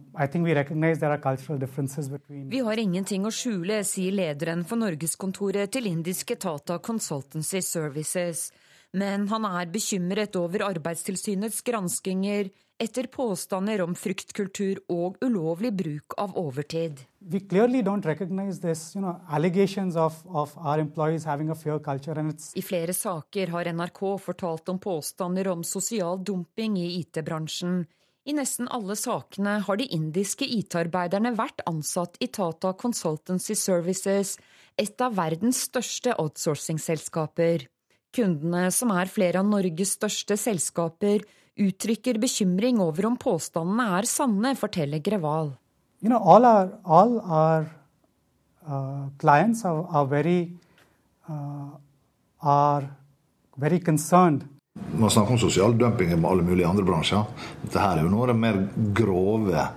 vi har ingenting å skjule, sier lederen for norgeskontoret til indiske Tata Consultancy Services. Men han er bekymret over Arbeidstilsynets granskinger etter påstander om fryktkultur og ulovlig bruk av overtid. We clearly don't recognize this, you know, allegations of, of our employees having a fear culture. And it's I flere saker har NRK fortalt om påstander om sosial dumping i IT-bransjen. I nesten alle sakene har de indiske IT-arbeiderne vært ansatt i Tata Consultancy Services, et av verdens største outsourcing-selskaper. Kundene, som er flere av Norges største selskaper, uttrykker bekymring over om påstandene er sanne, forteller Greval. You know, all our, all our uh, are, very, uh, are very man snakker om sosial dumping i alle mulige andre bransjer. Dette er jo noe av det mer grove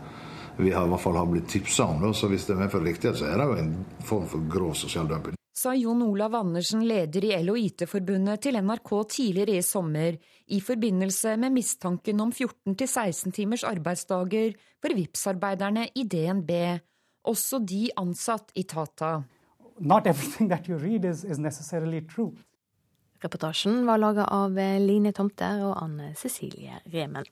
vi har, i hvert fall har blitt tipsa om. Da. Så hvis det medfører riktighet, så er det jo en form for grov sosial dumping. Sa Jon Olav Andersen, leder i LO IT-forbundet, til NRK tidligere i sommer i forbindelse med mistanken om 14-16 timers arbeidsdager for VIPS-arbeiderne i DNB, også de ansatt i Tata. Not everything that you read is, is necessarily true. Reportasjen var laga av Line Tomter og Anne Cecilie Remen.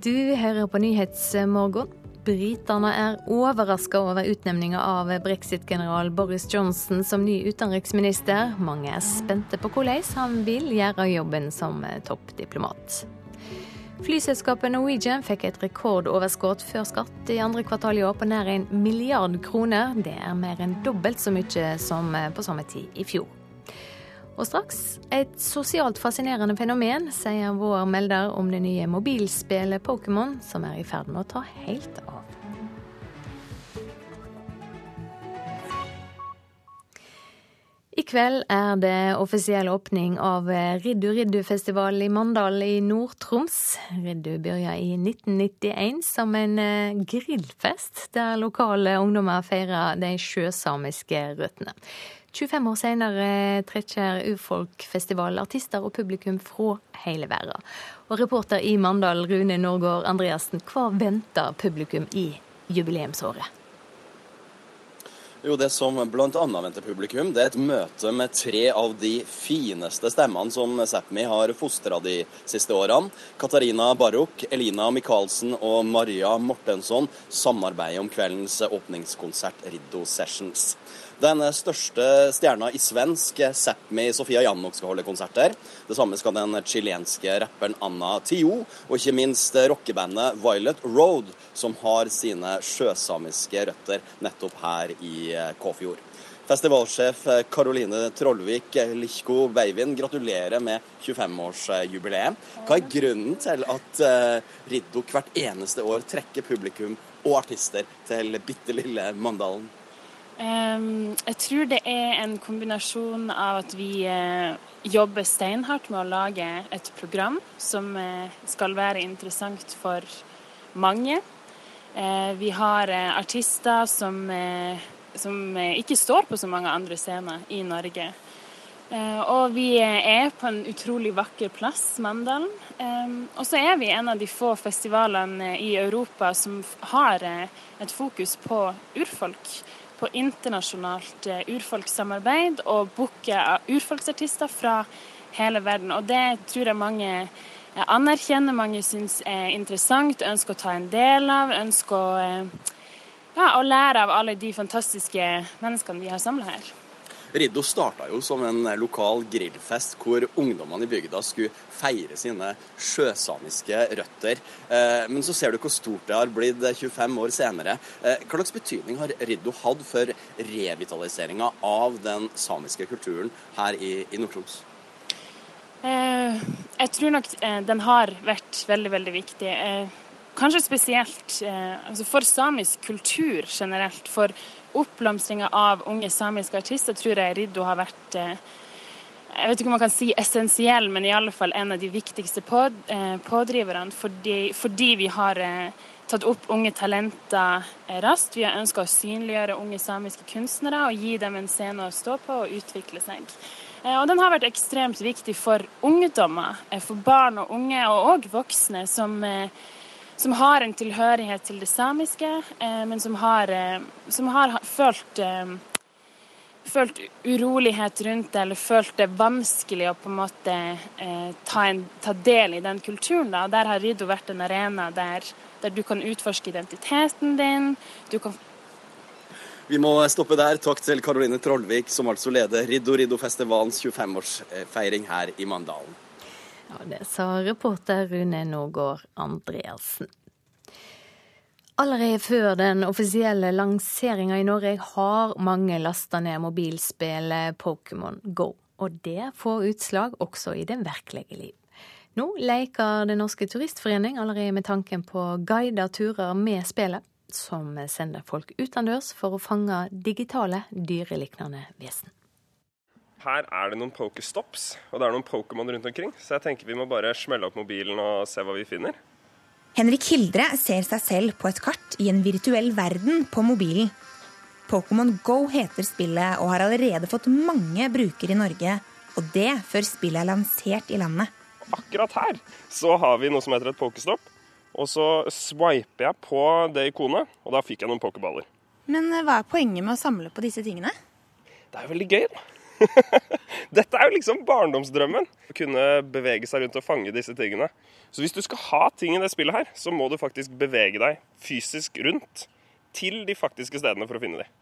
Du hører på Nyhetsmorgen. Britene er overraska over utnevninga av brexit-general Boris Johnson som ny utenriksminister. Mange er spente på hvordan han vil gjøre jobben som toppdiplomat. Flyselskapet Norwegian fikk et rekordoverskudd før skatt i andre kvartal i år på nær en milliard kroner. Det er mer enn dobbelt så mye som på samme tid i fjor. Og straks et sosialt fascinerende fenomen, sier vår melder om det nye mobilspillet Pokémon, som er i ferd med å ta helt av. I kveld er det offisiell åpning av Riddu Riddu-festival i Mandal i Nord-Troms. Riddu begynte i 1991 som en eh, grillfest, der lokale ungdommer feirer de sjøsamiske røttene. 25 år senere trekker Urfolkfestival artister og publikum fra hele verden. Og reporter i Mandal, Rune Norgård Andreassen, hva venter publikum i jubileumsåret? Jo, Det som bl.a. venter publikum, det er et møte med tre av de fineste stemmene som Sápmi har fostra de siste årene. Katarina Barok, Elina Michaelsen og Maria Mortensson samarbeider om kveldens åpningskonsert Riddo Sessions. Den største stjerna i svensk, Sápmi Sofia Jannok, skal holde konserter. Det samme skal den chilenske rapperen Anna Tio, og ikke minst rockebandet Violet Road, som har sine sjøsamiske røtter nettopp her i Kåfjord. Festivalsjef Karoline Trollvik Lichko Beivin, gratulerer med 25-årsjubileet. Hva er grunnen til at Riddok hvert eneste år trekker publikum og artister til bitte lille Mandalen? Jeg tror det er en kombinasjon av at vi eh, jobber steinhardt med å lage et program som eh, skal være interessant for mange. Eh, vi har artister som, som ikke står på så mange andre scener i Norge. Og vi er på en utrolig vakker plass, Mandalen. Og så er vi en av de få festivalene i Europa som har et fokus på urfolk på internasjonalt eh, urfolkssamarbeid og booke urfolksartister fra hele verden. Og det tror jeg mange eh, anerkjenner, mange syns er interessant, ønsker å ta en del av, ønsker å, eh, ja, å lære av alle de fantastiske menneskene vi har samla her. Riddo starta jo som en lokal grillfest hvor ungdommene i bygda skulle feire sine sjøsamiske røtter. Eh, men så ser du hvor stort det har blitt 25 år senere. Eh, hva slags betydning har Riddo hatt for revitaliseringa av den samiske kulturen her i, i Nord-Troms? Eh, jeg tror nok den har vært veldig, veldig viktig. Kanskje spesielt altså for samisk kultur generelt. For oppblomstringa av unge samiske artister tror jeg Riddu har vært jeg vet ikke om man kan si essensiell, men i alle fall en av de viktigste på, eh, pådriverne. Fordi, fordi, vi har eh, tatt opp unge talenter eh, raskt. Vi har ønska å synliggjøre unge samiske kunstnere og gi dem en scene å stå på og utvikle seg. Eh, og den har vært ekstremt viktig for ungdommer, eh, for barn og unge, og òg voksne, som, eh, som, har en tilhørighet til det samiske, men som har, som har følt følt urolighet rundt det, eller følt det vanskelig å på en måte eh, ta, en, ta, del i den kulturen. Da. Der har Riddo vært en arena der, der, du kan utforske identiteten din. Du kan vi må stoppe der. Takk til Karoline Trollvik, som altså leder Riddo Riddo-festivalens 25-årsfeiring her i Mandalen. Ja, Det sa reporter Rune Någård Andreassen. Allerede før den offisielle lanseringa i Norge har mange lasta ned mobilspillet Pokémon Go. Og det får utslag også i det virkelige liv. Nå leker Den norske turistforening allerede med tanken på guida turer med spillet, som sender folk utendørs for å fange digitale, dyreliknende vesen. Her er det noen pokestops, og det er noen Pokémon rundt omkring, så jeg tenker vi må bare smelle opp mobilen og se hva vi finner. Henrik Hildre ser seg selv på et kart i en virtuell verden på mobilen. Pokémon Go heter spillet og har allerede fått mange brukere i Norge. Og det før spillet er lansert i landet. Akkurat her så har vi noe som heter et pokestopp. Og så swiper jeg på det ikonet, og da fikk jeg noen pokerballer. Men eh, hva er poenget med å samle på disse tingene? Det er jo veldig gøy, da. Dette er jo liksom barndomsdrømmen. Å kunne bevege seg rundt og fange disse tingene. Så hvis du skal ha ting i det spillet her, så må du faktisk bevege deg fysisk rundt til de faktiske stedene for å finne dem.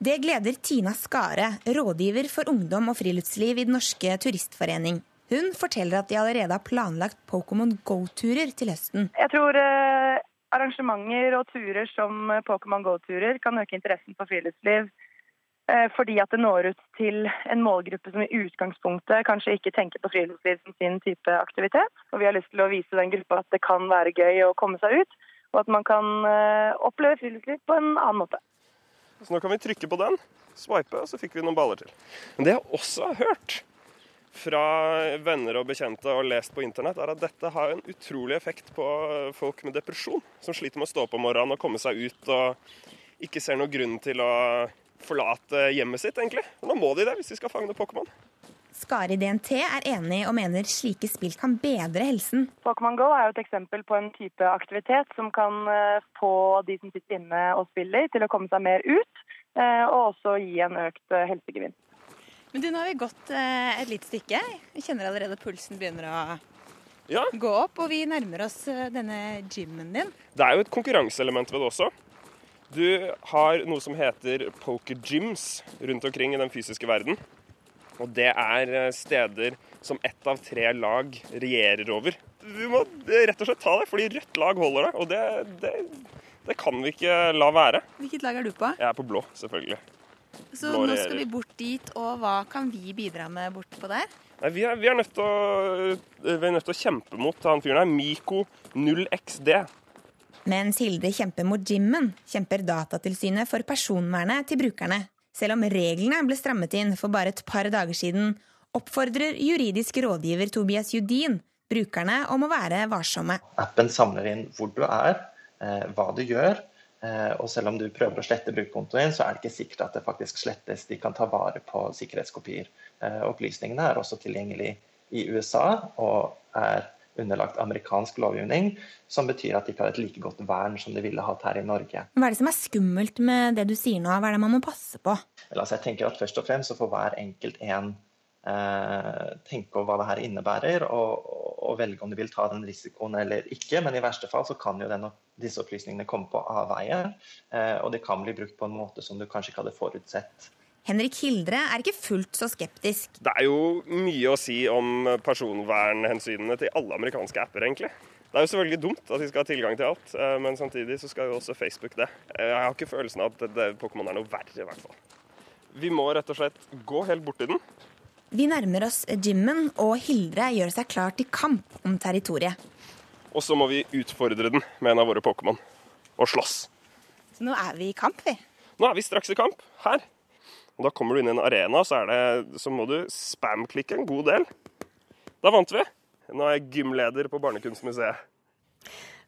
Det gleder Tina Skare, rådgiver for ungdom og friluftsliv i Den norske turistforening. Hun forteller at de allerede har planlagt Pokémon Go-turer til høsten. Jeg tror eh, arrangementer og turer som Pokémon Go-turer kan øke interessen for friluftsliv Eh, fordi at det når ut til en målgruppe som i utgangspunktet kanskje ikke tenker på friluftsliv som sin type aktivitet. Og vi har lyst til å vise den gruppa at det kan være gøy å komme seg ut, og at man kan eh, oppleve friluftsliv på en annen måte. Så nå kan vi trykke på den, swipe, og så fikk vi noen baller til. Men det jeg også har hørt fra venner og bekjente og lest på internett, er at dette har en utrolig effekt på folk med depresjon, som sliter med å stå opp om morgenen og komme seg ut og ikke ser noen grunn til å forlate hjemmet sitt, egentlig. Nå må de det hvis de skal fange Pokémon. Skari DNT er enig og mener slike spill kan bedre helsen. Pokémon GO er jo et eksempel på en type aktivitet som kan eh, få de som sitter inne og spiller, til å komme seg mer ut, eh, og også gi en økt eh, helsegevinst. Men du, Nå har vi gått et lite stykke. Vi kjenner allerede pulsen begynner å ja. gå opp, og vi nærmer oss denne gymmen din. Det er jo et konkurranseelement ved det også. Du har noe som heter poker gyms rundt omkring i den fysiske verden. Og det er eh, steder som ett av tre lag regjerer over. Du må rett og slett ta det, fordi rødt lag holder deg. Og det, det, det kan vi ikke la være. Hvilket lag er du på? Jeg er på blå, selvfølgelig. Så blå nå skal vi bort dit, og hva kan vi bidra med bortpå der? Nei, vi, er, vi, er å, vi er nødt til å kjempe mot han fyren her. Miko 0XD. Mens Hilde kjemper mot gymmen, kjemper Datatilsynet for personvernet til brukerne. Selv om reglene ble strammet inn for bare et par dager siden, oppfordrer juridisk rådgiver Tobias Judin brukerne om å være varsomme. Appen samler inn hvor du er, eh, hva du gjør. Eh, og selv om du prøver å slette brukerkontoen din, så er det ikke sikkert at det faktisk slettes. De kan ta vare på sikkerhetskopier. Eh, opplysningene er også tilgjengelig i USA og er underlagt amerikansk lovgivning, som betyr at de ikke har et like godt vern som de ville hatt her i Norge. Hva er det som er skummelt med det du sier nå? Hva er det man må passe på? Altså, jeg tenker at Først og fremst så får hver enkelt en eh, tenke over hva det her innebærer, og, og, velge om de vil ta den risikoen eller ikke. Men i verste fall så kan jo denne, disse opplysningene komme på avveie, eh, og det kan bli brukt på en måte som du kanskje ikke hadde forutsett Henrik Hildre er ikke fullt så skeptisk. Det er jo mye å si om personvernhensynene til alle amerikanske apper, egentlig. Det er jo selvfølgelig dumt at de skal ha tilgang til alt, eh, men samtidig så skal jo også Facebook det. Eh, jeg har ikke følelsen av at Pokémon er noe verre, i hvert fall. Vi må rett og slett gå helt borti den. Vi nærmer oss gymmen, og Hildre gjør seg klar til kamp om territoriet. Og så må vi utfordre den med en av våre Pokémon, og slåss. Så nå er vi i kamp, vi? Nå er vi straks i kamp, her. Og Da kommer du inn i en arena, så, det, så må du spam-klikke en god del. Da vant vi. Nå er jeg gymleder på Barnekunstmuseet.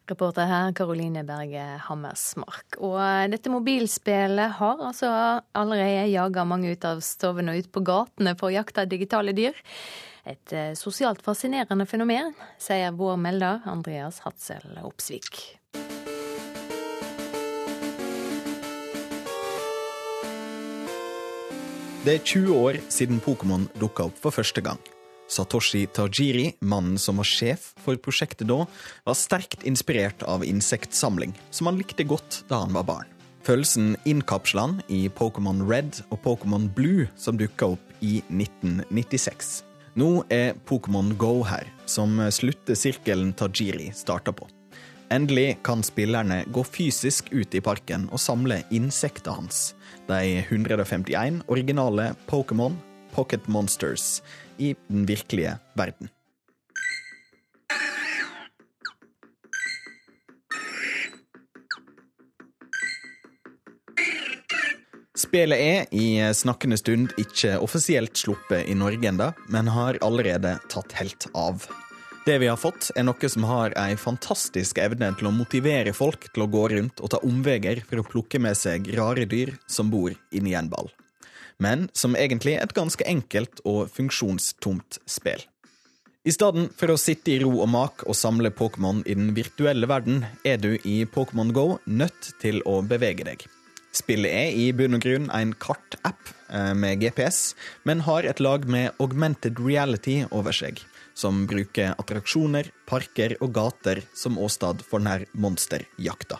Reporter her Karoline Berge Hammersmark. Og dette mobilspillet har altså allerede jaga mange ut av stovene og ut på gatene for å jakte digitale dyr. Et eh, sosialt fascinerende fenomen, sier vår melder Andreas Hatzel Opsvik. Det er 20 år siden Pokémon dukka opp for første gang. Satoshi Tajiri, mannen som var sjef for prosjektet da, var sterkt inspirert av insektsamling, som han likte godt da han var barn. Følelsen innkapsla han i Pokémon Red og Pokémon Blue, som dukka opp i 1996. Nå er Pokémon Go her, som slutter sirkelen Tajiri starta på. Endelig kan spillerne gå fysisk ut i parken og samle insektene hans. De 151 originale Pokémon Pocket Monsters i den virkelige verden. Spillet er i snakkende stund ikke offisielt sluppet i Norge enda, men har allerede tatt helt av. Det vi har fått, er noe som har ei fantastisk evne til å motivere folk til å gå rundt og ta omveier for å plukke med seg rare dyr som bor inni en ball. Men som egentlig er et ganske enkelt og funksjonstomt spill. I stedet for å sitte i ro og mak og samle Pokémon i den virtuelle verden, er du i Pokémon Go nødt til å bevege deg. Spillet er i bunn og grunn en kartapp eh, med GPS, men har et lag med augmented reality over seg som bruker attraksjoner, parker og gater som åsted for denne monsterjakta.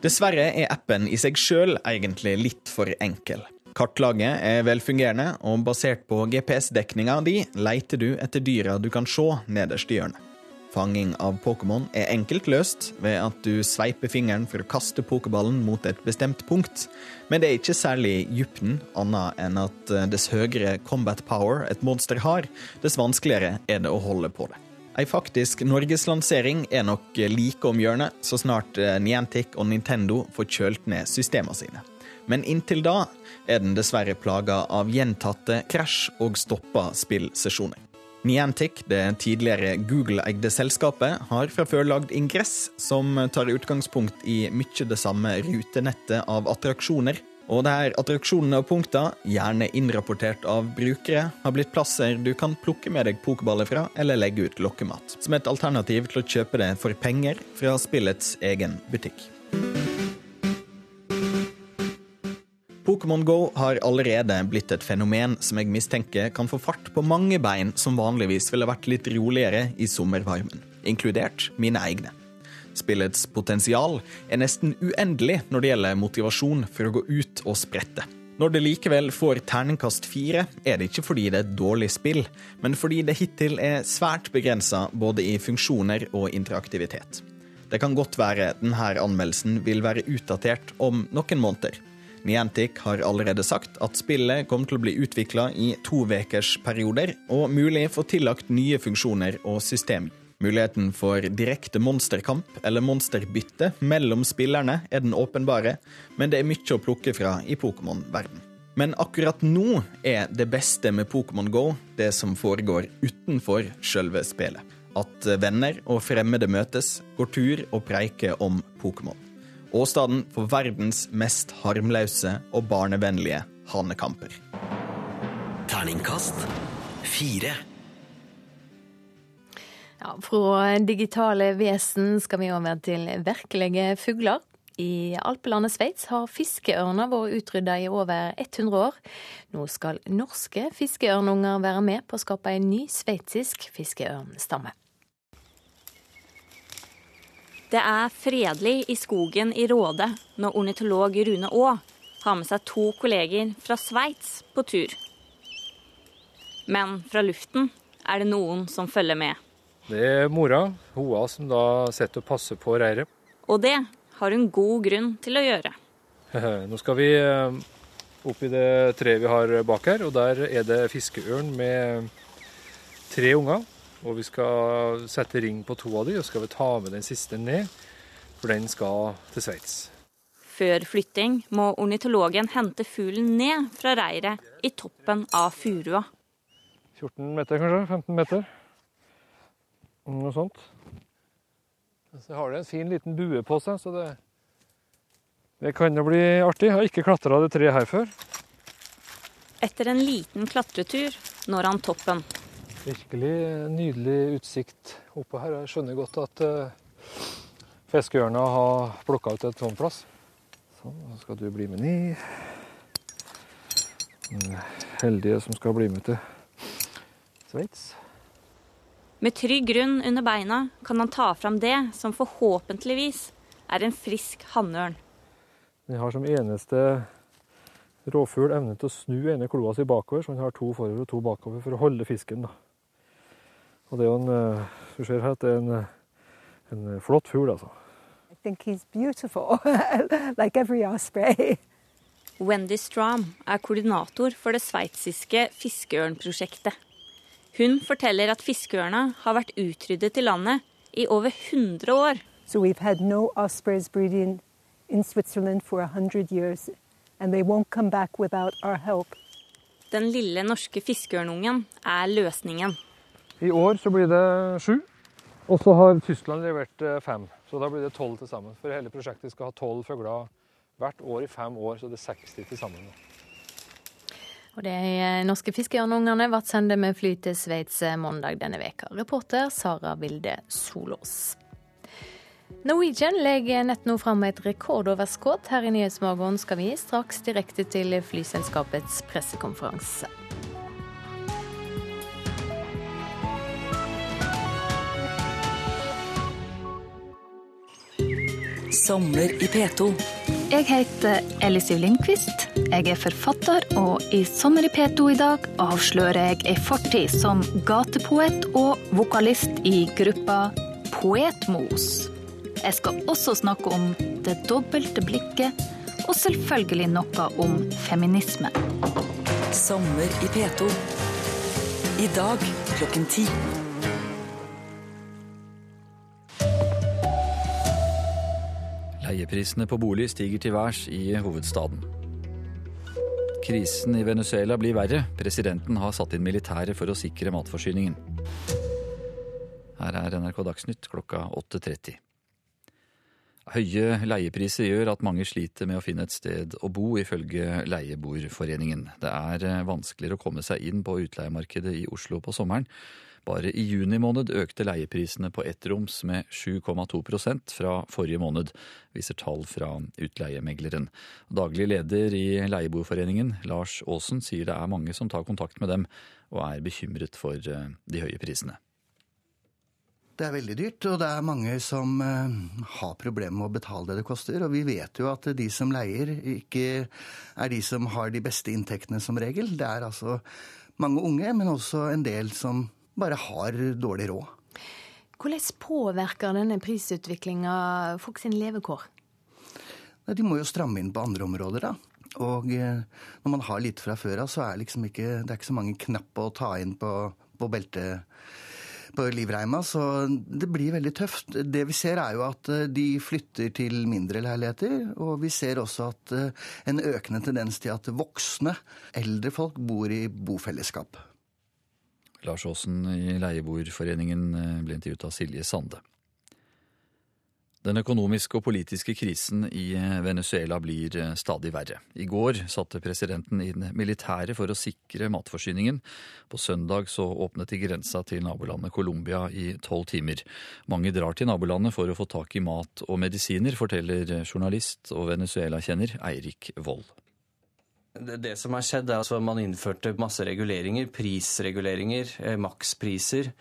Dessverre er appen i seg sjøl egentlig litt for enkel. Kartlaget er velfungerende, og basert på GPS-dekninga di leiter du etter dyra du kan se nederst i hjørnet. Fanging av Pokémon er enkelt løst ved at du sveiper fingeren for å kaste pokerballen mot et bestemt punkt, men det er ikke særlig dybden, annet enn at eh, dess høyere combat power et monster har, dess vanskeligere er det å holde på det. Ei faktisk norgeslansering er nok like om hjørnet, så snart eh, Niantic og Nintendo får kjølt ned systemene sine. Men inntil da er den dessverre plaga av gjentatte krasj og stoppa spillsesjoner. Niantic, det tidligere Google-eide selskapet, har fra før lagd ingress som tar utgangspunkt i mye det samme rutenettet av attraksjoner. Og der attraksjonene og punkter, gjerne innrapportert av brukere, har blitt plasser du kan plukke med deg pokerballer fra eller legge ut lokkemat. Som et alternativ til å kjøpe det for penger fra spillets egen butikk. Pokémon Go har allerede blitt et fenomen som jeg mistenker kan få fart på mange bein som vanligvis ville vært litt roligere i sommervarmen, inkludert mine egne. Spillets potensial er nesten uendelig når det gjelder motivasjon for å gå ut og sprette. Når det likevel får terningkast fire, er det ikke fordi det er et dårlig spill, men fordi det hittil er svært begrensa både i funksjoner og interaktivitet. Det kan godt være denne anmeldelsen vil være utdatert om noen måneder. Niantic har allerede sagt at spillet kommer til å bli utvikla i to ukers perioder, og mulig få tillagt nye funksjoner og system. Muligheten for direkte monsterkamp eller monsterbytte mellom spillerne er den åpenbare, men det er mye å plukke fra i Pokémon-verden. Men akkurat nå er det beste med Pokémon Go det som foregår utenfor selve spillet. At venner og fremmede møtes, går tur og preiker om Pokémon åstedet for verdens mest harmløse og barnevennlige hanekamper. Terningkast fire. Ja, fra digitale vesen skal vi over til virkelige fugler. I alpelandet Sveits har fiskeørner vært utrydda i over 100 år. Nå skal norske fiskeørnunger være med på å skape en ny sveitsisk fiskeørnstamme. Det er fredelig i skogen i Råde når ornitolog Rune Aa har med seg to kolleger fra Sveits på tur. Men fra luften er det noen som følger med. Det er mora, Hoa, som da sitter og passer på reiret. Og det har hun god grunn til å gjøre. Nå skal vi eh, opp i det treet vi har bak her, og der er det fiskeørn med tre unger. Og vi skal sette ring på to av dem, og skal vi ta med den siste ned, for den skal til Sveits. Før flytting må ornitologen hente fuglen ned fra reiret i toppen av furua. 14 meter, kanskje? 15 meter? Noe sånt. Så har det en fin liten bue på seg, så det, det kan jo bli artig. Jeg har ikke klatra det treet her før. Etter en liten klatretur når han toppen. Virkelig nydelig utsikt oppe her. Jeg skjønner godt at uh, fiskeørna har plukka ut et sånt plass. Sånn, så skal du bli med ned. Den heldige som skal bli med til Sveits. Med trygg grunn under beina kan han ta fram det som forhåpentligvis er en frisk hannørn. Den har som eneste rovfugl evne til å snu ene kloa si bakover, så den har to forover og to bakover for å holde fisken. da. Og det er jo en eh, Du ser her at det er en, eh, en eh, flott fugl, altså. I think he's beautiful, like every osprey. Wendy Strom er koordinator for det sveitsiske fiskeørnprosjektet. Hun forteller at fiskeørna har vært utryddet i landet i over 100 år. So we've had no ospreys breeding in Switzerland for 100 years, and they won't come back without our help. Den lille norske fiskeørnungen er løsningen. I år så blir det sju. Og så har Tyskland levert eh, fem. Så da blir det tolv til sammen. For hele prosjektet skal ha tolv fugler hvert år i fem år, så det er 60 til sammen. Og De eh, norske fiskeørnungene ble sendt med fly til Sveits eh, mandag denne veka. Reporter Sara Vilde Solås. Norwegian legger nett nå fram et rekordoverskudd. Her i Nyhetsmorgen skal vi straks direkte til flyselskapets pressekonferanse. Sommer i P2. Jeg heter Elisiv Lindqvist. Jeg er forfatter, og i Sommer i P2 i dag avslører jeg ei fortid som gatepoet og vokalist i gruppa Poetmos. Jeg skal også snakke om det dobbelte blikket, og selvfølgelig noe om feminisme. Sommer i P2. I dag klokken ti. Leieprisene på bolig stiger til værs i hovedstaden. Krisen i Venezuela blir verre. Presidenten har satt inn militæret for å sikre matforsyningen. Her er NRK Dagsnytt klokka 8.30. Høye leiepriser gjør at mange sliter med å finne et sted å bo, ifølge Leieboerforeningen. Det er vanskeligere å komme seg inn på utleiemarkedet i Oslo på sommeren. Bare i juni måned økte leieprisene på ettroms med 7,2% fra forrige måned, viser tall fra utleiemegleren. Daglig leder i Leieboerforeningen, Lars Aasen, sier det er mange som tar kontakt med dem og er bekymret for eh, de høye prisene. Det er veldig dyrt, og det er mange som uh, har problemer med å betale det det koster. Og vi vet jo at de som leier, ikke er de som har de beste inntektene som regel. Det er altså mange unge, men også en del som bare har dårlig råd. Hvordan påvirker denne prisutviklinga folk sin levekår? De må jo stramme inn på andre områder, da. Og eh, når man har lite fra før av, så er liksom ikke, det er ikke så mange knapper å ta inn på, på beltet livreima, så det blir veldig tøft. Det vi ser er jo at eh, de flytter til mindre leiligheter, og vi ser også at eh, en økende tendens til at voksne, eldre folk bor i bofellesskap. Lars Aasen i Leieboerforeningen eh, ble intervjuet av Silje Sande. Den økonomiske og politiske krisen i eh, Venezuela blir eh, stadig verre. I går satte presidenten inn militære for å sikre matforsyningen. På søndag så åpnet de grensa til nabolandet Colombia i tolv timer. Mange drar til nabolandet for å få tak i mat og medisiner, forteller journalist og Venezuela-kjenner Eirik Wold. Det som har skjedd, er at man innførte masse reguleringer, prisreguleringer, eh, makspriser,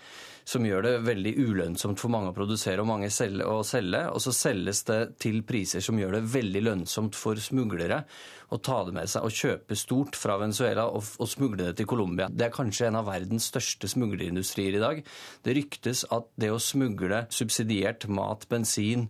som gjør det veldig ulønnsomt for mange å produsere og mange å selge. Og så selges det til priser som gjør det veldig lønnsomt for smuglere å ta det med seg og kjøpe stort fra Venezuela og, og smugle det til Colombia. Det er kanskje en av verdens største smuglerindustrier i dag. Det ryktes at det å smugle subsidiert mat, bensin,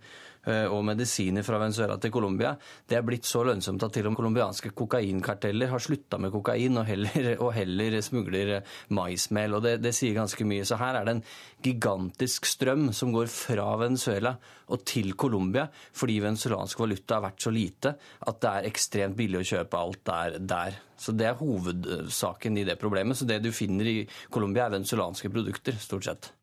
og medisiner fra Venezuela til Colombia, det er blitt så lønnsomt at til og med colombianske kokainkarteller har slutta med kokain og heller, og heller smugler maismel. og det, det, sier ganske mye. Så her er det en gigantisk strøm som går fra Venezuela og til Colombia, fordi venezuelansk valuta har vært så lite at det er ekstremt billig å kjøpe alt der. der. Så Det er hovedsaken i det problemet. Så det du finner i Colombia, er venezuelanske produkter, stort sett.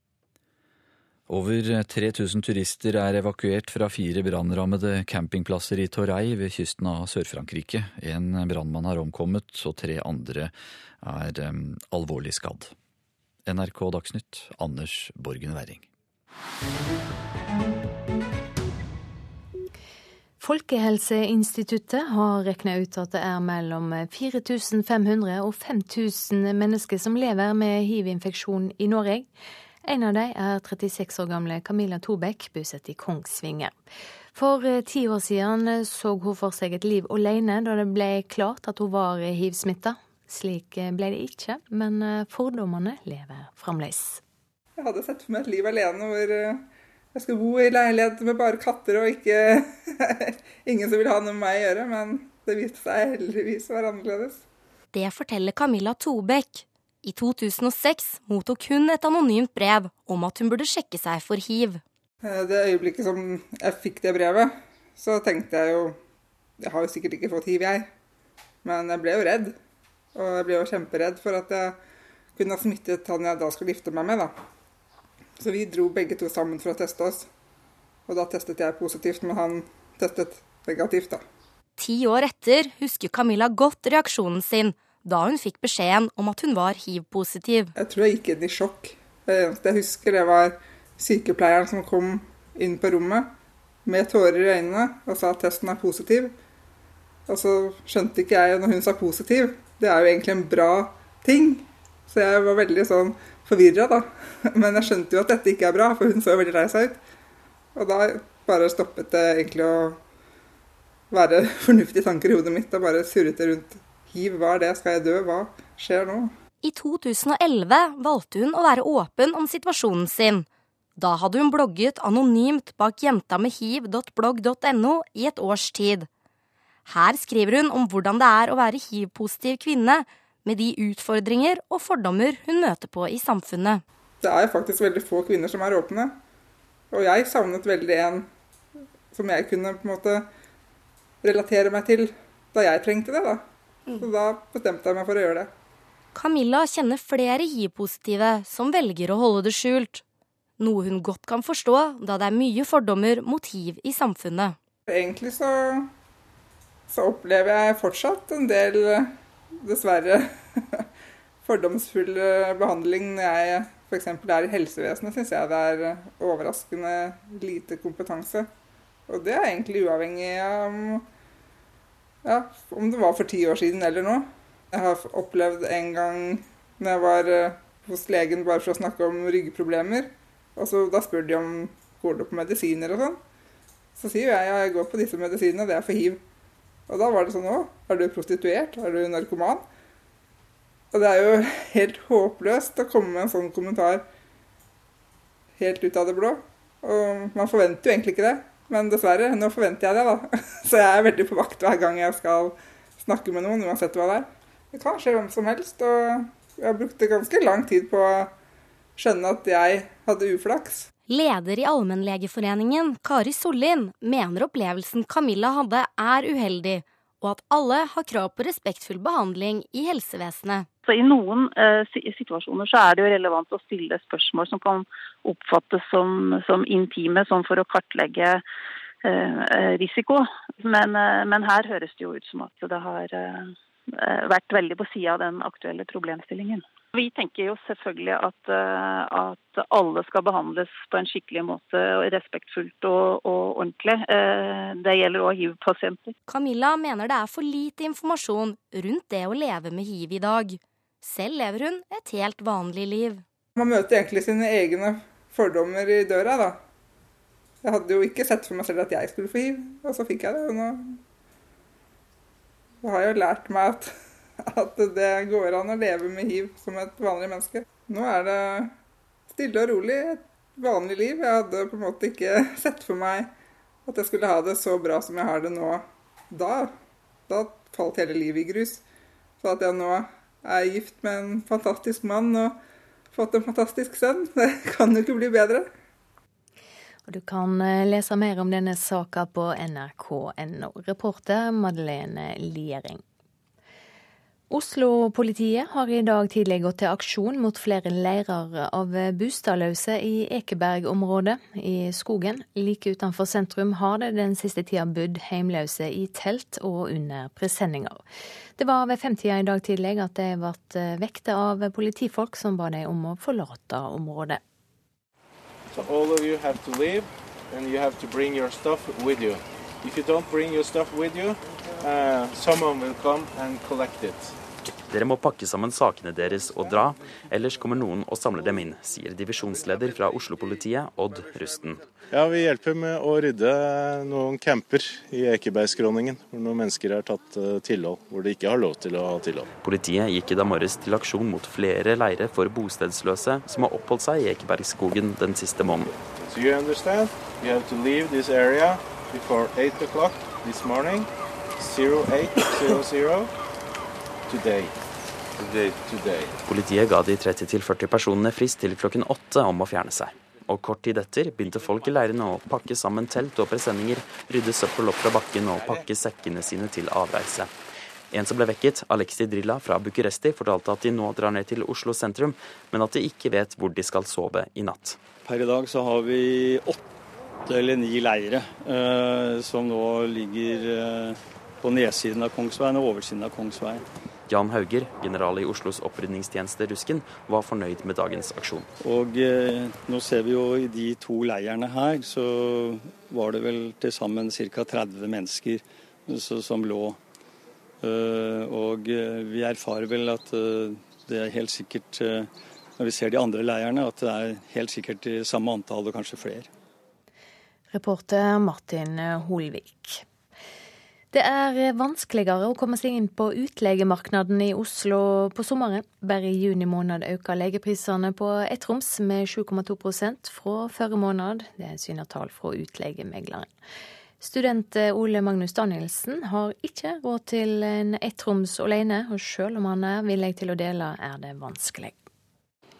Over 3000 turister er evakuert fra fire brannrammede campingplasser i Torrey ved kysten av Sør-Frankrike. En brannmann har omkommet, og tre andre er um, alvorlig skadd. NRK Dagsnytt, Anders Borgen Werring. Folkehelseinstituttet har regna ut at det er mellom 4500 og 5000 mennesker som lever med hiv-infeksjon i Norge. En av dem er 36 år gamle Camilla Tobekk, bosatt i Kongsvinger. For eh, ti år siden eh, så hun for seg et liv alene da det ble klart at hun var hiv-smitta. Slik eh, ble det ikke, men fordommene lever fremdeles. Jeg hadde sett for meg et liv alene hvor jeg skulle bo i leilighet med bare katter og ikke ingen som ville ha noe med meg å gjøre, men det viste seg heldigvis å være annerledes. Det forteller Camilla Tobekk, i 2006 mottok hun et anonymt brev om at hun burde sjekke seg for hiv. Eh, det øyeblikket som jeg fikk det brevet, så tenkte jeg jo Jeg har jo sikkert ikke fått hiv, jeg. Men jeg ble jo redd. Og jeg ble jo kjemperedd for at jeg kunne ha smittet han jeg da skulle gifte meg med, da. Så vi dro begge to sammen for å teste oss. Og da testet jeg positivt, men han testet negativt, da. Ti år etter husker Camilla godt reaksjonen sin da hun fikk beskjeden om at hun var hiv-positiv. Jeg tror jeg gikk inn i sjokk. Det jeg husker, det var sykepleieren som kom inn på rommet med tårer i øynene og sa at testen er positiv. Og så skjønte ikke jeg når hun sa positiv. Det er jo egentlig en bra ting. Så jeg var veldig sånn forvirra, da. Men jeg skjønte jo at dette ikke er bra, for hun så veldig lei seg ut. Og da bare stoppet det egentlig å være fornuftige tanker i hodet mitt og bare surret det rundt hiv, hva er det, skal jeg dø, hva skjer nå? I 2011 valgte hun å være åpen om situasjonen sin. Da hadde hun blogget anonymt bak jenta med hiv.blogg.no i et års tid. Her skriver hun om hvordan det er å være hiv-positiv kvinne, med de utfordringer og fordommer hun møter på i samfunnet. Det er faktisk veldig få kvinner som er åpne. Og jeg savnet veldig en som jeg kunne på en måte relatere meg til da jeg trengte det. da. Mm. Så da bestemte jeg meg for å gjøre det. Camilla kjenner flere hiv-positive som velger å holde det skjult. Noe hun godt kan forstå, da det er mye fordommer mot hiv i samfunnet. Egentlig så, så opplever jeg fortsatt en del, dessverre, fordomsfull behandling når jeg f.eks. er i helsevesenet, syns jeg det er overraskende lite kompetanse. Og det er egentlig uavhengig av ja, om det var for ti år siden eller noe. Jeg har opplevd en gang når jeg var eh, hos legen bare for å snakke om ryggproblemer. Og så Da spør de om går du på medisiner og sånn. Så sier jeg ja, jeg går på disse medisinene, det er for hiv. Og da var det sånn òg. er du prostituert? Er du narkoman? Og det er jo helt håpløst å komme med en sånn kommentar helt ut av det blå. Og man forventer jo egentlig ikke det. Men dessverre, nå forventer jeg det, da. Så jeg er veldig på vakt hver gang jeg skal snakke med noen, uansett hva det er. Det kan skje hvem som helst, og jeg brukte ganske lang tid på å skjønne at jeg hadde uflaks. Leder i Allmennlegeforeningen, Kari Sollien, mener opplevelsen Camilla hadde er uheldig, og at alle har krav på respektfull behandling i helsevesenet. Så I noen eh, situasjoner så er det jo relevant å stille spørsmål som kan oppfattes som, som intime, sånn for å kartlegge eh, risiko. Men, eh, men, her høres det jo ut som at det har vært veldig på sida av den aktuelle problemstillingen. Vi tenker jo selvfølgelig at, eh, at, alle skal behandles på en skikkelig måte, respektfullt og, og ordentlig. Eh, det gjelder òg hiv-pasienter. Camilla mener det er for lite informasjon rundt det å leve med hiv i dag. Selv lever hun et helt vanlig liv. Man møter egentlig sine egne fordommer i døra, da. Jeg hadde jo ikke sett for meg selv at jeg skulle få hiv, og så fikk jeg det. Og nå har jeg jo lært meg at at det går an å leve med hiv som et vanlig menneske. Nå er det stille og rolig, et vanlig liv. Jeg hadde på en måte ikke sett for meg at jeg skulle ha det så bra som jeg har det nå da. Da falt hele livet i grus. Så at jeg nå er gift med en fantastisk mann og fått en fantastisk sønn, det kan jo ikke bli bedre. Og du kan eh, lese mer om denne saka på nrk.no. Reporter Madeleine Liering. Oslo-politiet har i dag tidlig gått til aksjon mot flere leirer av bostadløse i Ekeberg-området i skogen. Like utenfor sentrum har det den siste tida bodd heimløse i telt og under presenninger. Det var ved femtida i dag tidlig at de ble vekta av politifolk som ba dem om å forlate området. So all of you have to leave, and you have to bring your stuff with you. If you don't bring your stuff with you, uh, someone will come and collect it. Dere må pakke sammen sakene deres og dra, ellers kommer noen og samler dem inn, sier divisjonsleder fra Oslo-politiet, Odd Rusten. Ja, Vi hjelper med å rydde noen camper i Ekebergskråningen, hvor noen mennesker har tatt eh, tilhold, hvor de ikke har lov til å ha tilhold. Politiet gikk i dag morges til aksjon mot flere leire for bostedsløse som har oppholdt seg i Ekebergskogen den siste måneden. So you understand? You have to leave this area before 8 o'clock this morning, 0800 today. Today, today. Politiet ga de 30-40 personene frist til klokken åtte om å fjerne seg. Og kort tid etter begynte folk i leirene å pakke sammen telt og presenninger, rydde søppel opp fra bakken og pakke sekkene sine til avreise. En som ble vekket, Alexi Drilla fra Bucuresti, fortalte at de nå drar ned til Oslo sentrum, men at de ikke vet hvor de skal sove i natt. Per i dag så har vi åtte eller ni leire eh, som nå ligger eh, på nedsiden av Kongsveien og oversiden av Kongsveien. Jan Hauger, general i Oslos opprydningstjeneste Rusken, var fornøyd med dagens aksjon. Og eh, Nå ser vi jo i de to leirene her, så var det vel til sammen ca. 30 mennesker så, som lå. Uh, og eh, vi erfarer vel at uh, det er helt sikkert, uh, når vi ser de andre leirene, at det er helt sikkert i samme antall og kanskje flere. Reporter Martin Holvik. Det er vanskeligere å komme seg inn på utleiemarkedet i Oslo på sommeren. Bare i juni måned øker legeprisene på ettroms med 7,2% fra forrige måned. Det syner tall fra utleiemegleren. Student Ole Magnus Danielsen har ikke råd til en ettroms alene, og selv om han er villig til å dele, er det vanskelig.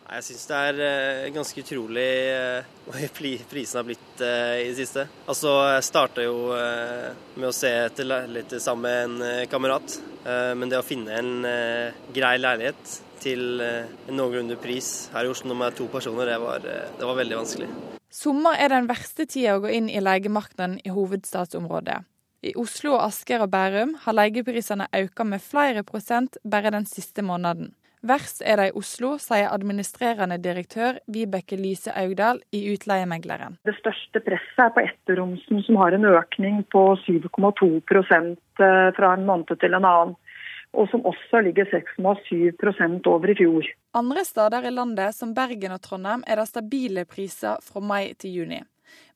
Jeg syns det er eh, ganske utrolig eh, hvor prisene har blitt eh, i det siste. Altså, Jeg starta jo med å se etter leiligheter sammen med en kamerat. Men det å finne en grei leilighet til en noenlunde pris her i Oslo er to personer, det var, det var veldig vanskelig. Sommer er den verste tida å gå inn i leiemarkedet i hovedstadsområdet. I Oslo, Asker og Bærum har leieprisene økt med flere prosent bare den siste måneden. Verst er det i Oslo, sier administrerende direktør Vibeke Lyse Augdal i Utleiemegleren. Det største presset er på etterromsen, som har en økning på 7,2 eh, fra en måned til en annen. Og som også ligger 6,7% over i fjor. Andre steder i landet, som Bergen og Trondheim, er det stabile priser fra mai til juni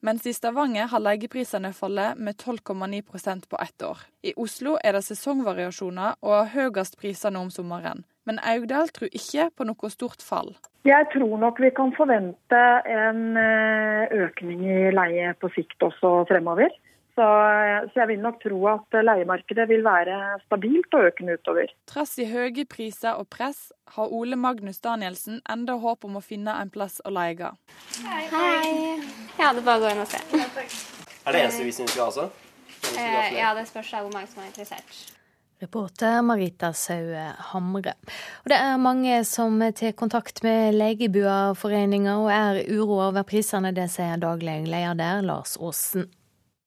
mens i Stavanger har leieprisene fallet med 12,9% på ett år. I Oslo er det sesongvariasjoner og høyest priser nå om sommeren. Men Augdal tror ikke på noe stort fall. Jeg tror nok vi kan forvente en eh, økning i leie på sikt også fremover. Så, så, jeg vil nok tro at leiemarkedet vil være stabilt og økende utover. Trass i høye priser og press, har Ole Magnus Danielsen enda håp om å finne en plass å leie. Hei. Hei. Ja, det er bare å gå inn og se. Er det eneste vi syns vi har, altså? Eh, ja, det spørs hvor mange som er interessert. Reporter Marita Saue Hamre. Og det er mange som tar kontakt med Legebuaforeninga og er uroa over prisene. Det sier daglig leder der, Lars Aasen.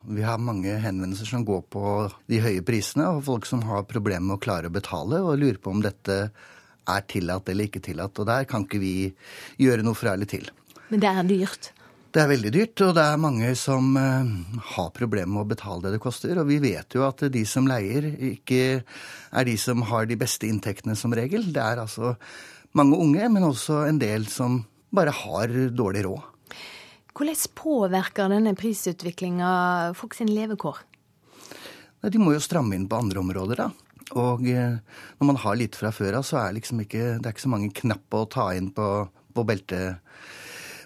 Vi har mange henvendelser som går på de høye prisene, og folk som har problemer med å klare å betale, og lurer på om dette er tillatt eller ikke tillatt. Og der kan ikke vi gjøre noe fra eller til. Men det er dyrt? Det er veldig dyrt, og det er mange som uh, har problemer med å betale det det koster. Og vi vet jo at de som leier, ikke er de som har de beste inntektene som regel. Det er altså mange unge, men også en del som bare har dårlig råd. Hvordan påvirker denne prisutviklinga folk sin levekår? De må jo stramme inn på andre områder, da. Og uh, når man har litt fra før av, så er liksom ikke, det er ikke så mange knapp å ta inn på, på beltet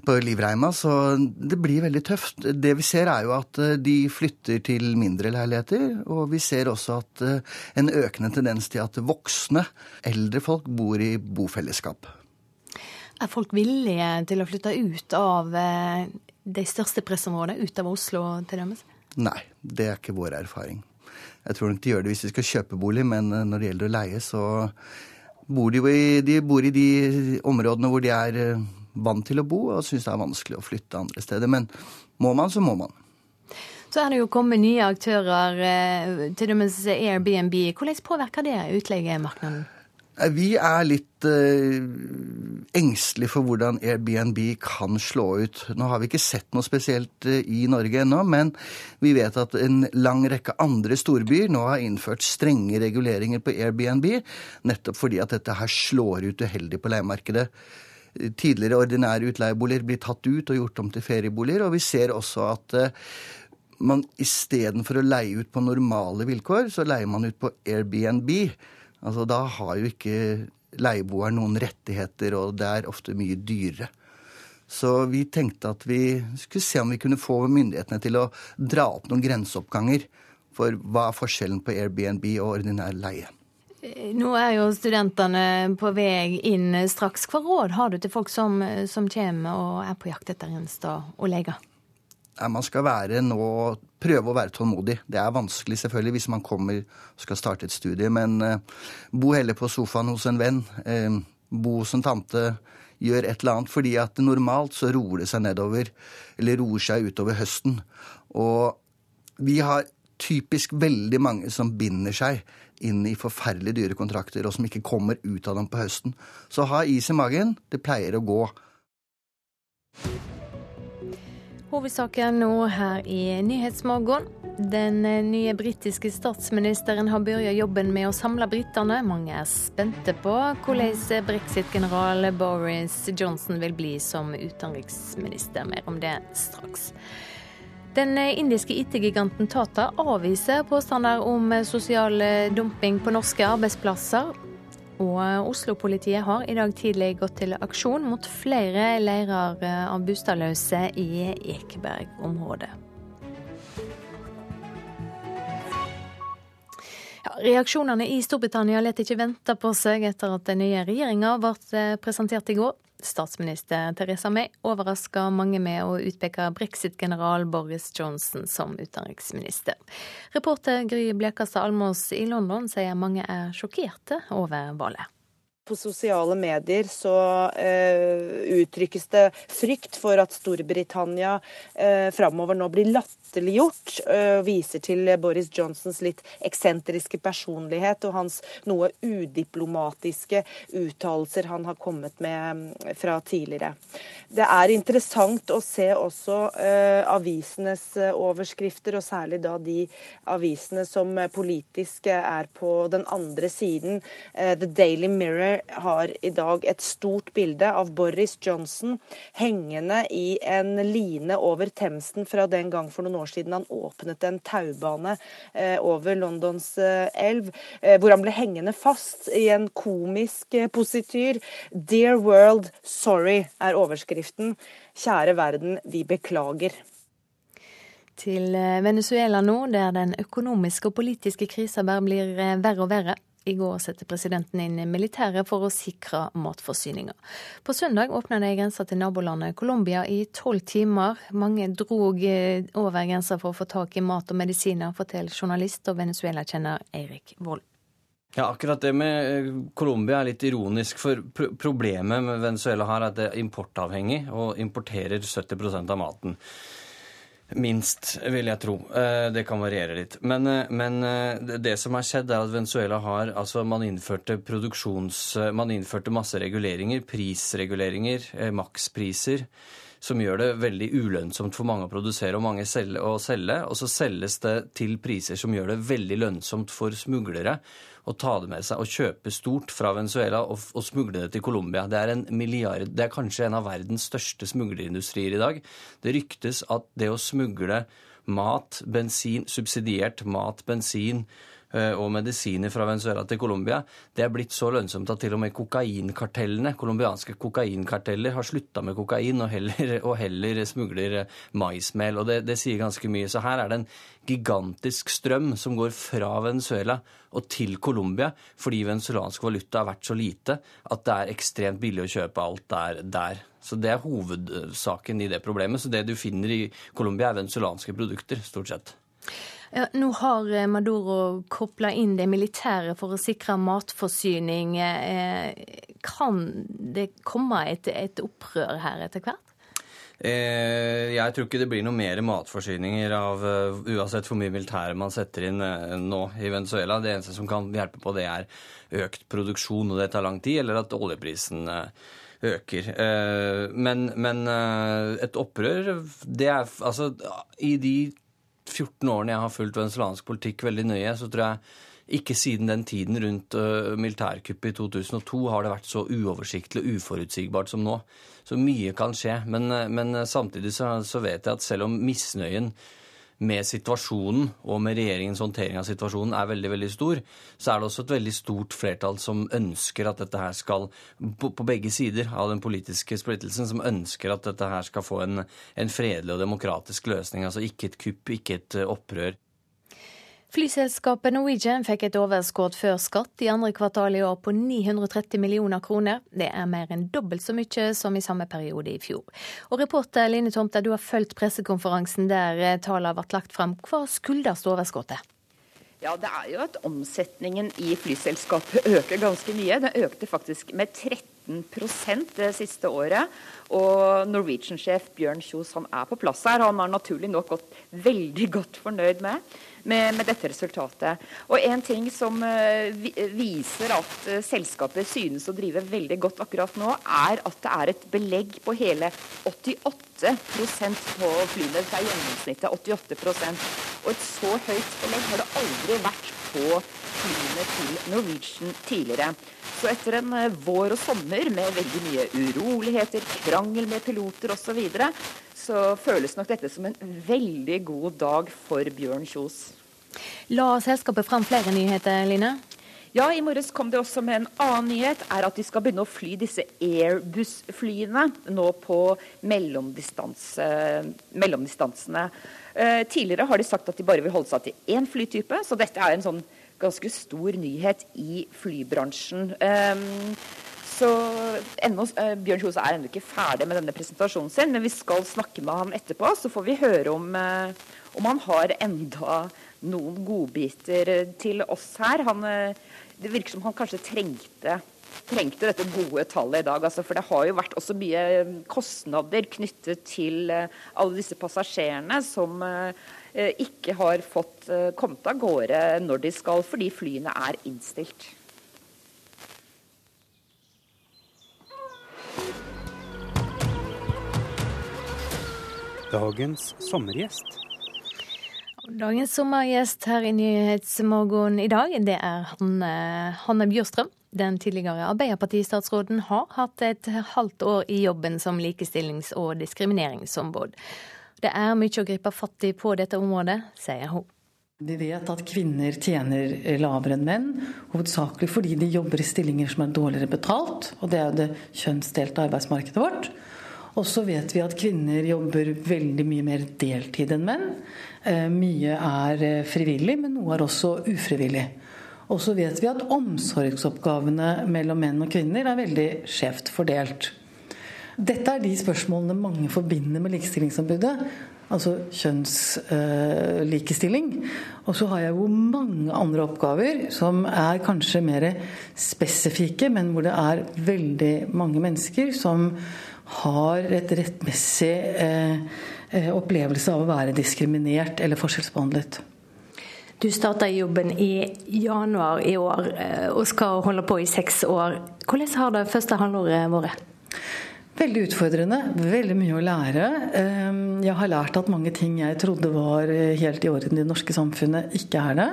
på livreima, så det blir veldig tøft. Det vi ser er jo at eh, de flytter til mindre leiligheter, og vi ser også at eh, en økende tendens til at voksne, eldre folk bor i bofellesskap. Er folk villige til å flytte ut av eh, de største pressområdene, ut av Oslo til dømes? Nei, det er ikke vår erfaring. Jeg tror nok de gjør det hvis de skal kjøpe bolig, men når det gjelder å leie, så bor de, i, de bor i de områdene hvor de er vant til å bo, og syns det er vanskelig å flytte andre steder. Men må man, så må man. Så er det jo kommet nye aktører, til til med Airbnb. Hvordan påvirker det utleiemarkedet? Vi er litt eh, engstelige for hvordan Airbnb kan slå ut. Nå har vi ikke sett noe spesielt uh, i Norge ennå, men vi vet at en lang rekke andre storbyer nå har innført strenge reguleringer på Airbnb, nettopp fordi at dette her slår ut uheldig på leiemarkedet tidligere ordinære utleieboliger blir tatt ut og gjort om til ferieboliger. Og vi ser også at eh, man istedenfor å leie ut på normale vilkår, så leier man ut på Airbnb. Altså Da har jo ikke leieboer noen rettigheter, og det er ofte mye dyrere. Så vi tenkte at vi skulle se om vi kunne få myndighetene til å dra opp noen grenseoppganger for hva er forskjellen på Airbnb og ordinær leie. Nå er jo studentene på vei inn straks. Hva råd har du til folk som, som kommer og er på jakt etter en stad å legge? Man skal være nå, prøve å være tålmodig. Det er vanskelig selvfølgelig hvis man kommer og skal starte et studie, men eh, bo heller på sofaen hos en venn. Eh, bo hos en tante. Gjør et eller annet. fordi at normalt så roer det seg nedover, eller roer seg utover høsten. Og vi har typisk veldig mange som binder seg inn i forferdelig dyre kontrakter, og som ikke kommer ut av dem på høsten. Så ha is i magen. Det pleier å gå. Hovedsaken nå her i Nyhetsmorgen. Den nye britiske statsministeren har begynt jobben med å samle britene. Mange er spente på hvordan brexit-general Boris Johnson vil bli som utenriksminister. Mer om det straks. Den indiske IT-giganten Tata avviser påstander om sosial dumping på norske arbeidsplasser. Og Oslo-politiet har i dag tidlig gått til aksjon mot flere leirer av bostadløse i Ekeberg-området. Reaksjonene i Storbritannia let ikke vente på seg etter at den nye regjeringa ble presentert i går. Statsminister Teresa May overraska mange med å utpeke brexit-general Boris Johnson som utenriksminister. Reporter Gry Blekastad Almås i London sier mange er sjokkerte over valget. På sosiale medier så uh, uttrykkes det frykt for at Storbritannia uh, framover nå blir latterliggjort. Uh, viser til Boris Johnsons litt eksentriske personlighet og hans noe udiplomatiske uttalelser han har kommet med um, fra tidligere. Det er interessant å se også uh, avisenes overskrifter, og særlig da de avisene som politisk er på den andre siden. The Daily Mirror har i dag et stort bilde av Boris Johnson hengende i en line over Themsen fra den gang for noen år siden han åpnet en taubane eh, over Londons eh, elv, eh, hvor han ble hengende fast i en komisk posityr. 'Dear World, sorry' er overskriften. Kjære verden, vi beklager. Til Venezuela nå, der den økonomiske og politiske krisa bare blir verre og verre. I går satte presidenten inn militæret for å sikre matforsyninga. På søndag åpna de grensa til nabolandet Colombia i tolv timer. Mange drog eh, over grensa for å få tak i mat og medisiner, forteller journalist og Venezuela-kjenner Eirik Wold. Ja, akkurat det med eh, Colombia er litt ironisk. For problemet med Venezuela her er at det er importavhengig og importerer 70% av maten. Minst, vil jeg tro. Eh, det kan variere litt. Men, eh, men, det som har skjedd, er at Venezuela har altså Man innførte produksjons... Man innførte masse reguleringer. Prisreguleringer, makspriser. Som gjør det veldig ulønnsomt for mange å produsere og mange å selge. Og så selges det til priser som gjør det veldig lønnsomt for smuglere å ta det med seg og kjøpe stort fra Venezuela og, og smugle det til Colombia. Det er det er kanskje en av verdens største smuglerindustrier i dag. Det ryktes at det å smugle mat, bensin, subsidiert mat, bensin og medisiner fra Venezuela til Colombia, det er blitt så lønnsomt at til og med kokainkartellene, colombianske kokainkarteller, har slutta med kokain og heller, og heller smugler eh, maismel. Og det, det, sier ganske mye. Så her er det en gigantisk strøm som går fra Venezuela og til Colombia, fordi venezuelansk valuta har vært så lite at det er ekstremt billig å kjøpe alt der. der. Så Det er hovedsaken i det problemet. Så det du finner i Colombia, er venezuelanske produkter, stort sett. Nå har eh, Maduro kobla inn det militære for å sikre matforsyning. Eh, kan det komme et, et opprør her etter hvert? Eh, jeg tror ikke det blir noe mer matforsyninger av uansett hvor mye militære man setter inn nå i Venezuela. Det eneste som kan hjelpe på, det er økt produksjon, og det tar lang tid, eller at oljeprisen øker. Men, men et opprør, det er altså I de 14 årene jeg har fulgt venezuelansk politikk veldig nøye, så tror jeg ikke siden den tiden rundt uh, militærkuppet i 2002 har det vært så uoversiktlig og uforutsigbart som nå. Så mye kan skje. Men, men samtidig så, så, vet jeg at selv om misnøyen med situasjonen og med regjeringens håndtering av situasjonen er veldig veldig stor, så er det også et veldig stort flertall som ønsker at dette her skal, på, på begge sider av den politiske splittelsen, som ønsker at dette her skal få en, en fredelig og demokratisk løsning. Altså ikke et kupp, ikke et eh, opprør. Flyselskapet Norwegian fikk et overskudd før skatt i andre kvartal i år på 930 millioner kroner. Det er mer enn dobbelt så mye som i samme periode i fjor. Og reporter Line Tomter, du har fulgt pressekonferansen der eh, tallene ble lagt fram. Hva skyldes overskuddet? Ja, Det er jo at omsetningen i flyselskapet øker ganske mye. Den økte faktisk med 13 det siste året. Og Norwegian-sjef Bjørn Kjos han er på plass her. Han har naturlig nok gått veldig godt fornøyd med med, med dette resultatet. Og En ting som uh, viser at uh, selskapet synes å drive veldig godt akkurat nå, er at det er et belegg på hele 88 på flyene. Det er gjennomsnittet 88% Og et så høyt belegg har det aldri vært på flyene til Norwegian tidligere. Så etter en vår og sommer med veldig mye uroligheter, krangel med piloter osv., så, videre, så føles nok dette som en veldig god dag for Bjørn Kjos. La selskapet fram flere nyheter, Line? Ja, i morges kom det også med en annen nyhet. er At de skal begynne å fly disse Airbus-flyene nå på mellomdistanse, mellomdistansene. Eh, tidligere har de sagt at de bare vil holde seg til én flytype, så dette er en sånn ganske stor nyhet i flybransjen. Eh, så ennå, eh, Bjørn Kjos er ennå ikke ferdig med denne presentasjonen sin, men vi skal snakke med ham etterpå, så får vi høre om, eh, om han har enda noen godbiter til oss her. Han, eh, det virker som han kanskje trengte, trengte dette gode tallet i dag. Altså, for det har jo vært også mye eh, kostnader knyttet til eh, alle disse passasjerene som ikke har fått kommet av gårde når de skal, fordi flyene er innstilt. Dagens sommergjest. Dagens sommergjest her i Nyhetsmorgen i dag, det er Hanne, Hanne Bjørstrøm. Den tidligere Arbeiderpartistatsråden har hatt et halvt år i jobben som likestillings- og diskrimineringsombud. Det er mye å gripe fatt i på dette området, sier hun. Vi vet at kvinner tjener lavere enn menn, hovedsakelig fordi de jobber i stillinger som er dårligere betalt. Og det er jo det kjønnsdelte arbeidsmarkedet vårt. Og så vet vi at kvinner jobber veldig mye mer deltid enn menn. Eh, mye er eh, frivillig, men noe er også ufrivillig. Og så vet vi at omsorgsoppgavene mellom menn og kvinner er veldig skjevt fordelt. Dette er de spørsmålene mange forbinder med Likestillingsombudet. Altså kjønnslikestilling. Uh, og så har jeg jo mange andre oppgaver som er kanskje mer spesifikke, men hvor det er veldig mange mennesker som har et rettmessig eh, eh, opplevelse av å være diskriminert eller forskjellsbehandlet. Du starta jobben i januar i år eh, og skal holde på i seks år. Hvordan har det første halvåret vært? Veldig utfordrende. Veldig mye å lære. Ehm, jeg har lært at mange ting jeg trodde var helt i orden i det norske samfunnet, ikke er det.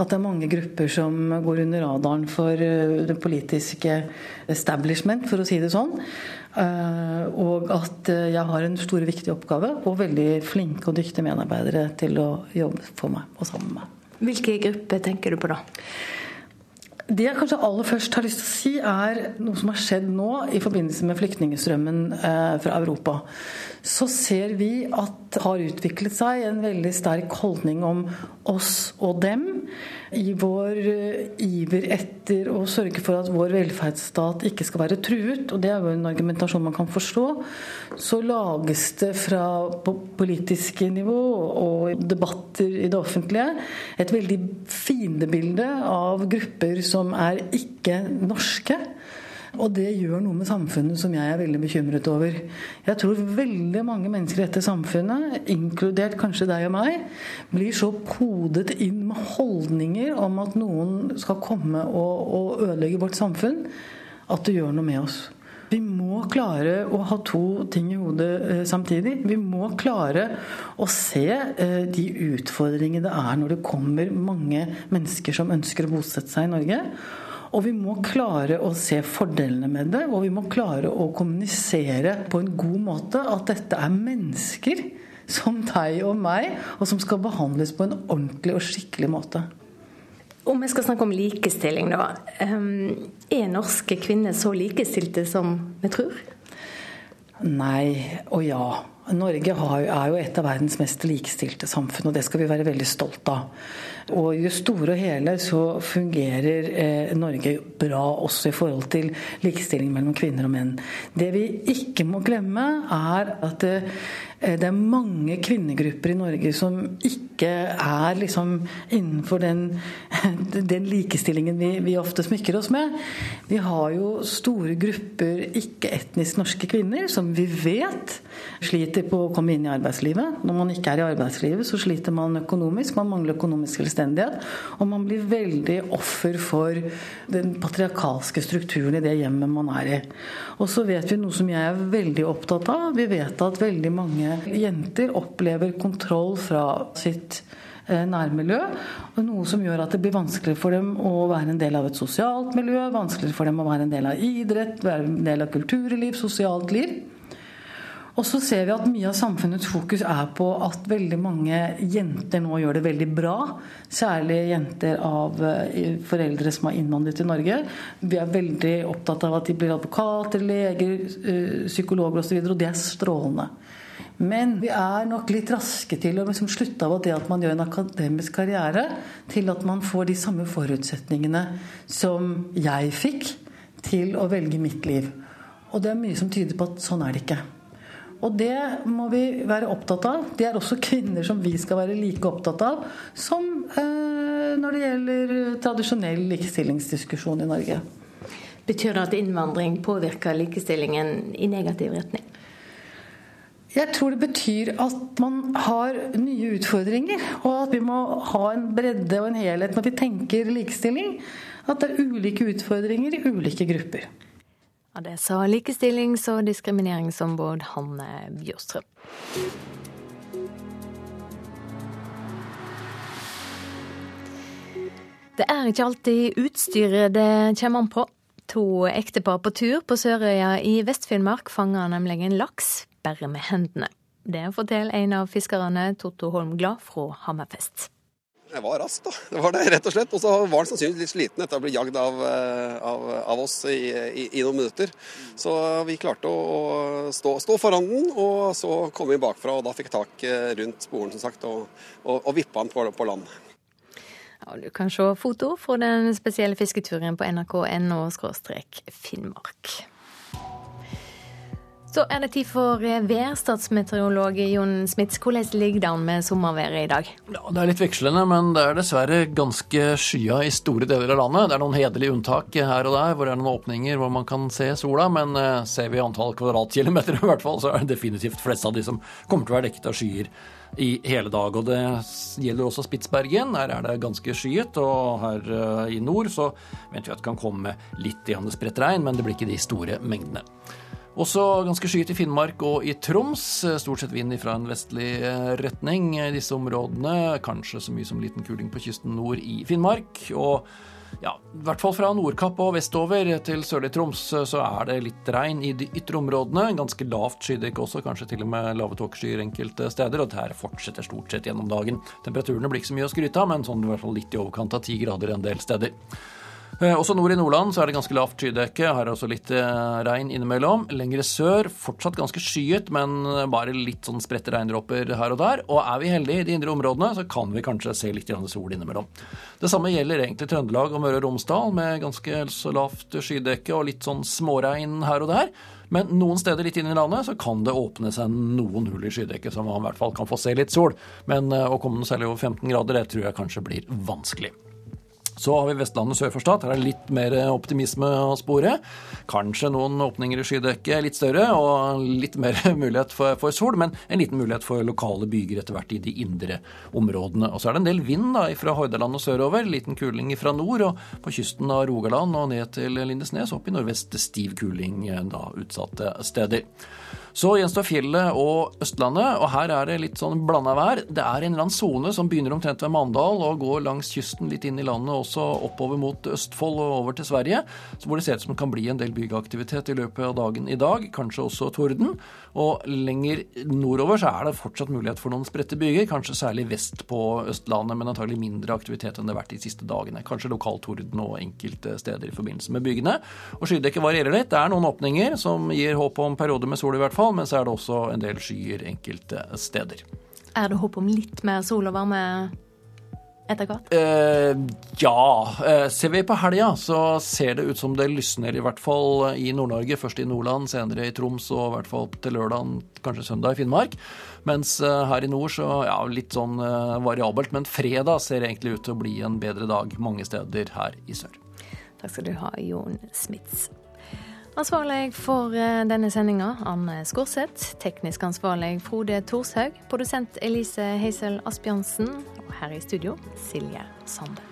At det er mange grupper som går under radaren for eh, det politiske establishment, for å si det sånn. Eh, og at eh, jeg har en stor viktig oppgave, og veldig flinke og dyktige medarbeidere til å jobbe for meg og sammen med meg. Hvilke grupper tenker du på da? Det jeg kanskje aller først har lyst til å si, er noe som har skjedd nå i forbindelse med flyktningstrømmen fra Europa så ser vi at det har utviklet seg en veldig sterk holdning om oss og dem. I vår eh, iver etter å sørge for at vår velferdsstat ikke skal være truet, og det er jo en argumentasjon man kan forstå, så lages det fra politiske nivå og debatter i det offentlige et veldig fiendebilde av grupper som er ikke norske. Og det gjør noe med samfunnet som jeg er veldig bekymret over. Jeg tror veldig mange mennesker i dette samfunnet, inkludert kanskje deg og meg, blir så kodet inn med holdninger om at noen skal komme og, og ødelegge vårt samfunn, at det gjør noe med oss. Vi må klare å ha to ting i hodet eh, samtidig. Vi må klare å se eh, de utfordringene det er når det kommer mange mennesker som ønsker å bosette seg i Norge. Og vi må klare å se fordelene med det, og vi må klare å kommunisere på en god måte at dette er mennesker som deg og meg, og som skal behandles på en ordentlig og skikkelig måte. Om vi skal snakke om likestilling, da. Ehm, er norske kvinner så likestilte som vi tror? Nei og ja. Norge er jo et av verdens mest likestilte samfunn, og det skal vi være veldig stolt av. Og i det store og hele så fungerer eh, Norge bra også i forhold til likestilling mellom kvinner og menn. Det vi ikke må glemme, er at det, eh, det er mange kvinnegrupper i Norge som ikke er liksom innenfor den, den likestillingen vi, vi, ofte smykker oss med. Vi har jo store grupper ikke-etnisk norske kvinner som vi vet sliter på å komme inn i arbeidslivet. Når man ikke er i arbeidslivet, så sliter man økonomisk. Man mangler økonomisk selvstendighet selvstendighet. Og man blir veldig offer for den patriarkalske strukturen i det hjemmet man er i. Og så vet vi noe som jeg er veldig opptatt av. Vi vet at veldig mange jenter opplever kontroll fra sitt eh, nærmiljø. Noe som gjør at det blir vanskeligere for dem å være en del av et sosialt miljø, vanskeligere for dem å være en del av idrett, være en del av kulturliv, sosialt liv. Og så ser vi at mye av samfunnets fokus er på at veldig mange jenter nå gjør det veldig bra. Særlig jenter av eh, foreldre som har innvandret til Norge. Vi er veldig opptatt av at de blir advokater, leger, eh, psykologer osv. Og, så og det er strålende. Men vi er nok litt raske til å liksom slutte av det at man gjør en akademisk karriere, til at man får de samme forutsetningene som jeg fikk til å velge mitt liv. Og det er mye som tyder på at sånn er det ikke. Og det må vi være opptatt av. Det er også kvinner som vi skal være like opptatt av som eh, når det gjelder tradisjonell likestillingsdiskusjon i Norge. Betyr det at innvandring påvirker likestillingen i negativ retning? Jeg tror det betyr at man har nye utfordringer, og at vi må ha en bredde og en helhet når vi tenker likestilling. At det er ulike utfordringer i ulike grupper. Ja, Det sa likestillings- og diskrimineringsombud Hanne Bjørstrøm. Det er ikke alltid utstyret det kommer an på. To ektepar på tur på Sørøya i Vest-Finnmark fanger nemlig en laks bare med hendene. Det forteller en av fiskerne, Totto Holm Glad fra Hammerfest. Jeg var rask, da. Det var det, rett og slett. Og så var han sannsynligvis litt sliten etter å ha blitt jagd av, eh, av, av oss i, i, i, noen minutter. Så vi klarte å, stå, stå, foran den, og så kom vi bakfra. Og da fikk tak eh, rundt sporen, som sagt, og, og, og vippa den på, på land. Ja, du kan se foto fra den spesielle fisketuren på nrk.no Finnmark. Så er det tid for eh, værstatsmeteorolog Jon Smits. Hvordan ligger det an med sommerværet i dag? Ja, Det er litt vekslende, men det er dessverre ganske skya i store deler av landet. Det er noen hederlige unntak her og der hvor det er noen åpninger hvor man kan se sola, men eh, ser vi antall kvadratkilometer i hvert fall, så er det definitivt flest av de som kommer til å være dekket av skyer i hele dag. Og det gjelder også Spitsbergen. Her er det ganske skyet, og her eh, i nord så venter vi at det kan komme litt spredt regn, men det blir ikke de store mengdene. Også ganske skyet i Finnmark og i Troms. Stort sett vind fra en vestlig eh, retning i disse områdene. Kanskje så mye som liten kuling på kysten nord i Finnmark. Og ja, i hvert fall fra Nordkapp og vestover til sørlig Troms så er det litt regn i de ytre områdene. Ganske lavt skydekke også, kanskje til og med lave tåkeskyer enkelte steder. Og det her fortsetter stort sett gjennom dagen. Temperaturene blir ikke så mye å skryte av, men sånn i hvert fall litt i overkant av ti grader en del steder. Eh, også nord i Nordland så er det ganske lavt skydekke. Her er også litt eh, regn innimellom. Lengre sør fortsatt ganske skyet, men bare litt sånn spredte regndråper her og der. Og er vi heldige i de indre områdene, så kan vi kanskje se litt sol innimellom. Det samme gjelder egentlig Trøndelag og Møre og Romsdal, med ganske så lavt skydekke og litt sånn småregn her og der. Men noen steder litt inn i landet så kan det åpne seg noen hull i skydekket, så man i hvert fall kan få se litt sol. Men eh, å komme noe særlig over 15 grader, det tror jeg kanskje blir vanskelig. Så har vi Vestlandet sør for Stad. Her er det litt mer optimisme å spore. Kanskje noen åpninger i skydekket litt større og litt mer mulighet for, for, sol, men en liten mulighet for lokale byger etter hvert i de indre områdene. Og så er det en del vind da, fra Hordaland og sørover. Liten kuling fra nord og på kysten av Rogaland og ned til Lindesnes. Opp i nordvest stiv kuling eh, da utsatte steder. Så gjenstår fjellet og Østlandet, og her er det litt sånn blanda vær. Det er en eller annen sone som begynner omtrent ved Mandal og går langs kysten litt inn i landet, også oppover mot Østfold og over til Sverige, hvor det ser ut som det kan bli en del byggeaktivitet i løpet av dagen i dag, kanskje også torden. Og lenger nordover så er det fortsatt mulighet for noen spredte byger, kanskje særlig vest på Østlandet, men antagelig mindre aktivitet enn det har vært de siste dagene. Kanskje lokal torden og enkelte steder i forbindelse med bygene. Og skydekket varierer litt. Det er noen åpninger som gir håp om perioder med sol, i hvert fall fall, men så er det også en del skyer enkelte steder. Er det håp om litt mer sol og varme etter hvert? Eh, ja. Eh, ser vi på helga, så ser det ut som det lysner, i hvert fall i Nord-Norge. Først i Nordland, senere i Troms og i hvert fall til lørdag, kanskje søndag i Finnmark. Mens eh, her i nord så ja, litt sånn eh, variabelt. Men fredag ser egentlig ut til å bli en bedre dag mange steder her i sør. Takk skal du ha, Jon Smits. Ansvarlig for eh, denne sendinga, Anne Skorseth. Teknisk ansvarlig Frode Thorshaug. Produsent Elise Heisel Asbjørnsen. Og her i studio, Silje Sande.